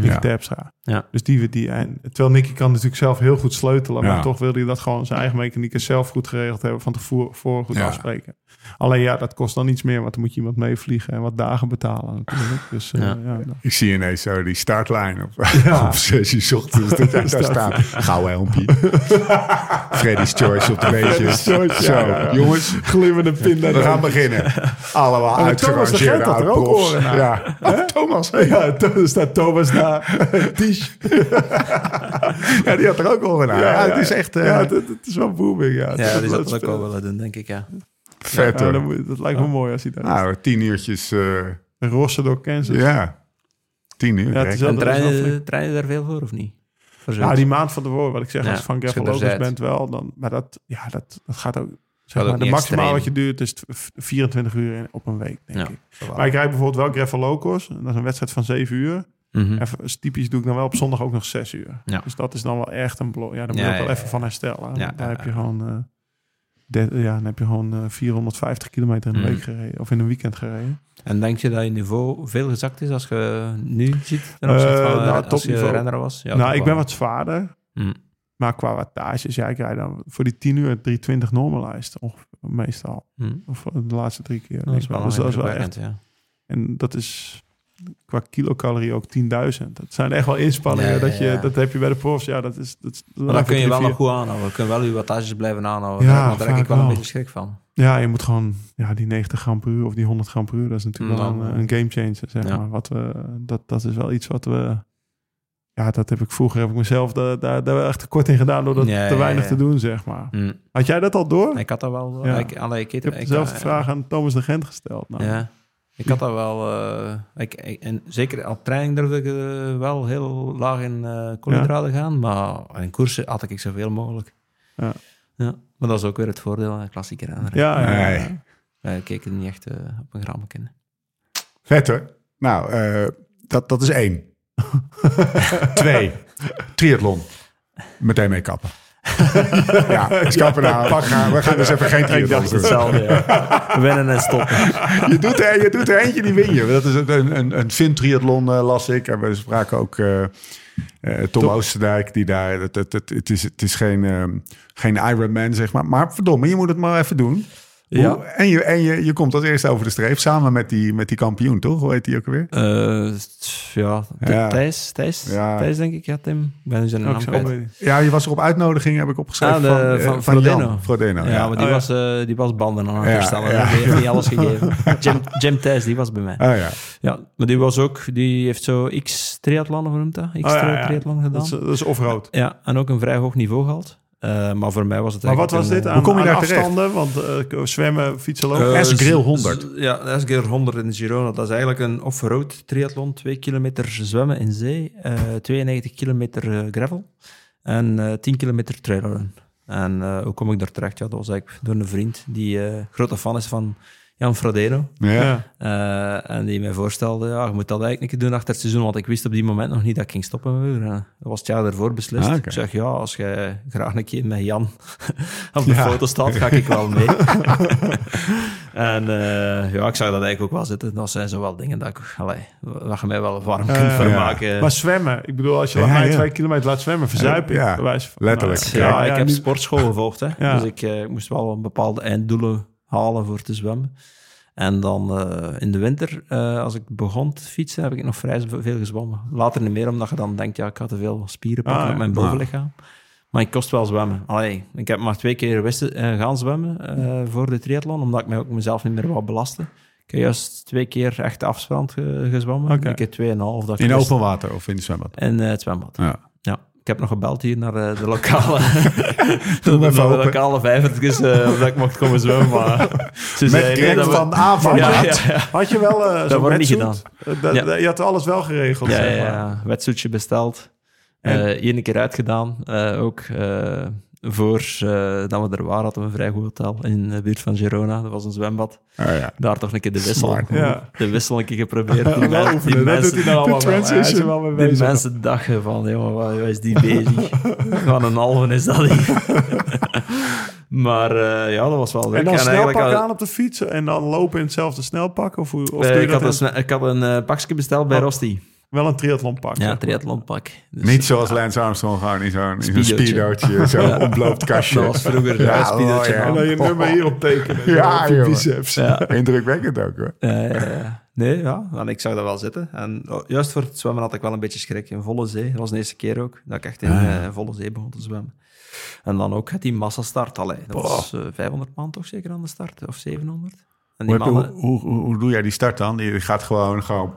Nicky. Terpstra. Ja. Dus die, die, en, terwijl Nicky kan natuurlijk zelf heel goed sleutelen, maar toch wil hij dat gewoon zijn eigen mechanieker zelf goed geregeld hebben, van tevoren goed Ja. afspreken. Alleen ja, dat kost dan iets meer, want dan moet je iemand meevliegen en wat dagen betalen natuurlijk. Dus eh, Ik zie ineens zo die startlijn op, op 6 uur 's ochtends. Dat daar staat. Gauw helmpje. Freddy's Choice op de beentjes. Zo, jongens. glimmende pinda. We gaan beginnen. Allemaal de uitgerangeerde er. Ja. Oh, Thomas. Ja, er staat Thomas daar. Tisch. Ja, die had er ook oren naar. Ja, het is echt eh, ja, het, het is wel booming. Ja, Ja, dat, die ook wel willen doen, denk ik, ja. vet ja, hoor. dat, lijkt me mooi als hij daar Nou, tien uurtjes. eh, Rossen door Kansas. ja. Tien uur. Ja, En treinen, treinen daar veel voor, of niet? Ja, zoiets? die maand van tevoren, wat ik zeg, Ja, als je van als je Gravel er bent. wel, dan, maar dat, ja, dat, dat gaat ook, zeg maar, de maximaal wat je duurt is t- 24 uur op een week, denk Ja, ik. Maar ik rijd bijvoorbeeld wel Gravel Locos, en dat is een wedstrijd van 7 uur. Mhm. Even, typisch doe ik dan wel op zondag ook nog 6 uur. Ja. Dus dat is dan wel echt een blok. Ja, daar moet Ja, je ook wel ja, even van herstellen. Daar heb je gewoon, eh, de- ja, dan heb je gewoon eh, 450 kilometer in een Mhm. week gereden, of in een weekend gereden. En denk je dat je niveau veel gezakt is als je nu ziet ten opzichte Eh, van nou, als je topniveau. renner was? Ja, nou, ik ben wat zwaarder. Hm. Maar qua wattages, ja, ik rijd dan voor die 10 uur 320 normalized, ongeveer, meestal. Of de laatste drie keer. Dat is wel, dus dat is wel echt. ja. En dat is qua kilocalorie ook 10.000. Dat zijn echt wel inspanningen. Dat, je, ja. dat heb je bij de profs. Ja, dat is... Dat, is- Maar dan kun je wel nog goed aanhouden. Je kunt wel je wattages blijven aanhouden. Ja, daar heb ik wel een beetje schrik van. Ja, je moet gewoon... Ja, die 90 gram per uur of die 100 gram per uur... dat is natuurlijk wel een, eh, een game changer, zeg ja. maar. Wat we, dat, dat is wel iets wat we... Ja, dat heb ik vroeger... heb ik mezelf daar, daar, daar echt tekort in gedaan... door dat Ja, te weinig te doen, zeg maar. Hm. Had jij dat al door? Ik had dat wel... Ik, allee, ik, ik heb ik- dezelfde eh, vraag aan Thomas de Gent gesteld. Nou, Ja. Ik had dat wel... eh, ik, ik- en zeker op training durfde ik eh, wel heel laag in eh koolhydraten gaan. Maar in koersen had ik zoveel mogelijk. Ja. Ja. Maar dat is ook weer het voordeel, een klassieke renner. ja, ja, ja. Nee. Wij keken niet echt eh, op een gram kennen. Vet hoor. Nou, eh, dat, dat is één. Twee. Triathlon. Meteen mee kappen. Ja, is kappen nou. Pak nou. We gaan dus even geen triathlon doen. Hetzelfde, ja. Winnen en stoppen. Je doet, er, je doet er eentje die win je. Dat is een, een, een Fin-triathlon eh, las ik. En we spraken ook eh, eh, Tom Oosterdijk. Die daar, het, het, het, het is, het is geen, ehm, geen Ironman, zeg maar. Maar verdomme, je moet het maar even doen. Ja. Hoe- En, je, en je, je komt als eerste over de streep. Samen met die, met die kampioen, toch? Hoe heet die ook weer? Eh, ja, Ja. Thijs, Thijs, Ja. Thijs denk ik, ja Tim. Ben zijn Ook naam kwijt. Ja, je was er op uitnodiging, heb ik opgeschreven. Ah, de- van, eh, van van Jan Frodeno. Ja, Ja, maar die, Oh, ja. was, eh, die was banden aan het herstellen. ja. Die heeft niet alles gegeven. Jim, Jim Thijs, die was bij mij. Ah, ja. Ja, maar die was ook, die heeft zo x triathlon, hoe noemt dat? X Oh, ja, ja. triathlon gedaan. Dat is, dat is offroad. Ja, en ook een vrij hoog niveau gehad. Eh, maar voor mij was het Maar wat was eigenlijk dit een, aan, Hoe kom je aan daar terecht? afstanden? Want eh, zwemmen, fietsen, lopen. eh, S-Grill z- 100. z- Ja, S-Grill 100 in Girona. Dat is eigenlijk een off-road triathlon. Twee kilometer zwemmen in zee, eh 92 kilometer eh, gravel en eh 10 kilometer trailrun. En eh, hoe kom ik daar terecht? Ja, dat was eigenlijk door een vriend die eh, grote fan is van Jan Frodeno. Ja. Eh, en die mij voorstelde, ja, je moet dat eigenlijk een keer doen achter het seizoen, want ik wist op die moment nog niet dat ik ging stoppen met wielrennen. Dat was het jaar daarvoor beslist. Ah. Ik zeg, ja, als jij graag een keer met Jan op de Ja. foto staat, ga ik wel mee. en eh, ja, ik zag dat eigenlijk ook wel zitten. Dat zijn zo wel dingen dat, ik, allee, dat je mij wel warm kunt ja. vermaken. Maar zwemmen, ik bedoel, als je Ja, mij ja. twee kilometer laat zwemmen, verzuip ik. Ja, letterlijk. Nou, Ja, ja, ik heb sportschool gevolgd. Hè. Ja. Dus ik eh, moest wel bepaalde einddoelen halen voor te zwemmen. En dan eh, in de winter, eh, als ik begon te fietsen, heb ik nog vrij veel gezwommen. Later niet meer, omdat je dan denkt, ja, ik ga te veel spieren pakken Ah, op mijn bovenlichaam. Maar ik kost wel zwemmen. Allee, ik heb maar twee keer wisten, eh, gaan zwemmen voor de triathlon, omdat ik mij ook mezelf niet meer wou belasten. Ik heb juist twee keer echt afstand ge- gezwommen. Een keer tweeënhalf. dat ik In wist- open water of in het zwembad? In het zwembad. Ja. Ja, ik heb nog gebeld hier naar eh, de lokale, Doe naar de lokale vijvertjes eh, of dat ik mocht komen zwemmen. Maar ze Met zeiden, nee, dat we- van Avan. Ja, ja, ja. Had je wel eh zo'n wordt niet? Eh, dat- dat- Je had alles wel geregeld, Ja, zeg maar. ja. wetsuitje besteld. En? Één keer uitgedaan. Eh, ook voor eh, dat we er waren, hadden we een vrij goed hotel in de buurt van Girona. Dat was een zwembad. Oh, ja. Daar toch een keer de wissel. Ja. De wissel een keer geprobeerd. Die, dat mensen, doet hij dan wel. wel die bezig. mensen dachten van, jongen, wat, wat is die bezig? Van een halve is dat niet. maar eh, ja, dat was wel leuk. En dan eigenlijk snelpak had- aan op de fiets en dan lopen in hetzelfde snelpak? Of, hoe, of Eh, ik, had een, ik had een pakje besteld bij Oh. Wel een triathlonpak? Ja, triathlonpak. Dus, Niet zoals Lance Armstrong, gewoon in zo'n zo'n Speedootje. zo'n ontbloopt kastje. Dat was vroeger een Ja, speedootje oh, ja. En dan je nummer hierop tekenen. Ja, Ja, op je biceps. Ja. Indrukwekkend ook hoor. Eh, nee, ja, want ik zag dat wel zitten. En oh, juist voor het zwemmen had ik wel een beetje schrik. In volle zee, dat was de eerste keer ook, dat ik echt in Ah, ja. eh, volle zee begon te zwemmen. En dan ook die massastart. Allee, dat was eh, 500 man toch zeker aan de start, of 700. Hoe, heb je- mannen... hoe, hoe, hoe doe jij die start dan? Je gaat gewoon, gewoon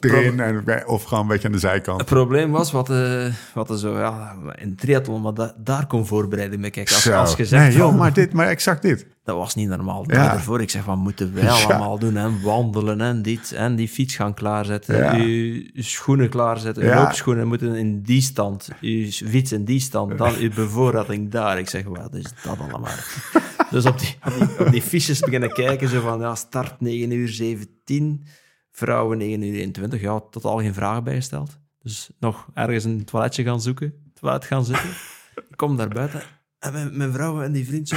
erin en, of gewoon een beetje aan de zijkant. Het probleem was wat, eh wat er zo, ja, in triathlon, maar da- daar kon voorbereiding mee. Kijk, als, Zo. als je zegt, nee, joh, maar, dit, maar exact dit. Dat was niet normaal. Ja. Daarvoor, ik zeg, wat moeten wij allemaal doen? En wandelen en dit, en die fiets gaan klaarzetten, je schoenen klaarzetten, Ja. loopschoenen moeten in die stand, je fiets in die stand, dan je bevoorrading daar. Ik zeg, wat is dat allemaal? dus op die, op, die, op die fiches beginnen kijken, zo van, ja, start 9 uur 17, vrouwen 9 uur 21, ja, totaal geen vragen bijgesteld. Dus nog ergens een toiletje gaan zoeken, toilet gaan zitten. Ik kom daar buiten en mijn, mijn vrouw en die vriend zo...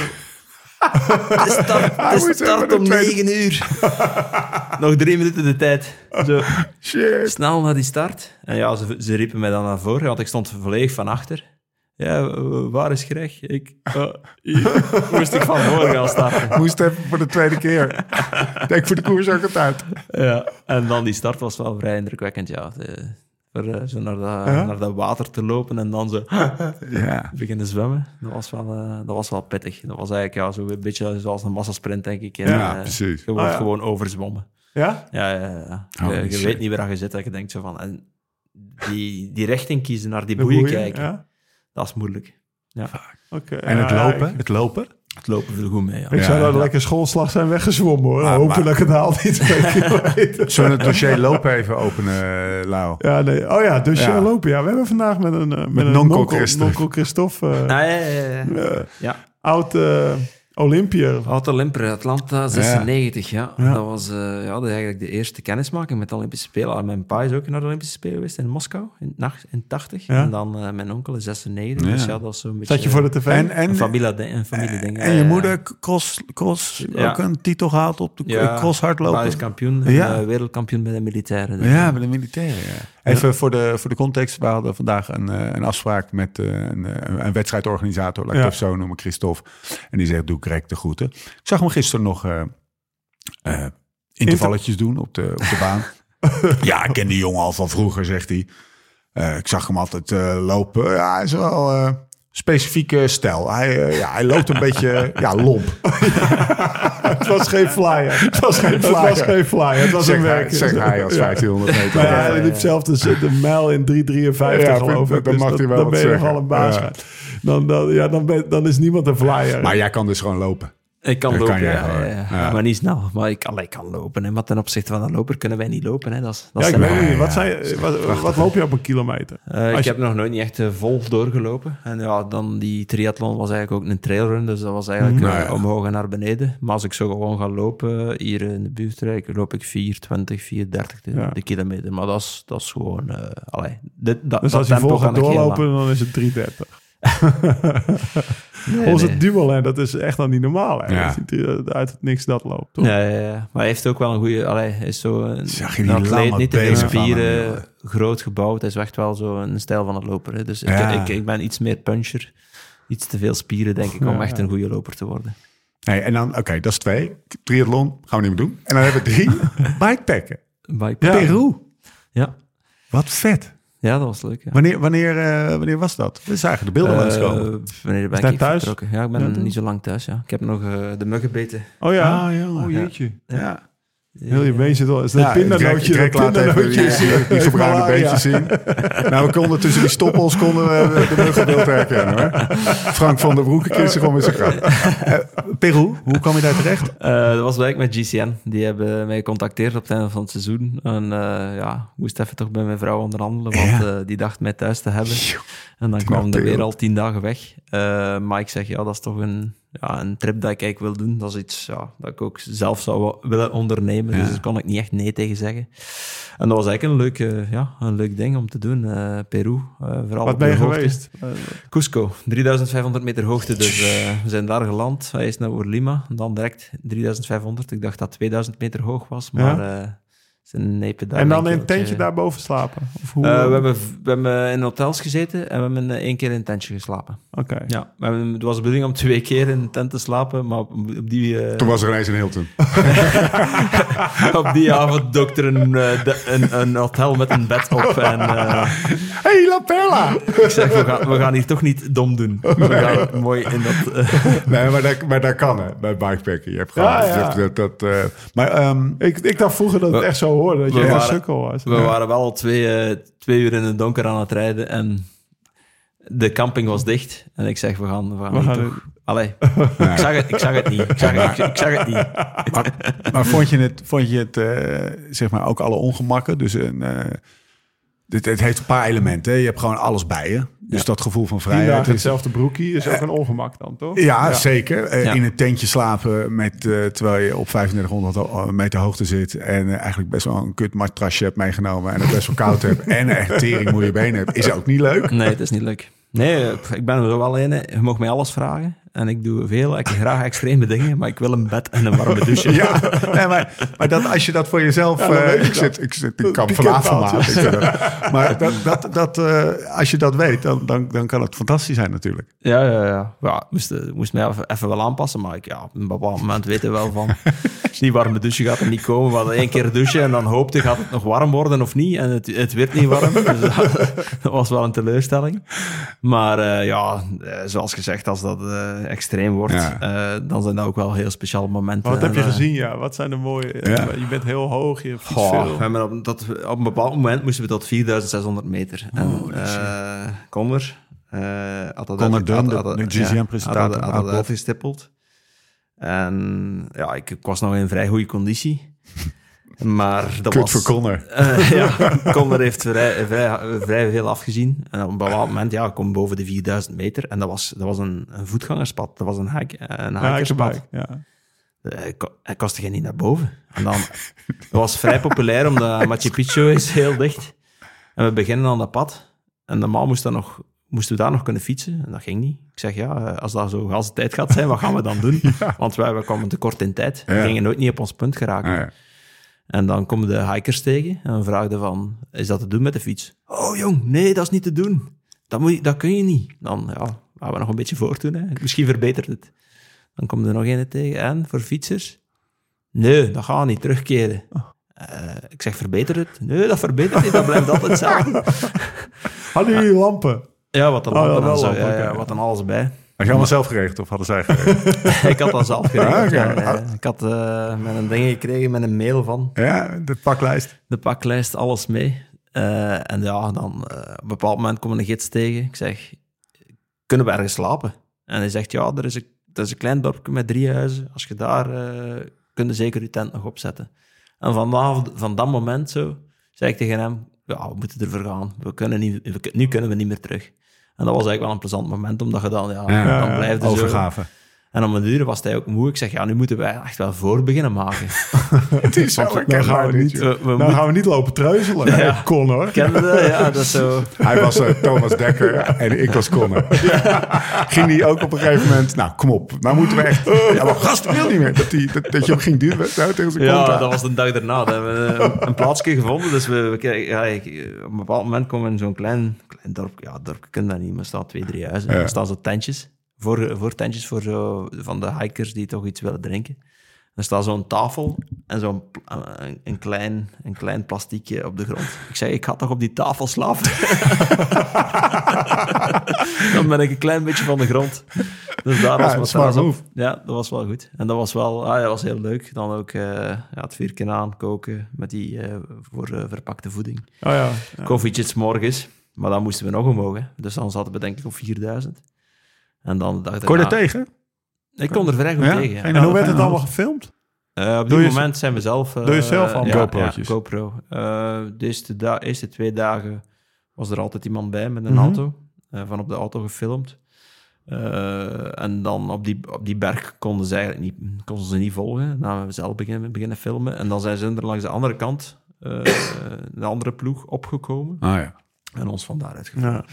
Het start, om de tweede- 9 uur. Nog drie minuten de tijd. Zo, Shit. snel naar die start. En ja, ze, ze riepen mij dan naar voren, want ik stond volledig van achter. Ja, eh, waar is Greg? Ik, eh, moest ik van voren gaan starten. Moest even voor de tweede keer. Denk voor de koers ook het uit. Ja, en dan die start was wel vrij indrukwekkend, ja. De- voor eh, zo naar dat, Ja? naar dat water te lopen en dan zo Ja. beginnen zwemmen. Dat was wel, eh, dat was wel pittig. Dat was eigenlijk ja, zo een beetje zoals een massasprint, denk ik. En, Ja, eh, precies. Je wordt Ah, ja. gewoon overzwommen. Ja? Ja, ja, ja. Oh, je, weet niet waar je zit. en Je denkt zo van... En die, die richting kiezen, naar die boeien boeien, kijken, Ja? dat is moeilijk. Ja, Oké. En het Ja, lopen? Ik, Het lopen? Het lopen viel goed mee, ja. ik Ja, zou dat ja. lekker schoolslag zijn weggezwommen hoor. Ah, Hopen maar- dat ik het haal niet. Zullen we het dossier lopen even openen, Lau? Ja, nee. Oh ja, dus Ja. ja. lopen. Ja, we hebben vandaag met een, eh, met een Nonkel nonkel Christophe. nonkel Christophe, eh, Ah, ja, ja, ja. ja. eh, ja. oud eh, Limper, Atlanta 96, ja. Dat was eh, ja, de, eigenlijk de eerste kennismaking met de Olympische Spelen. Mijn pa is ook naar de Olympische Spelen geweest in Moskou in, nacht- in 80. Ja. En dan eh, mijn onkel in 96. Ja. Dus ja, dat was zo'n beetje... Zat je voor de tv? En, en, Een familie, een familieding. en je moeder cross, cross Ja. ook een titel gehaald op de Ja. cross hardlopen? is kampioen, en, eh, wereldkampioen bij de militairen. Dus, Ja, bij de militairen. Ja. Even Voor, de, voor de context. We hadden vandaag een, eh, een afspraak met eh, een, een wedstrijdorganisator, laat ik het zo noemen, Christophe. En die zegt, doe Greg de groeten. Ik zag hem gisteren nog eh, intervalletjes doen op de, op de baan. ja, ik ken die jongen al van vroeger, zegt hij. Ik zag hem altijd lopen. Ja, hij is wel eh, specifieke stijl. Hij, ja, hij loopt een beetje ja, lomp. Het was geen flyer. Het was geen Het flyer. was geen flyer. Het was Zeg een werk. zeg hij als Ja. 1500 meter. Maar ja, hij liep zelf de, de mijl in 3,53 Ja, geloof vind- ik. dan Dus mag dat- hij wel Dan ben je nogal een baas. Dan, dan, ja, dan, ben, dan is niemand een flyer. Maar jij kan dus gewoon lopen. Ik kan Dat lopen, kan jij ja, maar niet snel. Maar ik, allee, ik kan lopen. Hè. Maar ten opzichte van een loper kunnen wij niet lopen. Hè. Dat is, dat Ja, ik weet niet. Wat, zijn, wat, wat loop je op een kilometer? Eh, ik je- heb nog nooit niet echt eh, vol doorgelopen. En ja, dan die triathlon was eigenlijk ook een trailrun. Dus dat was eigenlijk Mhm. eh, Nou omhoog en naar beneden. Maar als ik zo gewoon ga lopen hier in de buurtrijk, loop ik 4,20, 4,30 de, Ja. de kilometer. Maar dat is, dat is gewoon... allee, dit, dat, Dus dat als je vol gaat doorlopen, dan is het 330. Nee, Onze nee. Dumoulin, dat is echt dan niet normaal. Hè? Ja. Dat er uit het niks dat loopt. Toch? Ja, ja, ja. Maar hij heeft ook wel een goede... Allee, hij is zo een, Zag je die niet hem, spieren, groot gebouwd. Hij is echt wel zo een stijl van het loper. Hè. Dus Ja. ik, ik, ik ben iets meer puncher. Iets te veel spieren, denk ik, om Ja, echt ja. een goede loper te worden. Nee, en dan, oké, dat is twee. Triathlon gaan we niet meer doen. En dan hebben we drie. Bikepacken. Bike- Peru. Ja. Wat vet. Ja, dat was leuk. Ja. Wanneer, wanneer, eh, wanneer was dat? We zagen de beelden Eh, langskomen. wanneer ben ik thuis? vertrokken? Ja, ik ben Ja, niet zo lang thuis. Ja. Ik heb nog eh, de muggen beten. Oh ja. Ah, ja. Oh jeetje. Ja. Heel je been zit al. Is dat Ja, pindanootje? Dat even die, pindanootje is- die, die heeft verbrande malaria. beentjes zien. nou, we konden tussen die stoppels konden we de, de muggenbeeld herkennen. Hoor. Frank van der Broeke kiest zich om in zijn grap. Eh, Peru, hoe kwam je daar terecht? Eh, dat was werk met GCN. Die hebben mij gecontacteerd op het einde van het seizoen. En eh, ja, ik moest even toch bij mijn vrouw onderhandelen, want eh, die dacht mij thuis te hebben. En dan kwam er weer al tien dagen weg. Eh, maar ik zeg, ja, dat is toch een, ja, een trip dat ik eigenlijk wil doen. Dat is iets ja, dat ik ook zelf zou willen ondernemen. Dus daar kon ik niet echt nee tegen zeggen. En dat was eigenlijk een leuk, eh, ja, een leuk ding om te doen. eh, Peru, eh, vooral Wat ben je hoogte. geweest? Cusco, 3500 meter hoogte. Dus we zijn daar geland. Hij is naar Oerlima. Dan direct 3500. Ik dacht dat 2000 meter hoog was, maar daar En dan in een tentje keeltje. daarboven slapen? Of hoe? Eh, we, hebben, we hebben in hotels gezeten en we hebben eh, één keer in een tentje geslapen. Oké. Ja, we hebben, het was de bedoeling om twee keer in een tent te slapen, maar op, op die, eh, Toen was er ineens een Hilton. op die avond dokter een, eh, de- een, een hotel met een bed op. En eh, Hey, La Perla! ik zeg, we gaan, we gaan hier toch niet dom doen. We gaan mooi in dat... eh, Nee, maar dat, maar dat kan hè, bij bikepacken. Je hebt gewoon... Ja, ja. Dat, dat, eh, maar ehm, Ik, ik dacht vroeger dat het echt zo hoorde, dat je een waren- sukkel was. We waren wel al twee, eh, twee uur in het donker aan het rijden en de camping was dicht. En ik zeg, we gaan, we gaan, We hier gaan toch... Allee, ik, zag het, ik zag het niet. Ik zag, ik, ik zag het niet. maar, maar vond je het, vond je het eh, zeg maar ook alle ongemakken? Dus een, eh, dit, het heeft een paar elementen. hè. Je hebt gewoon alles bij je. Dus dat gevoel van vrijheid. hetzelfde broekie is ook een ongemak dan, toch? Ja, zeker. Eh, Ja. In een tentje slapen met, eh, terwijl je op 3500 meter hoogte zit. En eh, eigenlijk best wel een kut matrasje hebt meegenomen. En het best wel koud hebt. En echt tering moeie benen hebt. Is ook niet leuk. Nee, het is niet leuk. Nee, eh, ik ben er wel een. Je mag mij alles vragen. En ik doe veel, ik graag extreme dingen, maar ik wil een bed en een warme douche. Ja, nee, maar, maar dat, als je dat voor jezelf... eh, weet je ik, dat. zit, ik, zit, ik kan Die vanavond maken. Ik zeg dat. Maar dat, dat, dat, eh, als je dat weet, dan, dan, dan kan het fantastisch zijn natuurlijk. Ja, ja, ja. ja ik moest, eh, moest mij even, even wel aanpassen, maar ik, ja, op een bepaald moment weten we wel van... die warme douche gaat er niet komen. We hadden één keer douchen en dan hoopte gaat het nog warm worden of niet. En het, het werd niet warm. Dus dat, dat was wel een teleurstelling. Maar eh, ja, zoals gezegd, als dat eh, extreem wordt, Ja. eh, dan zijn dat ook wel heel speciale momenten. Wat heb je eh, gezien, ja? Wat zijn de mooie... Ja. Je bent heel hoog, je fietst Goh, veel. we hebben op, dat, op een bepaald moment moesten we tot 4600 meter. En eh Connor eh, had dat Dunn, had- de- GCN-presentator, had dat- oud-prof. uitgestippeld. En ja, ik, ik was nog in vrij goede conditie. Maar dat Kut was... voor Connor. Eh, ja, Connor heeft vrij, vrij, vrij veel afgezien. En op een bepaald moment, ja, kom boven de 4000 meter. En dat was, dat was een, een voetgangerspad. Dat was een, een Ja, ik hikerspad. erbij. Ja. Eh, Hij ko- hij kostte geen niet naar boven. En dan het was vrij populair, omdat Machu Picchu is heel dicht. En we beginnen aan dat pad. En normaal moest dat nog, moesten we daar nog kunnen fietsen. En dat ging niet. Ik zeg, ja, eh, als dat zo de tijd gaat zijn, wat gaan we dan doen? Want wij, wij kwamen tekort in tijd. We Ja. gingen nooit niet op ons punt geraken. Ja. En dan komen de hikers tegen en vraagden van, is dat te doen met de fiets? Oh jong, nee, dat is niet te doen. Dat, moet je, dat kun je niet. Dan ja, gaan we nog een beetje voortdoen. Hè. Misschien verbetert het. Dan komt er nog een tegen. En voor fietsers? Nee, dat gaat niet terugkeren. Eh, ik zeg, verbetert het? Nee, dat verbetert niet. Dat blijft altijd hetzelfde. Hadden jullie lampen? Ja, wat dan, Oh, ja, lampen en wel zo. lampen, Ja, oké. ja, wat dan alles bij. Had je allemaal zelf geregeld of hadden zij geregeld? ik had dat zelf geregeld. Ah, ja. Eh, Ik had eh, met een ding gekregen met een mail van ja, de paklijst. de paklijst, alles mee. Eh, en ja, dan eh, op een bepaald moment komt een gids tegen. Ik zeg, kunnen we ergens slapen? En hij zegt, ja, er is een is een klein dorpje met drie huizen. Als je daar, eh kun je zeker je tent nog opzetten. En vanaf, van dat moment zo, zei ik tegen hem, ja, we moeten ervoor gaan. We kunnen niet, we nu kunnen we niet meer terug. En dat was eigenlijk wel een plezant moment, omdat je dan, ja, Ja, dan blijft er zo. En om een uur was hij ook moe. Ik zeg, ja, nu moeten wij echt wel voor beginnen maken. Het is zo Dan gaan we niet, dit, We, we dan moeten- gaan we niet lopen treuzelen. Ja. Kon hoor. Dat? Ja, dat zo. Hij was eh, Thomas Dekker en ik was Connor. Ging die ook op een gegeven moment... Nou, kom op. Nou moeten we echt... Ja, maar gast, ik wil niet meer. Dat, die, dat, dat je hem ging duwen zo, tegen zijn Ja, dat was de dag daarna. Dat hebben we een, een plaatsje gevonden. Dus we, we kregen- ja, ik- op een bepaald moment komen we in zo'n klein, klein dorp. Ja, dorp kun je dat niet, maar er staan twee, drie huizen. Ja. Er staan zo tentjes. Voor, voor tentjes voor zo, van de hikers die toch iets willen drinken. Er staat zo'n tafel en zo'n pl- een, een, klein, een klein plastiekje op de grond. Ik zei, ik ga toch op die tafel slapen? Dan ben ik een klein beetje van de grond. Dus daar was Ja, wat op. move. Ja, dat was wel goed. En dat was wel ah, ja, dat was heel leuk. Dan ook eh, ja, het vuurtje aankoken met die eh, voor eh, verpakte voeding. Oh ja. ja. Koffietjes morgens, maar dan moesten we nog omhoog. Hè. Dus dan zaten we denk ik op 4000. En dan dacht ik... Kon je nou, tegen? Ik kon er vrij goed Ja? tegen. ja. En hoe werd het allemaal gefilmd? Eh, op Doe dit moment zijn we zelf... eh, doe je zelf allemaal ja, GoPro'tjes? Ja, GoPro. Eh, de eerste, da- eerste twee dagen was er altijd iemand bij met een Mhm. auto. eh, van op de auto gefilmd. Eh, en dan op die, op die berg konden ze eigenlijk niet, konden ze niet volgen. Dan hebben we zelf beginnen, beginnen filmen. En dan zijn ze er langs de andere kant, eh, de andere ploeg, opgekomen. Ah ja. En ons van daaruit Ja.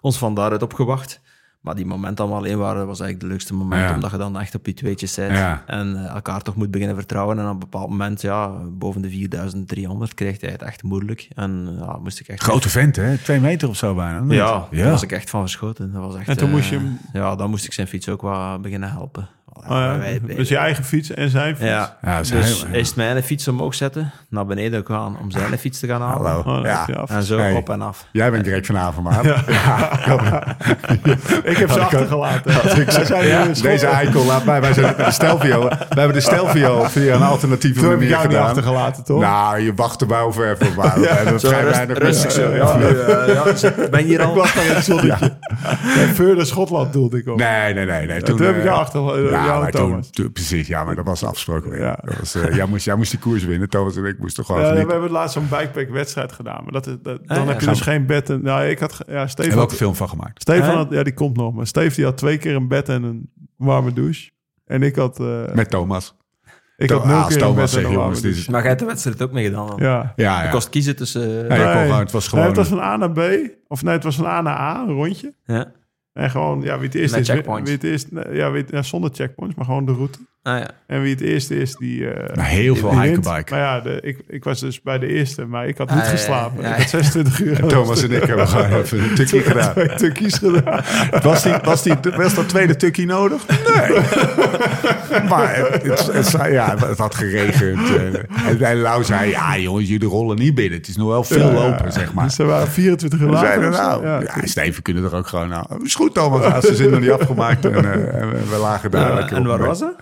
ons van daaruit opgewacht. Maar die momenten allemaal alleen waren, was eigenlijk de leukste moment. Ja. Omdat je dan echt op je tweetjes zit. Ja. En eh, elkaar toch moet beginnen vertrouwen. En op een bepaald moment, ja, boven de 4300 kreeg hij het echt moeilijk. En eh, ja, moest ik echt... Grote vent, hè? Twee meter of zo bijna. Ja, ja. daar was ik echt van verschoten. Dat was echt, En toen eh, moest je hem- Ja, dan moest ik zijn fiets ook wel beginnen helpen. Oh ja. Wij- Dus je eigen fiets en zijn fiets? Ja, Ja, dat is dus eerst mijn fiets omhoog zetten, naar beneden gaan om zijn fiets te gaan halen. Hallo. Oh, ja. heb. En zo Hey. op en af. Jij bent direct vanavond, maar. Ja. Ik heb ze achtergelaten. Ik deze eikel laat mij. Wij zijn de Stelvio. We hebben de Stelvio via een alternatieve Toen heb ik manier jou niet gedaan. achtergelaten, toch? Nou, je wacht er even. Maar ja, dat Zo vrij rust- weinig rustig zo. Ja, nu, ja, zit- ben je hier Ik al? daar in het zonnetje. Verder Schotland doelde ik op. Nee, nee, nee. nee. toen, heb ik eh, jou achter, uh, ja, maar Thomas. toen- precies, ja, maar dat was afgesproken. Ja. Dat was, eh, jij, moest, jij moest die koers winnen, Thomas en ik moesten gewoon Ja, we hebben laatst zo'n bikepack-wedstrijd gedaan. Maar dat, is- dat, dan ja, heb je gaan dus geen bed. En, nou, ik had, ja, Stefan, we ook een film van gemaakt. Stefan had, ja, die komt nog. Maar Steve die had twee keer een bed en een warme douche. En ik had, eh, Met Thomas. ik had nul ah, keer een Thomas bed en zegt, een jongens, warme dit is- douche. Maar jij hebt de wedstrijd ook meegedaan dan? Ja. Ja, Je ja. kost kiezen tussen... Nee. kon gewoon, het was Nee, gewoon... het was van A naar B. Of nee, het was van A naar A, een rondje. Ja. En gewoon, ja, wie het Met is... wie- checkpoints. Wie het nee, ja, wie ja, zonder checkpoints, maar gewoon de route. Ah, ja. En wie het eerste is, die... eh, heel veel die hikenbike. Maar ja, de, ik, ik was dus bij de eerste, maar ik had niet Ah, ja, geslapen. ja, ja. Ik had 26 uur. En Thomas en ik hebben gewoon even een tukkie gedaan. Twee tukkies gedaan. Was, die, was, die, was dat tweede tukkie nodig? Nee. maar het, het, het- ja, het had geregend. En, en, en Lau zei, ja jongens, jullie rollen niet binnen. Het is nog wel veel lopen, zeg maar. Dus er waren 24 uur later. nou, Ja, ja, Steven kunnen er ook gewoon nou. Is goed Thomas, ze zijn nog niet afgemaakt. En, eh, en we, lagen daar. En waar was dat?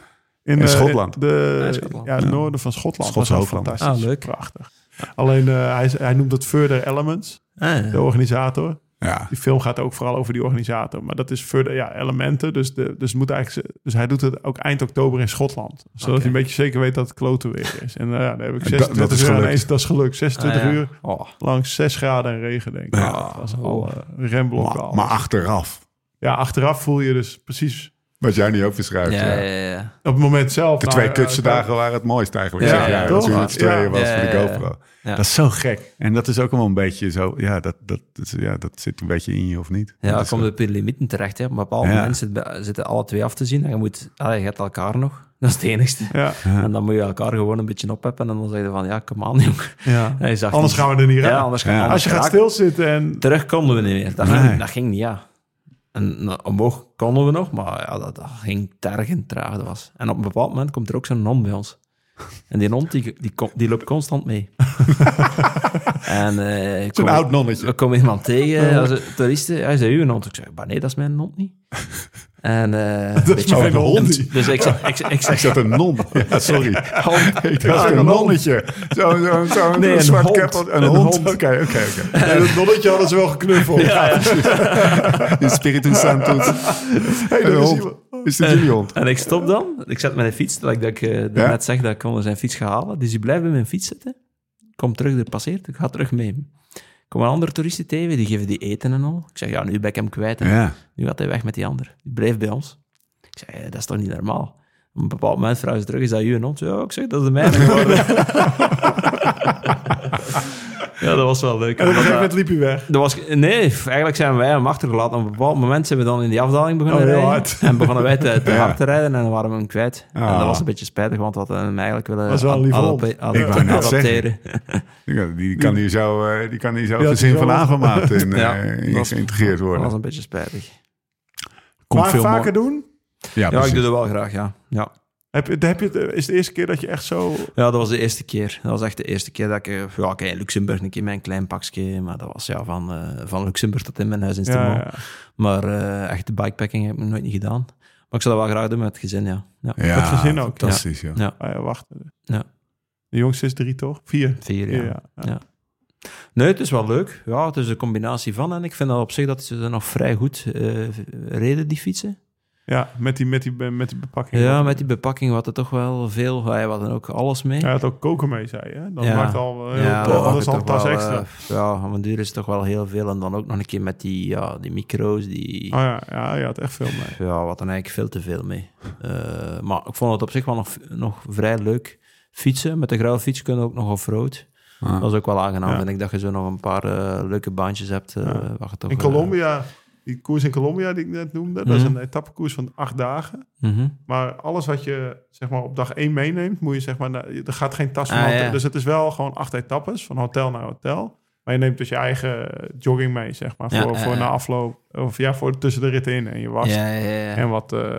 In in eh, Schotland. De, Ja, in Schotland. Ja, het noorden van Schotland. Schotse Hoogland. fantastisch. Ah, leuk. Prachtig. Alleen eh, hij, hij noemt het Further Elements, Ah, de organisator. Ja. Die film gaat ook vooral over die organisator. Maar dat is Further ja, Elementen. Dus, de, dus, moet eigenlijk, ze- dus hij doet het ook eind oktober in Schotland. Zodat hij een beetje zeker weet dat het kloten weer is. En eh, ja, daar heb ik En dat- 26 dat is uur gelukt. ineens. Dat is gelukt. 26 Ah, ja. uur Oh. lang 6 graden en regen, denk ik. Ja. dat was al uh, remblokken. Maar, al. maar achteraf, Ja, achteraf voel je dus precies wat jij niet ook beschrijft. Ja, ja. ja, ja. op het moment zelf. De nou, twee ja, kutste ja, dagen waren het mooiste eigenlijk. Ja, zeg ja? Toen z'n tweeën Ja. was Ja, voor de ja, ja. GoPro. Ja. Dat is zo gek. En dat is ook wel een beetje zo, ja, dat, dat, dat, ja, dat zit een beetje in je of niet. Ja, dat dan komt op je limieten terecht. Hè. Op een bepaald Ja. moment zitten, alle twee af te zien. En je, moet, allee, je hebt elkaar nog. Dat is het enigste. Ja, En dan moet je elkaar gewoon een beetje opheppen. En dan zeg je van, ja, kom aan, jong. ja. Anders niet- gaan we er niet Ja, rijden. anders gaan Ja. we Als je gaat stilzitten en... Terug konden we niet meer. Dat, Nee. ging, dat ging niet, ja. En nou, omhoog konden we nog, maar ja, dat, dat ging tergend traag. Dat was. En op een bepaald moment komt er ook zo'n hond bij ons. En die hond, die, die, loopt constant mee. en eh, Zo'n kom- oud nonnetje. We komen iemand tegen, als een toeristen. Hij zei, uw hond. Ik zeg, maar nee, dat is mijn hond niet. En, eh, een beetje mijn van- hond. Dus ik zeg, ik, ik Ik zeg zat een non. Ja, sorry. hond. Ik was Ja, een een nonnetje. Zo'n zo, zo, Nee, een zwart keppel. Een, Een hond. Oké, oké, oké. En het nonnetje hadden ze wel geknuffeld. Ja, ja. In Spiritu Santos. Hey, Een is hond. is de Jimmy hond. En ik stop dan. Ik zet mijn fiets, dat ik, dat ik eh, Ja. net zeg dat ik onder zijn fiets ga halen. Dus die blijft bij mijn fiets zitten. Kom terug, er passeert. Ik ga terug mee. Kom een andere toeristen tegen, die geven die eten en al. Ik zeg, ja, nu ben ik hem kwijt. Ja. Nu gaat hij weg met die ander. Die bleef bij ons. Ik zeg, ja, dat is toch niet normaal? Op een bepaald moment vragen ze terug, is dat uw hond? Ja, ik zeg, dat is de mijne geworden. ja, dat was wel leuk. En op een gegeven Dat- moment liep hij weg. dat was, nee, eigenlijk zijn wij hem achtergelaten. Op een bepaald moment zijn we dan in die afdaling begonnen Oh, rijden. hard. En begonnen wij te, te Ja. hard te rijden en dan waren we hem kwijt. En Ah. dat was een beetje spijtig, want we hadden hem eigenlijk willen Was wel adop- adapteren. Ja, Die kan hier zo, eh, die kan hier zo Ja, gezin van wel. Aanvermaat in, Ja, eh, in dat was- geïntegreerd Dat worden. was een beetje spijtig. Komt maar veel vaker doen? Ja, Ja, ik doe dat wel graag, ja. ja. Heb, je- heb je, het- is het de eerste keer dat je echt zo... Ja, dat was de eerste keer. Dat was echt de eerste keer dat ik... eh, Ja, in Luxemburg een keer mijn klein pakje, maar dat was ja, van, eh, van Luxemburg tot in mijn huis in Ja, Stemmen. ja. Maar eh echt de bikepacking heb ik nog nooit niet gedaan. Maar ik zou dat wel graag doen met het gezin, ja. Ja, Ja, Het gezin ook, Fantastisch, ja. ja. Ah ja, wacht. Ja. De jongste is drie, toch? Vier. vier, ja. Ja. Ja. Nee, het is wel leuk. Ja, het is een combinatie van. En ik vind dat op zich dat ze er nog vrij goed eh, reden, die fietsen. Ja, met die, met die, met die bepakking. Ja, met die bepakking wat er toch wel veel... Wij hadden ook alles mee. Hij had ook koken mee, zei je. hè? Dat Ja. maakt al heel Ja, dat is ik al tas wel, extra. eh, ja, aan mijn duur is het toch wel heel veel. En dan ook nog een keer met die, ja, die micro's, die... Oh ja, ja, je had echt veel mee. Ja, wat dan eigenlijk veel te veel mee. Eh, maar ik vond het op zich wel nog, nog vrij leuk fietsen. Met de grauwe fiets kunnen we ook nog off-road. Ah. Dat is ook wel aangenaam, Ja. vind ik, dat je zo nog een paar eh, leuke baantjes hebt. eh, Ja. waar je toch, In eh, Colombia, die koers in Colombia die ik net noemde, dat is Mhm. een etappekoers van acht dagen. mhm. Maar alles wat je zeg maar, op dag één meeneemt, moet je zeg maar, er gaat geen tas van Ah, hotel. ja. Dus het is wel gewoon acht etappes, van hotel naar hotel. Maar je neemt dus je eigen jogging mee, zeg maar, Ja, voor, ja, voor ja. na afloop. Of ja, voor tussen de ritten in. En je was Ja, ja, ja. En wat, eh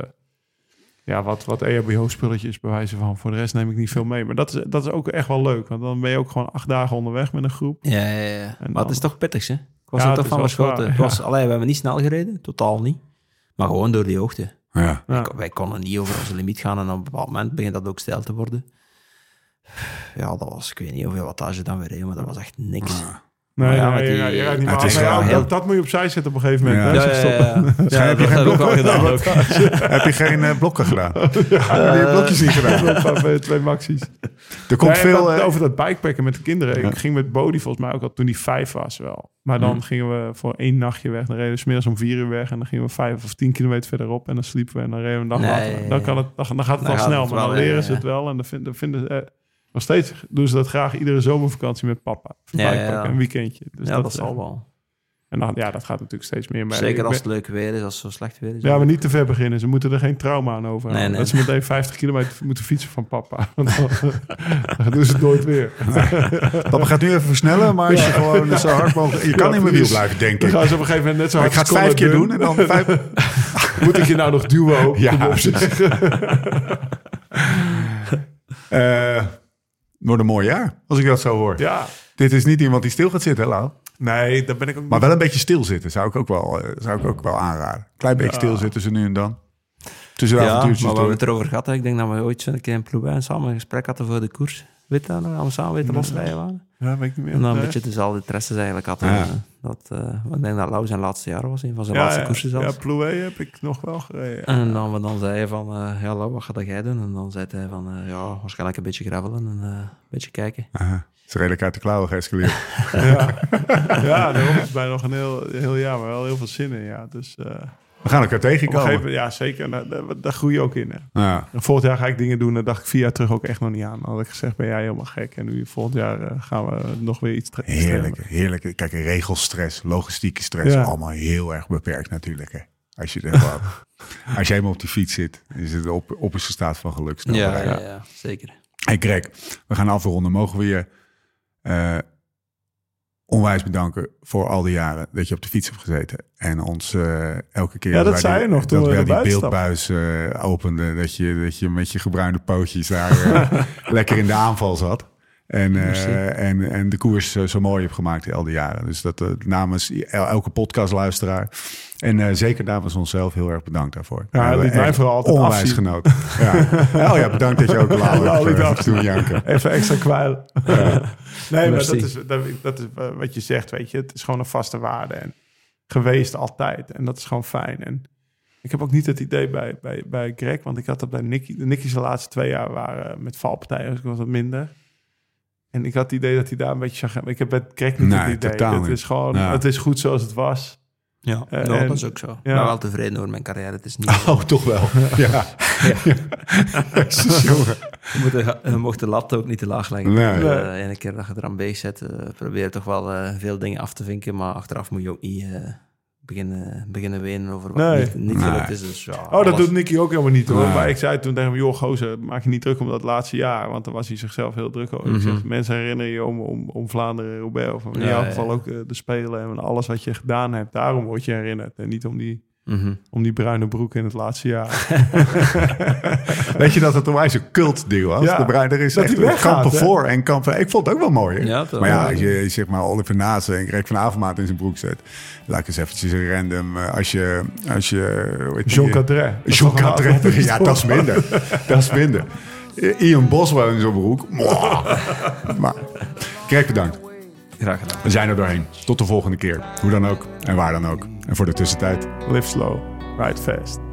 ja, wat, wat EHBO-spulletjes bewijzen van. Voor de rest neem ik niet veel mee. Maar dat is, dat is ook echt wel leuk. Want dan ben je ook gewoon acht dagen onderweg met een groep. Ja, ja, ja. En Maar het is toch pittig, hè? Ik was Ja, er toch van verschoten. Het was, allee, we hebben niet snel gereden, totaal niet. Maar gewoon door die hoogte. Ja. Wij konden niet over onze limiet gaan en op een bepaald moment begint dat ook stijl te worden. Ja, dat was, ik weet niet hoeveel wattage dan weer reden, maar dat was echt niks. Nee, ja, nee, die- het is ja, heel- dat, dat moet je opzij zetten op een gegeven moment. Ja. hè, Ja, ja, ja, ja. heb Ja, je geen ook wel gedaan ook. Heb je geen eh, blokken gedaan? Heb je die blokjes niet gedaan? Bij twee maxies. Er komt Nee, veel... dat- eh, over dat bikepacken met de kinderen. Ja. Ik ging met Bodie volgens mij ook al toen hij vijf was wel. Maar dan Hmm. gingen we voor één nachtje weg. Dan reden we 's middags om vier uur weg. En dan gingen we vijf of tien kilometer verderop. En dan sliepen we en dan reden we een dag Nee, later. Dan, kan het, dan, dan gaat het Dan al gaat snel. het Maar dan ja, leren ja, ze ja. het wel. En dan vinden, vinden eh, nog steeds doen ze dat graag iedere zomervakantie met papa. Ja. Een weekendje. Dus Ja, dat eh, zal wel. En dan, ja, dat gaat natuurlijk steeds meer. Maar Zeker als ben- het leuk weer is, als het zo slecht weer is. Ja, maar niet te ver beginnen. Ze moeten er geen trauma aan over. Nee, nee. Dat ze meteen 50 kilometer moeten fietsen van papa. Want dan, dan doen ze het nooit weer. Papa gaat nu even versnellen, maar als je gewoon zo hard mogelijk... Je kan Ja, in mijn wiel blijven, denk Dan ik. gaan ze op een gegeven moment net zo hard ik ga het vijf keer doen en dan vijf... Moet ik je nou nog ook? Ja. Eh, wordt een mooi jaar, als ik dat zo hoor. Ja. Dit is niet iemand die stil gaat zitten, hè, Lau? Nee, daar ben ik ook Maar wel een beetje stilzitten zou ik ook wel, eh, zou ik ook wel aanraden. Klein beetje Ja. stilzitten ze nu en dan. Tussen de Ja, maar we hebben het erover gehad. hè. Ik denk dat we ooit zo'n keer in Ploebijn samen een gesprek hadden voor de koers. Weet je dat nog? Dat we samen weten losrijden waren. Ja, weet ik niet meer. En dan een beetje dezelfde interesses eigenlijk. Ja. Eh, Dat, eh, ik denk dat Lau zijn laatste jaar was, een van zijn ja, laatste ja, koersen ja. Plouay heb ik nog wel gereden. En dan we dan zeiden van, eh, ja Lau, wat ga jij doen? En dan zei hij van, eh, ja, waarschijnlijk een beetje gravelen en eh, een beetje kijken. Aha. Het is redelijk uit de klauwen geëscaleerd. ja. ja, daarom is bijna nog een heel, heel jaar, maar wel heel veel zin in. Ja. Dus eh, We gaan elkaar gegeven tegenkomen. moment, ja zeker, daar, daar, daar groei je ook in. Hè. Ja. En volgend jaar ga ik dingen doen, daar dacht ik vier jaar terug ook echt nog niet aan. Dan had ik gezegd, ben jij helemaal gek. En nu volgend jaar eh, gaan we nog weer iets tre- Heerlijk, heerlijk. Kijk, regelstress, logistieke stress, Ja. allemaal heel erg beperkt natuurlijk. Hè. Als, je er gewoon, als je helemaal op die fiets zit, is het op, op een staat van geluk. Ja, ja, ja, zeker. Hey Greg, we gaan afronden. Mogen we je eh, onwijs bedanken voor al die jaren dat je op de fiets hebt gezeten. En ons eh, elke keer... Ja, dat zei die- je nog toen dat we die beeldbuis eh openden. Dat je, dat je met je gebruinde pootjes daar eh, lekker in de aanval zat. En, eh, en, en de koers eh, zo mooi hebt gemaakt al die jaren. Dus dat eh, namens el- elke podcastluisteraar. En zeker namens onszelf heel erg bedankt daarvoor. Ja, mij echt vooral altijd onwijs afzien. genoten. Ja. Oh ja, bedankt dat je ook liet hebt, doen. Even extra kwijl. nee, maar dat is, dat, dat is wat je zegt, weet je. Het is gewoon een vaste waarde. En geweest altijd. En dat is gewoon fijn. En Ik heb ook niet het idee bij, bij, bij Greg, want ik had dat bij Nicky. De Nicky's de laatste twee jaar waren met valpartijen, dus ik was wat minder. En ik had het idee dat hij daar een beetje zag. Ik heb bij Greg niet Nee, het idee. totaal Het is gewoon, Ja. het is goed zoals het was. Ja, Eh, en- dat is ook zo. Ja. ben wel tevreden over mijn carrière. Het is niet... Oh, toch wel. Ja. Jezus, jongen. Je, moet de, je mocht de lat ook niet te laag leggen. Nee. Eh, ene keer dat je eraan bezig zet, eh, probeer toch wel eh, veel dingen af te vinken. Maar achteraf moet je ook niet eh, beginnen, beginnen wenen over wat Nee. niet, niet Nee. gelukt is. Dus, ja, Oh, dat alles- doet Nicky ook helemaal niet hoor. Nee. Maar ik zei toen tegen hem, joh gozer, maak je niet druk om dat laatste jaar. Want dan was hij zichzelf heel druk over. Ik Mhm. zeg, mensen herinneren je om, om, om Vlaanderen, Roubaix. Of in Ja, jouw geval ja. ook eh, de Spelen en alles wat je gedaan hebt. Daarom word je herinnerd. En niet om die, Mhm. om die bruine broek in het laatste jaar. Weet je dat het onwijs een cult ding was? Ja, de Brein, er is dat echt weggaat, kampen hè? voor en kampen... Ik vond het ook wel mooi. Ja, maar ja, als je zeg maar Oliver Nase en Greg van Avermaat in zijn broek zet... Laat ik eens eventjes een random... eh, Als je... Als je? Jean Cadret. Dat is Jean Cadret. Ja, dat is minder. dat is minder. Ian Boswell in zo'n broek. Maar Greg, bedankt. Graag gedaan. We zijn er doorheen. Tot de volgende keer. Hoe dan ook en waar dan ook. En voor de tussentijd... Live slow, ride fast.